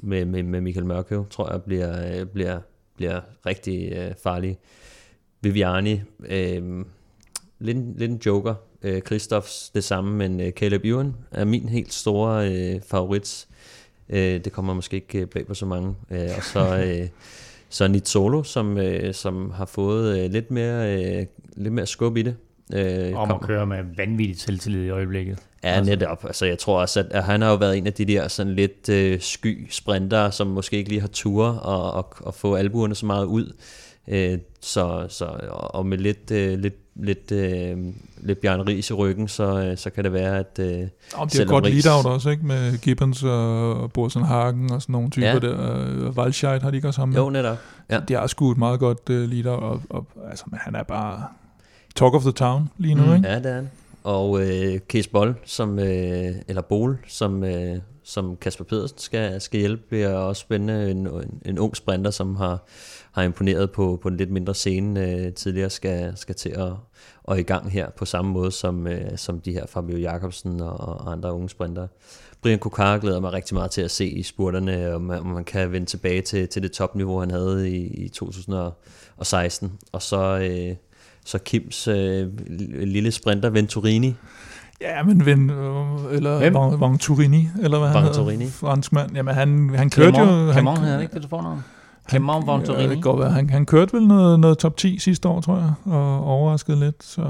med, med, med Michael Mørkøv, tror jeg, bliver, øh, bliver bliver rigtig øh, farlig. Viviani, øh, lidt, lidt en joker. Øh, Christophs det samme, men øh, Caleb Ewan er min helt store øh, favorit. Øh, det kommer måske ikke øh, bag på så mange. Øh, og så, [LAUGHS] øh, så Nit Solo, som, øh, som har fået øh, lidt, mere, øh, lidt mere skub i det. Øh, Om at køre med vanvittigt selvtillid i øjeblikket. Ja, altså. netop. Altså, jeg tror også, at, at han har jo været en af de der sådan lidt øh, sky sprinter, som måske ikke lige har tur og, og, og få albuerne så meget ud. Øh, så, så, og med lidt, øh, lidt, lidt, øh, lidt Bjørn Ries i ryggen, så, øh, så kan det være, at... Øh, det er godt Ries... lead-out også, ikke? Med Gibbons og Borsen Hagen og sådan nogle typer ja. der. Waldscheid har de ikke også ham med? Jo, netop. Ja. De har sgu et meget godt uh, lead-out, og, og altså, men han er bare talk of the town lige nu, mm. ikke? Ja, det er han. Og øh, Case Boll, som, øh, eller Bol, som, øh, som Kasper Pedersen skal, skal hjælpe, bliver også spændende. En, en, en ung sprinter, som har, har imponeret på, på en lidt mindre scene øh, tidligere, skal, skal til at, og i gang her på samme måde som, øh, som de her Fabio Jacobsen og, og andre unge sprinter. Brian Kukar glæder mig rigtig meget til at se i spurterne, om man, om man kan vende tilbage til, til det topniveau, han havde i, i 2016. Og så... Øh, så Kims øh, lille sprinter Venturini. Ja, men Ven, øh, eller Venturini, eller hvad han hedder, franskmand. Jamen han, han kørte Clement, jo... Clement han, havde ikke det, noget? Clement Venturini. Det går, han, han kørte vel noget, noget top 10 sidste år, tror jeg, og overraskede lidt. Så, øh,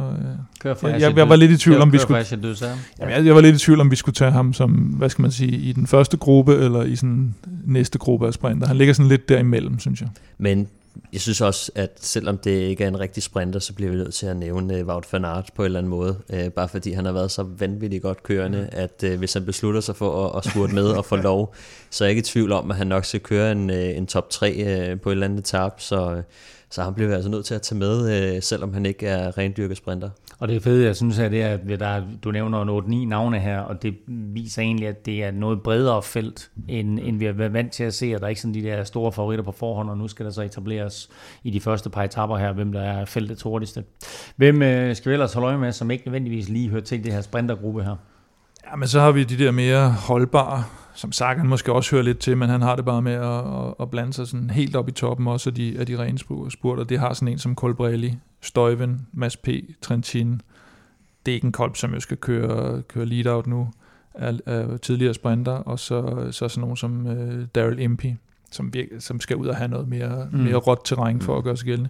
jeg, jeg, jeg, var lidt i tvivl, om vi skulle... Jamen, jeg, jeg var lidt i tvivl, om vi skulle tage ham som, hvad skal man sige, i den første gruppe, eller i sådan næste gruppe af sprinter. Han ligger sådan lidt derimellem, synes jeg. Men jeg synes også, at selvom det ikke er en rigtig sprinter, så bliver vi nødt til at nævne uh, Wout van Aert på en eller anden måde. Uh, bare fordi han har været så vanvittigt godt kørende, mm. at uh, hvis han beslutter sig for at, at spurte med og få [LAUGHS] lov, så er jeg ikke i tvivl om, at han nok skal køre en, uh, en top 3 uh, på et eller andet etap. Så, så han bliver altså nødt til at tage med, øh, selvom han ikke er rendyrket sprinter. Og det fede, jeg synes, er det, at der, du nævner 8-9 navne her, og det viser egentlig, at det er noget bredere felt, end, end vi har været vant til at se, at der er ikke sådan de der store favoritter på forhånd, og nu skal der så etableres i de første par etapper her, hvem der er feltets hurtigste. Hvem øh, skal vi ellers holde øje med, som ikke nødvendigvis lige hører til det her sprintergruppe her? Ja, men så har vi de der mere holdbare, som Sagan måske også hører lidt til, men han har det bare med at, at, blande sig sådan helt op i toppen også af de, af de rene spurter. Det har sådan en som Colbrelli, Støjven, Mads P., Trentin. Det er ikke en kolb, som jo skal køre, køre lead-out nu af, af tidligere sprinter, og så, så sådan nogen som uh, Daryl Impey, som, virke, som skal ud og have noget mere, mm. mere råt terræn for mm. at gøre sig gældende.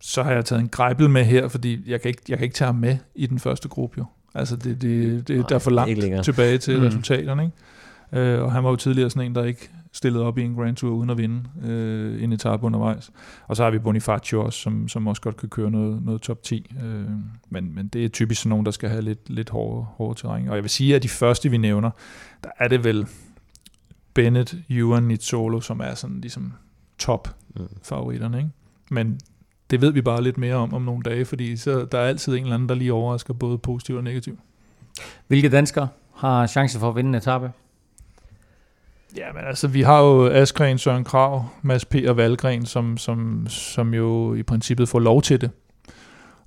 Så har jeg taget en grejbel med her, fordi jeg kan ikke, jeg kan ikke tage ham med i den første gruppe jo. Altså det, det, det, Nej, der er for langt tilbage til mm. resultaterne. Ikke? Uh, og han var jo tidligere sådan en, der ikke stillet op i en Grand Tour uden at vinde øh, en etape undervejs. Og så har vi Bonifacio også, som, som også godt kan køre noget, noget top 10. Øh, men, men det er typisk sådan nogen, der skal have lidt, lidt hårde, hårde terræn. Og jeg vil sige, at de første, vi nævner, der er det vel Bennett, Ewan, Nizzolo, som er sådan ligesom top favoritterne. Ikke? Men det ved vi bare lidt mere om om nogle dage, fordi så der er altid en eller anden, der lige overrasker både positivt og negativt. Hvilke danskere har chance for at vinde en etape? Ja, men altså, vi har jo Askren, Søren Krav, Mads P. og Valgren, som, som, som jo i princippet får lov til det.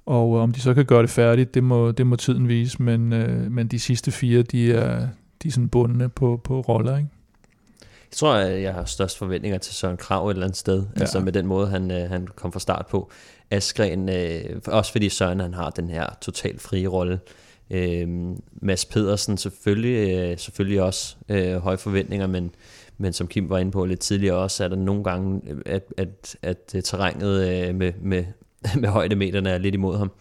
Og om de så kan gøre det færdigt, det må, det må tiden vise, men, øh, men de sidste fire, de er, de er sådan bundne på, på roller, ikke? Jeg tror, at jeg har størst forventninger til Søren Krav et eller andet sted, ja. altså med den måde, han, øh, han kom fra start på. Askren, øh, også fordi Søren han har den her totalt frie rolle. Øh, Mads Pedersen selvfølgelig, øh, selvfølgelig også øh, høje forventninger, men, men som Kim var inde på lidt tidligere også, er der nogle gange, at, at, at terrænet øh, med, med, [LAUGHS] med højdemeterne er lidt imod ham.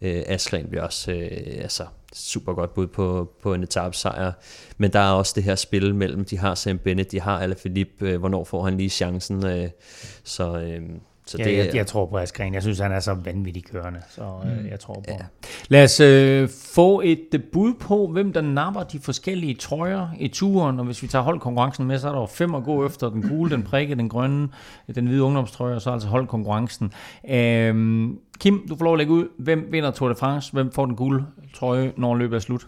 Øh, Askren bliver også øh, altså, super godt bud på, på en etappesejr. Men der er også det her spil mellem, de har Sam Bennett, de har Alaphilippe, øh, hvornår får han lige chancen. Øh, så, øh, så ja, det, jeg, jeg tror på Askren. Jeg synes, han er så vanvittig kørende, så øh, mm. jeg tror på ja. Lad os øh, få et øh, bud på, hvem der napper de forskellige trøjer i turen, og hvis vi tager holdkonkurrencen med, så er der jo fem at gå efter. Den gule, den prikke, den grønne, den hvide ungdomstrøje, og så altså holdkonkurrencen. Øh, Kim, du får lov at lægge ud. Hvem vinder Tour de France? Hvem får den gule trøje, når løbet er slut?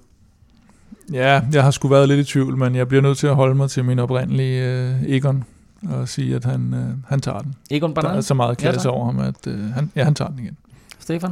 Ja, jeg har sgu været lidt i tvivl, men jeg bliver nødt til at holde mig til min oprindelige øh, Egon og sige, at han, øh, han tager den. Egon Bernal? Der er så meget klasse ja, over ham, at øh, han, ja, han tager den igen. Stefan?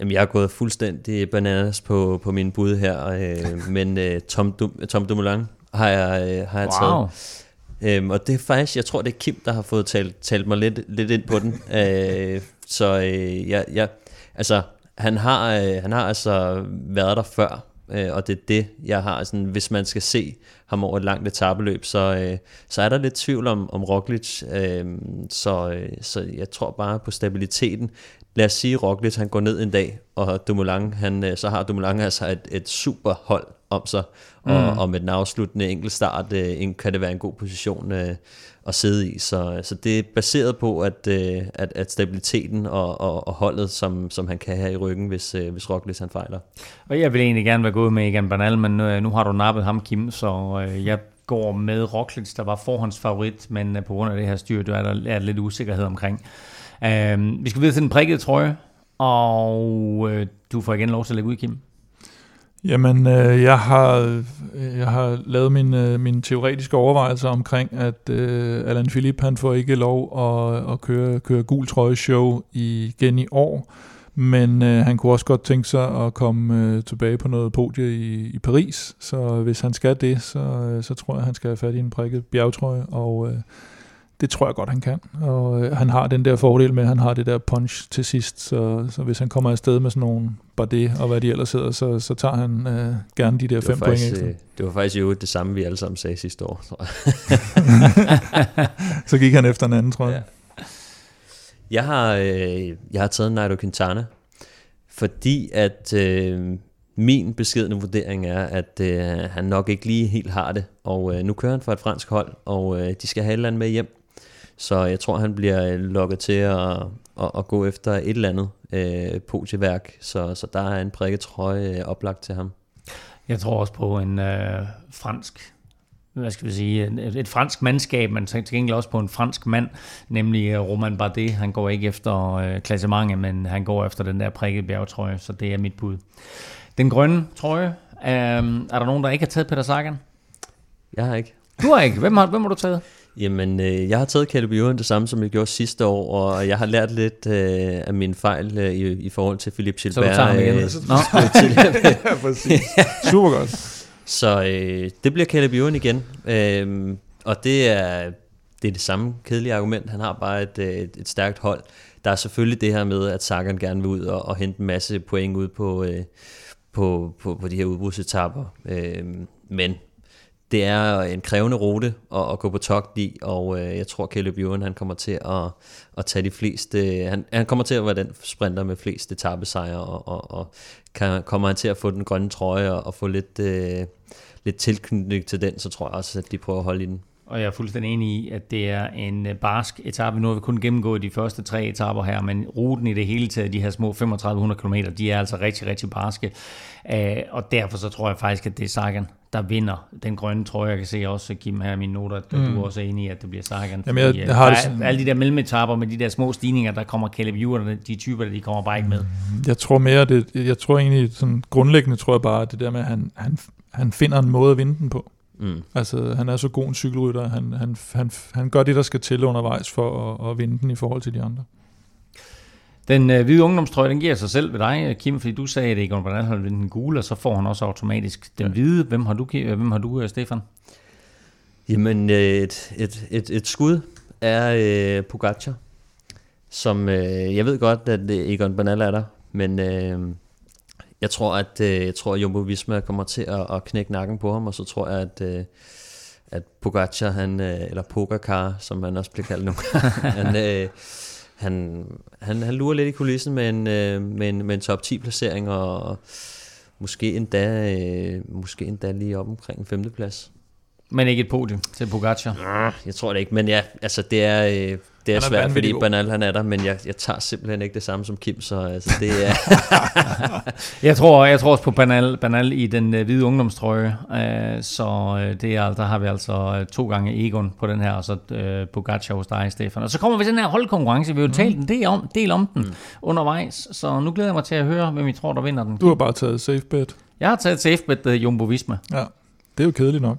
Jamen, jeg har gået fuldstændig bananas på, på min bud her, øh, [LAUGHS] men øh, Tom, Dum, Tom Dumoulin har jeg, øh, har jeg wow. taget. Øhm, og det er faktisk, jeg tror, det er Kim, der har fået talt, talt mig lidt, lidt ind på den. [LAUGHS] øh, så øh, jeg, jeg, altså, han har, øh, han har altså været der før, øh, og det er det, jeg har. Sådan, hvis man skal se ham over et langt etabeløb, så, øh, så er der lidt tvivl om, om Roglic. Øh, så, øh, så jeg tror bare på stabiliteten. Lad os sige, Roglic han går ned en dag, og Dumoulin, han, øh, så har Dumoulin altså et, et super hold om sig, og, mm. og med den afsluttende enkeltstart øh, kan det være en god position øh, at sidde i. Så, så det er baseret på, at, øh, at, at stabiliteten og, og, og holdet, som, som han kan have i ryggen, hvis, øh, hvis Roglic han fejler. Og jeg vil egentlig gerne være gået med Egan Bernal, men nu, nu har du nappet ham, Kim, så øh, jeg går med Roglic, der var forhåndsfavorit, men øh, på grund af det her styr, der er der, er lidt usikkerhed omkring. Øh, vi skal videre til den prikkede trøje, og øh, du får igen lov til at lægge ud, Kim. Jamen, øh, jeg, har, øh, jeg har lavet min, øh, min teoretiske overvejelser omkring, at øh, Alan Philippe han får ikke lov at, at køre, køre gul trøje-show igen i år, men øh, han kunne også godt tænke sig at komme øh, tilbage på noget podie i, i Paris, så hvis han skal det, så, øh, så tror jeg, han skal have fat i en prikket bjergtrøje, og øh, det tror jeg godt, han kan. Og øh, han har den der fordel med, at han har det der punch til sidst, så, så hvis han kommer afsted med sådan nogle Bardet og hvad de ellers hedder, så, så tager han øh, gerne de der fem point ekstra. Øh, det var faktisk jo det samme, vi alle sammen sagde sidste år, tror jeg. [LAUGHS] så gik han efter en anden, tror jeg. Ja. Jeg har, øh, jeg har taget Nairo Quintana, fordi at øh, min beskedne vurdering er, at øh, han nok ikke lige helt har det, og øh, nu kører han for et fransk hold, og øh, de skal have et eller andet med hjem. Så jeg tror, han bliver lukket til at, at, at gå efter et eller andet øh, podiværk. Så, så der er en prikket trøje øh, oplagt til ham. Jeg tror også på en øh, fransk hvad skal vi sige, et, et fransk mandskab, men til gengæld også på en fransk mand, nemlig øh, Roman Bardet. Han går ikke efter øh, klassementet, men han går efter den der prikket bjergetrøje, så det er mit bud. Den grønne trøje, øh, er der nogen, der ikke har taget Peter Sagan? Jeg har ikke. Du har ikke. Hvem har, hvem har du taget? Jamen, øh, jeg har taget Caleb Ewan det samme, som jeg gjorde sidste år, og jeg har lært lidt øh, af min fejl øh, i, i forhold til Philip Gilbert. Så du tager ham igen? Øh, Nå. [LAUGHS] ja, præcis. Super godt. Så øh, det bliver Caleb Ewan igen, øh, og det er, det er det samme kedelige argument. Han har bare et, øh, et, et stærkt hold. Der er selvfølgelig det her med, at Sagan gerne vil ud og, og hente en masse point ud på, øh, på, på, på de her udbrudsetapper. Øh, men det er en krævende rute at, at gå på togt i, og øh, jeg tror, Caleb Ewan, han kommer til at, at tage de fleste, han, han kommer til at være den sprinter med flest etappesejre, og, og, og kan, kommer han til at få den grønne trøje og, og få lidt, øh, lidt tilknytning til den, så tror jeg også, at de prøver at holde i den. Og jeg er fuldstændig enig i, at det er en øh, barsk etape. Nu har vi kun gennemgået de første tre etapper her, men ruten i det hele taget, de her små 3500 km, de er altså rigtig, rigtig barske. Øh, og derfor så tror jeg faktisk, at det er Sagan, der vinder den grønne trøje. Jeg kan se også, Kim, her i mine noter, at mm. du også er enig i, at det bliver Sagan. Jamen, jeg, jeg har det sådan... Alle de der mellemetapper med de der små stigninger, der kommer Caleb Ewan, de typer, de kommer bare ikke med. Jeg tror mere, det, jeg tror egentlig, sådan grundlæggende tror jeg bare, at det der med, at han, han, han finder en måde at vinde den på. Mm. Altså, han er så god en cykelrytter. Han, han, han, han gør det, der skal til undervejs for at, at vinde den i forhold til de andre. Den øh, hvide ungdomstrøje, den giver sig selv ved dig, Kim, fordi du sagde, at Egon Bernal har den gule, og så får han også automatisk den ja. hvide. Hvem har du, hvem har du øh, Stefan? Jamen, øh, et, et, et, et skud er øh, Pogacar, som øh, jeg ved godt, at øh, Egon Bernal er der, men øh, jeg tror, at øh, jeg tror, at Jumbo Visma kommer til at, at knække nakken på ham, og så tror jeg, at, øh, at Pogacar, han, øh, eller Pogacar, som han også bliver kaldt nu, [LAUGHS] han, øh, han, han, han lurer lidt i kulissen med en, øh, med en, med en top 10 placering, og måske endda, øh, måske endda lige op omkring en femteplads. Men ikke et podium til Pogacar? Jeg tror det ikke, men ja, altså det er, øh, det er, er svært, fordi god. Bernal han er der, men jeg, jeg tager simpelthen ikke det samme som Kim, så altså, det er... [LAUGHS] jeg tror, jeg tror også på Banal, Banal i den øh, hvide ungdomstrøje, øh, så øh, det er, der har vi altså øh, to gange Egon på den her, og så øh, Pogacar hos dig, Stefan. Og så kommer vi til den her holdkonkurrence, vi har jo talt en del om, del om den mm. undervejs, så nu glæder jeg mig til at høre, hvem I tror, der vinder den. Du har bare taget safe bet. Jeg har taget safe bet uh, Jumbo Visma. Ja, det er jo kedeligt nok.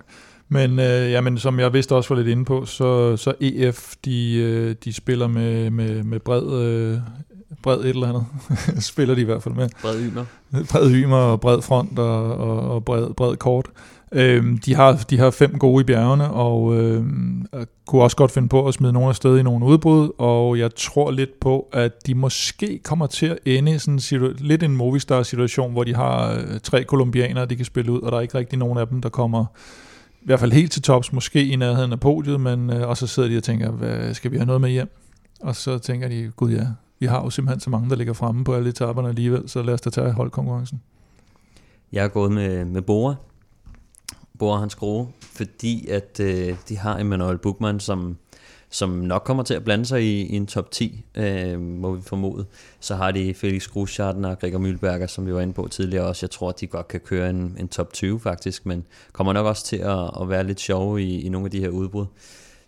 Men, øh, jamen, som jeg vidste også var lidt inde på, så, så EF, de, øh, de spiller med, med, med bred, øh, bred et eller andet. [LAUGHS] spiller de i hvert fald med. Bred ymer. Bred ymer og bred front og, og, og bred, bred kort. Øhm, de, har, de har fem gode i bjergene, og øh, kunne også godt finde på at smide nogle af sted i nogle udbrud, og jeg tror lidt på, at de måske kommer til at ende i sådan situ- lidt en Movistar-situation, hvor de har øh, tre kolumbianere, de kan spille ud, og der er ikke rigtig nogen af dem, der kommer i hvert fald helt til tops, måske i nærheden af podiet, men øh, og så sidder de og tænker, hvad, skal vi have noget med hjem? Og så tænker de, gud ja, vi har jo simpelthen så mange, der ligger fremme på alle etaperne alligevel, så lad os da tage holdkonkurrencen. Jeg er gået med, med Bora. Bora hans Grohe, fordi at øh, de har Emmanuel Bugman, som, som nok kommer til at blande sig i, i en top 10, øh, må vi formode. Så har de Felix Gruschatten og Gregor Mühlberger, som vi var inde på tidligere også. Jeg tror, at de godt kan køre en, en top 20 faktisk, men kommer nok også til at, at være lidt sjove i, i nogle af de her udbrud.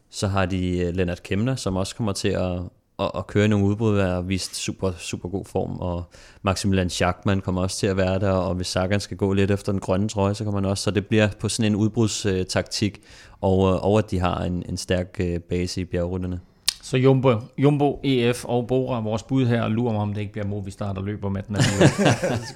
Så har de øh, Lennart Kemner, som også kommer til at, at, at køre nogle udbrud, og vist super, super god form, og Maximilian Schachmann kommer også til at være der, og hvis Sagan skal gå lidt efter den grønne trøje, så kommer han også, så det bliver på sådan en udbrudstaktik, og, øh, og at de har en, en stærk øh, base i bjergrytterne. Så Jumbo, Jumbo, EF og Bora, vores bud her, lurer mig, om det ikke bliver Movistar, der løber med den.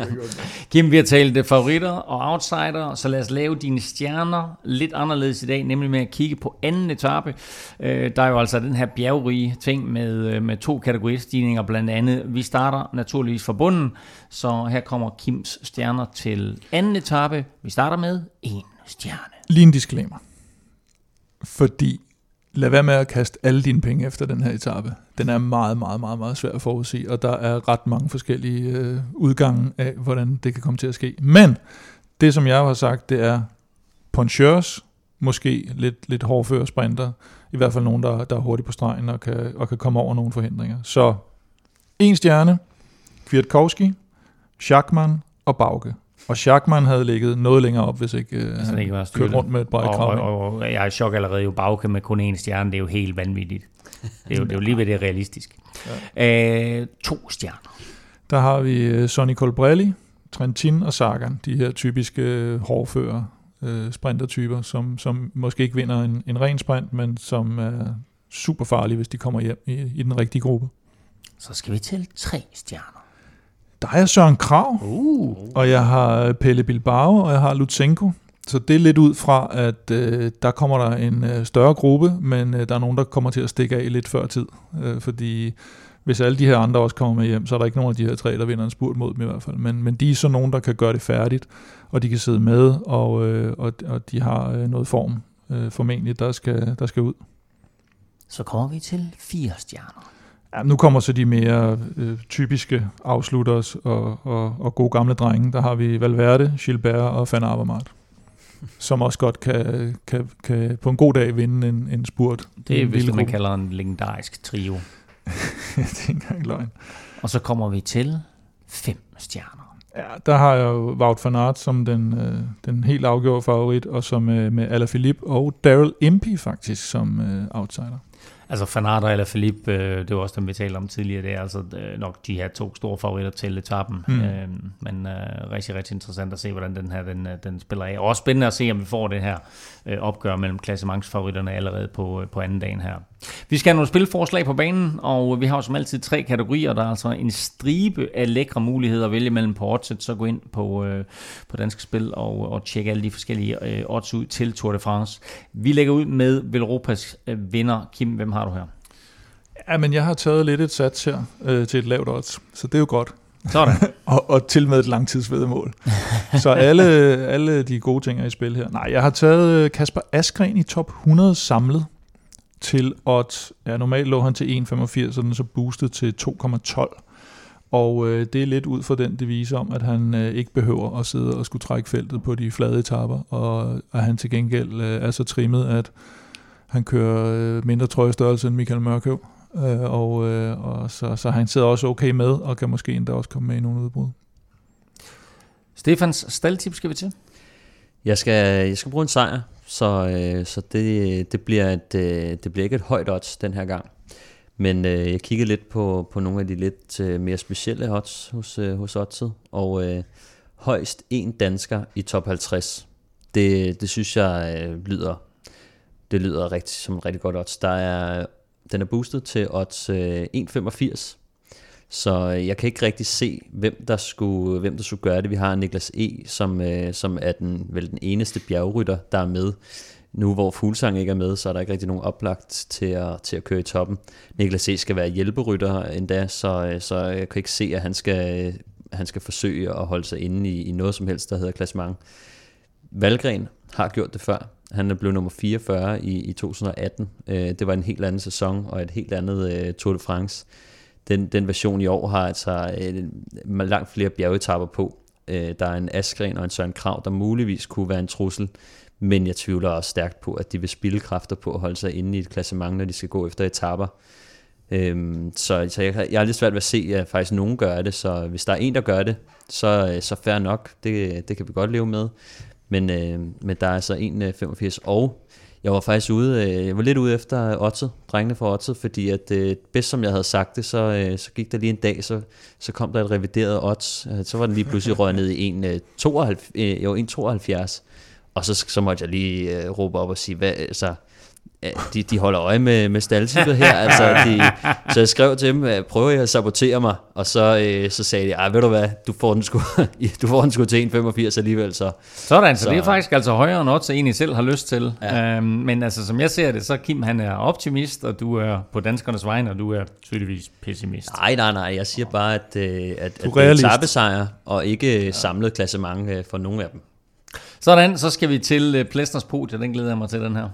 [LAUGHS] Kim, vi har talt favoritter og outsider, så lad os lave dine stjerner lidt anderledes i dag, nemlig med at kigge på anden etape. Øh, der er jo altså den her bjergrige ting med, øh, med to kategoristigninger blandt andet. Vi starter naturligvis fra bunden, så her kommer Kims stjerner til anden etape. Vi starter med en stjerne. Lige en disclaimer. Fordi lad være med at kaste alle dine penge efter den her etape. Den er meget, meget, meget, meget svær at forudse, og der er ret mange forskellige øh, udgange af, hvordan det kan komme til at ske. Men det, som jeg har sagt, det er poncheurs, måske lidt, lidt hårdføre sprinter, i hvert fald nogen, der, der er hurtigt på stregen og kan, og kan komme over nogle forhindringer. Så en stjerne, Kwiatkowski, Schachmann og Bauke. Og Schachmann havde ligget noget længere op, hvis ikke øh, han ikke var kørt rundt med et bræk og, og, og, og, jeg er i chok allerede jo Bauke med kun én stjerne. Det er jo helt vanvittigt. Det er jo, det er jo lige ved det er realistisk. Ja. Øh, to stjerner. Der har vi øh, Sonny Colbrelli, Trentin og Sagan. De her typiske øh, hårdfører øh, sprintertyper, som, som måske ikke vinder en, en ren sprint, men som er super farlige, hvis de kommer hjem i, i den rigtige gruppe. Så skal vi til tre stjerner. Der er Søren Krav, uh. og jeg har Pelle Bilbao, og jeg har Lutsenko. Så det er lidt ud fra, at øh, der kommer der en øh, større gruppe, men øh, der er nogen, der kommer til at stikke af lidt før tid. Øh, fordi hvis alle de her andre også kommer med hjem, så er der ikke nogen af de her tre, der vinder en spurt mod dem i hvert fald. Men, men de er så nogen, der kan gøre det færdigt, og de kan sidde med, og, øh, og, og de har øh, noget form øh, formentlig, der skal, der skal ud. Så kommer vi til fire stjerner. Ja, nu kommer så de mere øh, typiske afslutters og, og, og gode gamle drenge. Der har vi Valverde, Gilbert og Van Avermaet, som også godt kan, kan, kan på en god dag vinde en, en spurt. Det er vist, man kalder en legendarisk trio. [LAUGHS] det er ikke engang løgn. Og så kommer vi til fem stjerner. Ja, der har jeg jo Wout van Aert som den, øh, den helt afgjorde favorit, og så med, med Alaphilippe og Daryl Impey faktisk som øh, outsider. Altså Fanata eller Philippe, øh, det var også dem, vi talte om tidligere, det er altså øh, nok de her to store favoritter til etappen. Mm. Øh, men øh, rigtig, rigtig interessant at se, hvordan den her den, øh, den spiller af. Og også spændende at se, om vi får det her øh, opgør mellem klassementsfavoritterne allerede på, øh, på anden dagen her. Vi skal have nogle spilforslag på banen, og vi har jo som altid tre kategorier. Der er altså en stribe af lækre muligheder at vælge mellem på oddset, så gå ind på, øh, på Danske Spil og, og tjekke alle de forskellige øh, odds ud til Tour de France. Vi lægger ud med Velropas øh, vinder. Kim, hvem har du her? Ja, men jeg har taget lidt et sats her øh, til et lavt odds, så det er jo godt. Sådan. [LAUGHS] og, og til med et langtidsvedmål. så alle, alle de gode ting er i spil her. Nej, jeg har taget øh, Kasper Askren i top 100 samlet til odds. Ja, normalt lå han til 1,85, så den er så boostet til 2,12. Og øh, det er lidt ud fra den devise om, at han øh, ikke behøver at sidde og skulle trække feltet på de flade etapper, og at han til gengæld øh, er så trimmet, at han kører øh, mindre trøjestørrelse end Michael Mørkøv. Øh, og øh, og så, så han sidder også okay med, og kan måske endda også komme med i nogle udbrud. Stefans staldtip skal vi til. Jeg skal, jeg skal bruge en sejr, så, øh, så det, det, bliver et, øh, det bliver ikke et højt odds den her gang. Men øh, jeg kiggede lidt på, på nogle af de lidt øh, mere specielle odds hos, øh, hos oddset, og øh, højst en dansker i top 50. Det, det synes jeg øh, lyder det lyder rigtig, som et rigtig godt odds. Der er, den er boostet til odds øh, 1,85. Så øh, jeg kan ikke rigtig se, hvem der skulle, hvem der skulle gøre det. Vi har Niklas E., som, øh, som er den, vel den eneste bjergrytter, der er med. Nu hvor Fuglsang ikke er med, så er der ikke rigtig nogen oplagt til at, til at køre i toppen. Niklas E. skal være hjælperytter endda, så, øh, så jeg kan ikke se, at han skal, øh, han skal forsøge at holde sig inde i, i noget som helst, der hedder klassement. Valgren har gjort det før. Han er blevet nummer 44 i, i 2018. Det var en helt anden sæson og et helt andet Tour de France. Den, den version i år har altså øh, langt flere bjergetapper på. Øh, der er en Askren og en Søren Krav, der muligvis kunne være en trussel, men jeg tvivler også stærkt på, at de vil spille kræfter på at holde sig inde i et klassement, når de skal gå efter etapper. Øhm, så, så jeg, jeg har lidt svært ved at se, at faktisk nogen gør det, så hvis der er en, der gør det, så, øh, så fair nok, det, det kan vi godt leve med. Men, øh, men der er altså 1,85, øh, og jeg var faktisk ude, øh, jeg var lidt ude efter Otto, drengene fra Otto, fordi at øh, bedst som jeg havde sagt det, så, øh, så gik der lige en dag, så, så kom der et revideret odds, øh, så var den lige pludselig røget ned i 1,72, øh, øh, jo 1,72, og så, så måtte jeg lige øh, råbe op og sige, hvad, altså, de, de holder øje med, med staldtippet her. [LAUGHS] altså, de, så jeg skrev til dem, prøver jeg at sabotere mig? Og så, øh, så sagde de, ved du hvad, du får den sgu, [LAUGHS] du får den sgu til 1,85 alligevel. Så. Sådan, så, så det er faktisk altså højere end odds, egentlig selv har lyst til. Ja. Øhm, men altså, som jeg ser det, så Kim han er optimist, og du er på danskernes vegne, og du er tydeligvis pessimist. Nej, nej, nej. Jeg siger bare, at, øh, at, at det er tappesejr, og ikke ja. samlet klassement øh, for nogen af dem. Sådan, så skal vi til øh, Plæstners podium. Den glæder jeg mig til, den her.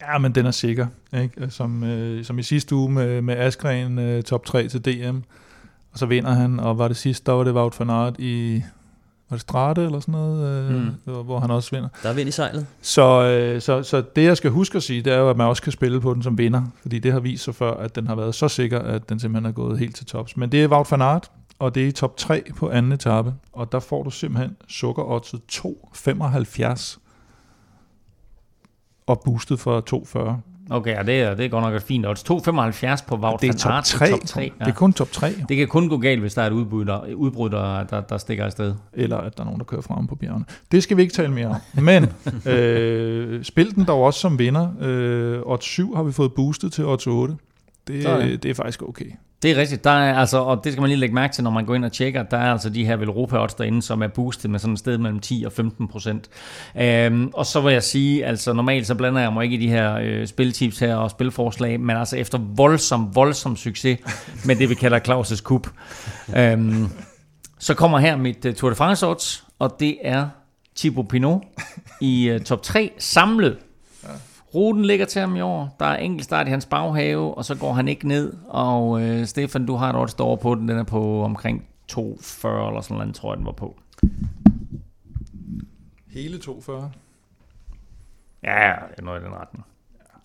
Ja, men den er sikker. Ikke? Som, øh, som i sidste uge med, med Askren øh, top 3 til DM. Og så vinder han, og var det sidste, der var det Wout van Aert i var det Strate eller sådan noget, øh, mm. hvor, hvor han også vinder. Der er vind i sejlet. Så, øh, så, så det, jeg skal huske at sige, det er jo, at man også kan spille på den som vinder, fordi det har vist sig før, at den har været så sikker, at den simpelthen er gået helt til tops. Men det er Wout van Aert, og det er i top 3 på anden etape, og der får du simpelthen sukkeroddset 2,75 og boostet for 240. Okay, ja, det, er, det er godt nok et fint odds. 2,75 på Wout Det er top 3. Top 3 ja. Det er kun top 3. Det kan kun gå galt, hvis der er et udbrud, der, udbrud, der, der, der stikker afsted. Eller at der er nogen, der kører frem på bjergene. Det skal vi ikke tale mere om. Men [LAUGHS] øh, spil den dog også som vinder. Øh, odds 7 har vi fået boostet til odds 8. Det, det er faktisk okay. Det er rigtigt. Der er altså, og det skal man lige lægge mærke til, når man går ind og tjekker. Der er altså de her Velropa odds derinde, som er boostet med sådan et sted mellem 10 og 15 procent. Øhm, og så vil jeg sige, altså normalt så blander jeg mig ikke i de her øh, spiltips her og spilforslag, men altså efter voldsom, voldsom succes med det, vi kalder Claus' Cup, øhm, så kommer her mit uh, Tour de France odds, og det er Thibaut Pinot i uh, top 3 samlet Ruten ligger til ham i år. Der er enkelt start i hans baghave, og så går han ikke ned. Og øh, Stefan, du har et odds over på den. Den er på omkring 240 eller sådan noget, tror jeg, den var på. Hele 240? Ja, det er noget i den retning.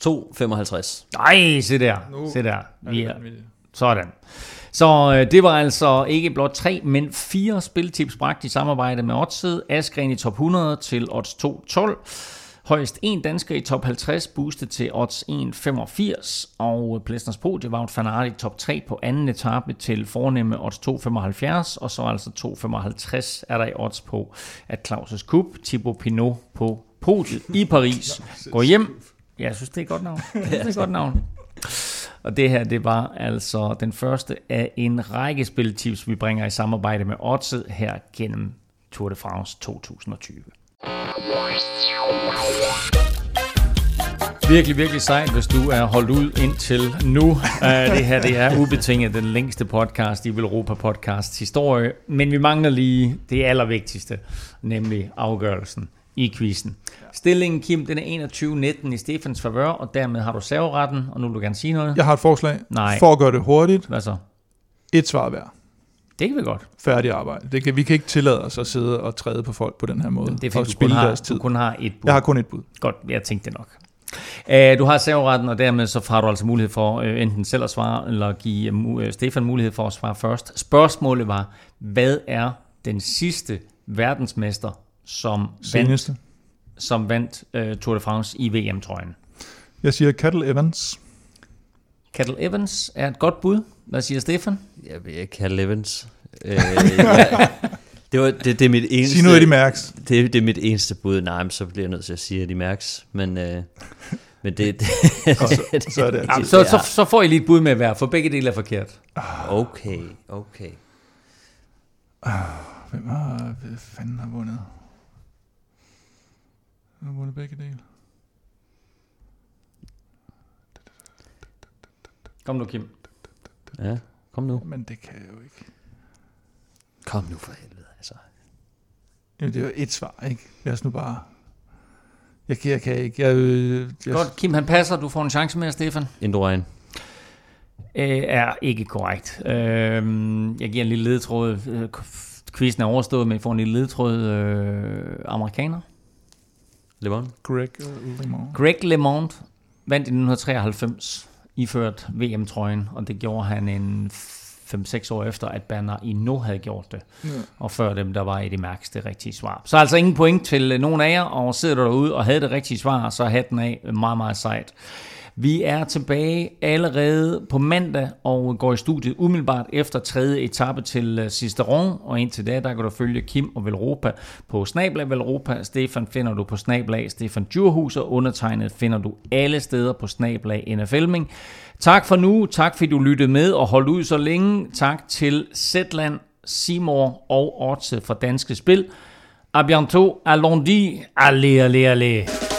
2,55. Nej, se der. Nu se der. Vi er, sådan. Så øh, det var altså ikke blot tre, men fire spiltips bragt i samarbejde med Oddset. Askren i top 100 til odds 212. Højst en dansker i top 50 boostet til odds 1,85, og Plæstners podie van Aert i top 3 på anden etape til fornemme odds 2,75, og så altså 2,55 er der i odds på, at Claus' Kup, Thibaut Pinot på podiet i Paris [LAUGHS] går hjem. Ja, jeg synes, det er et godt navn. Jeg synes, det er et godt navn. [LAUGHS] Og det her, det var altså den første af en række spiltips, vi bringer i samarbejde med Oddset her gennem Tour de France 2020. Virkelig, virkelig sejt, hvis du er holdt ud indtil nu. Uh, [LAUGHS] det her det er ubetinget den længste podcast i Europa Podcasts historie, men vi mangler lige det allervigtigste, nemlig afgørelsen i quizzen. Stillingen, Kim, den er 21-19 i Stefans favør, og dermed har du serveretten, og nu vil du gerne sige noget. Jeg har et forslag. Nej. For at gøre det hurtigt. Hvad så? Et svar hver. Det kan vi godt. Færdig arbejde. Det kan, vi kan ikke tillade os at sidde og træde på folk på den her måde. Det er og fordi, du kun, spilde har, deres tid. du kun har et bud. Jeg har kun et bud. Godt, jeg tænkte det nok. Uh, du har serveretten, og dermed så har du altså mulighed for uh, enten selv at svare, eller give uh, Stefan mulighed for at svare først. Spørgsmålet var, hvad er den sidste verdensmester, som Seneste. vandt, som vandt uh, Tour de France i VM-trøjen? Jeg siger Cattle Evans. Cattle Evans er et godt bud. Hvad siger Stefan? Jeg vil ikke Cattle Evans. Øh, ja, det, var, det, det er mit eneste... Sig nu Eddie Merckx. Det, det er mit eneste bud. Nej, men så bliver jeg nødt til at sige Eddie Merckx. Men, øh, men det... det, så, [LAUGHS] så er det Jamen, så, så, så får I lige et bud med hver, for begge dele er forkert. Okay, okay. Ah, Hvem har, hvad fanden har vundet? Hvem har vundet begge dele? Kom nu, Kim. Ja, kom nu. Men det kan jeg jo ikke. Kom nu for helvede, altså. Jamen, det er jo et svar, ikke? Lad os nu bare... Jeg, kan- jeg kan ikke. Jeg, øh, jeg, Godt, Kim han passer. Du får en chance mere, Stefan. Indurain. Øh, er ikke korrekt. Øh, jeg giver en lille ledetråd. Øh, Quizzen er overstået, men jeg får en lille ledetråd. Øh, amerikaner. Le Mans. Greg LeMond. Greg LeMond vandt i 1993, iført VM-trøjen, og det gjorde han en 5-6 år efter, at Banner endnu havde gjort det. Ja. Og før dem, der var Eddie Merckx det rigtige svar. Så altså ingen point til øh, nogen af jer, og sidder du derude og havde det rigtige svar, så hatten af meget, meget sejt. Vi er tilbage allerede på mandag og går i studiet umiddelbart efter tredje etape til øh, Sisteron, og indtil da, der kan du følge Kim og Velropa på Snablag Velropa. Stefan finder du på Snablag Stefan Djurhus, og undertegnet finder du alle steder på Snablag NFLming. Tak for nu, tak fordi du lyttede med og holdt ud så længe. Tak til Zetland, Simor og Otze fra Danske Spil. A bientôt, à lundi, allez, allez, allez.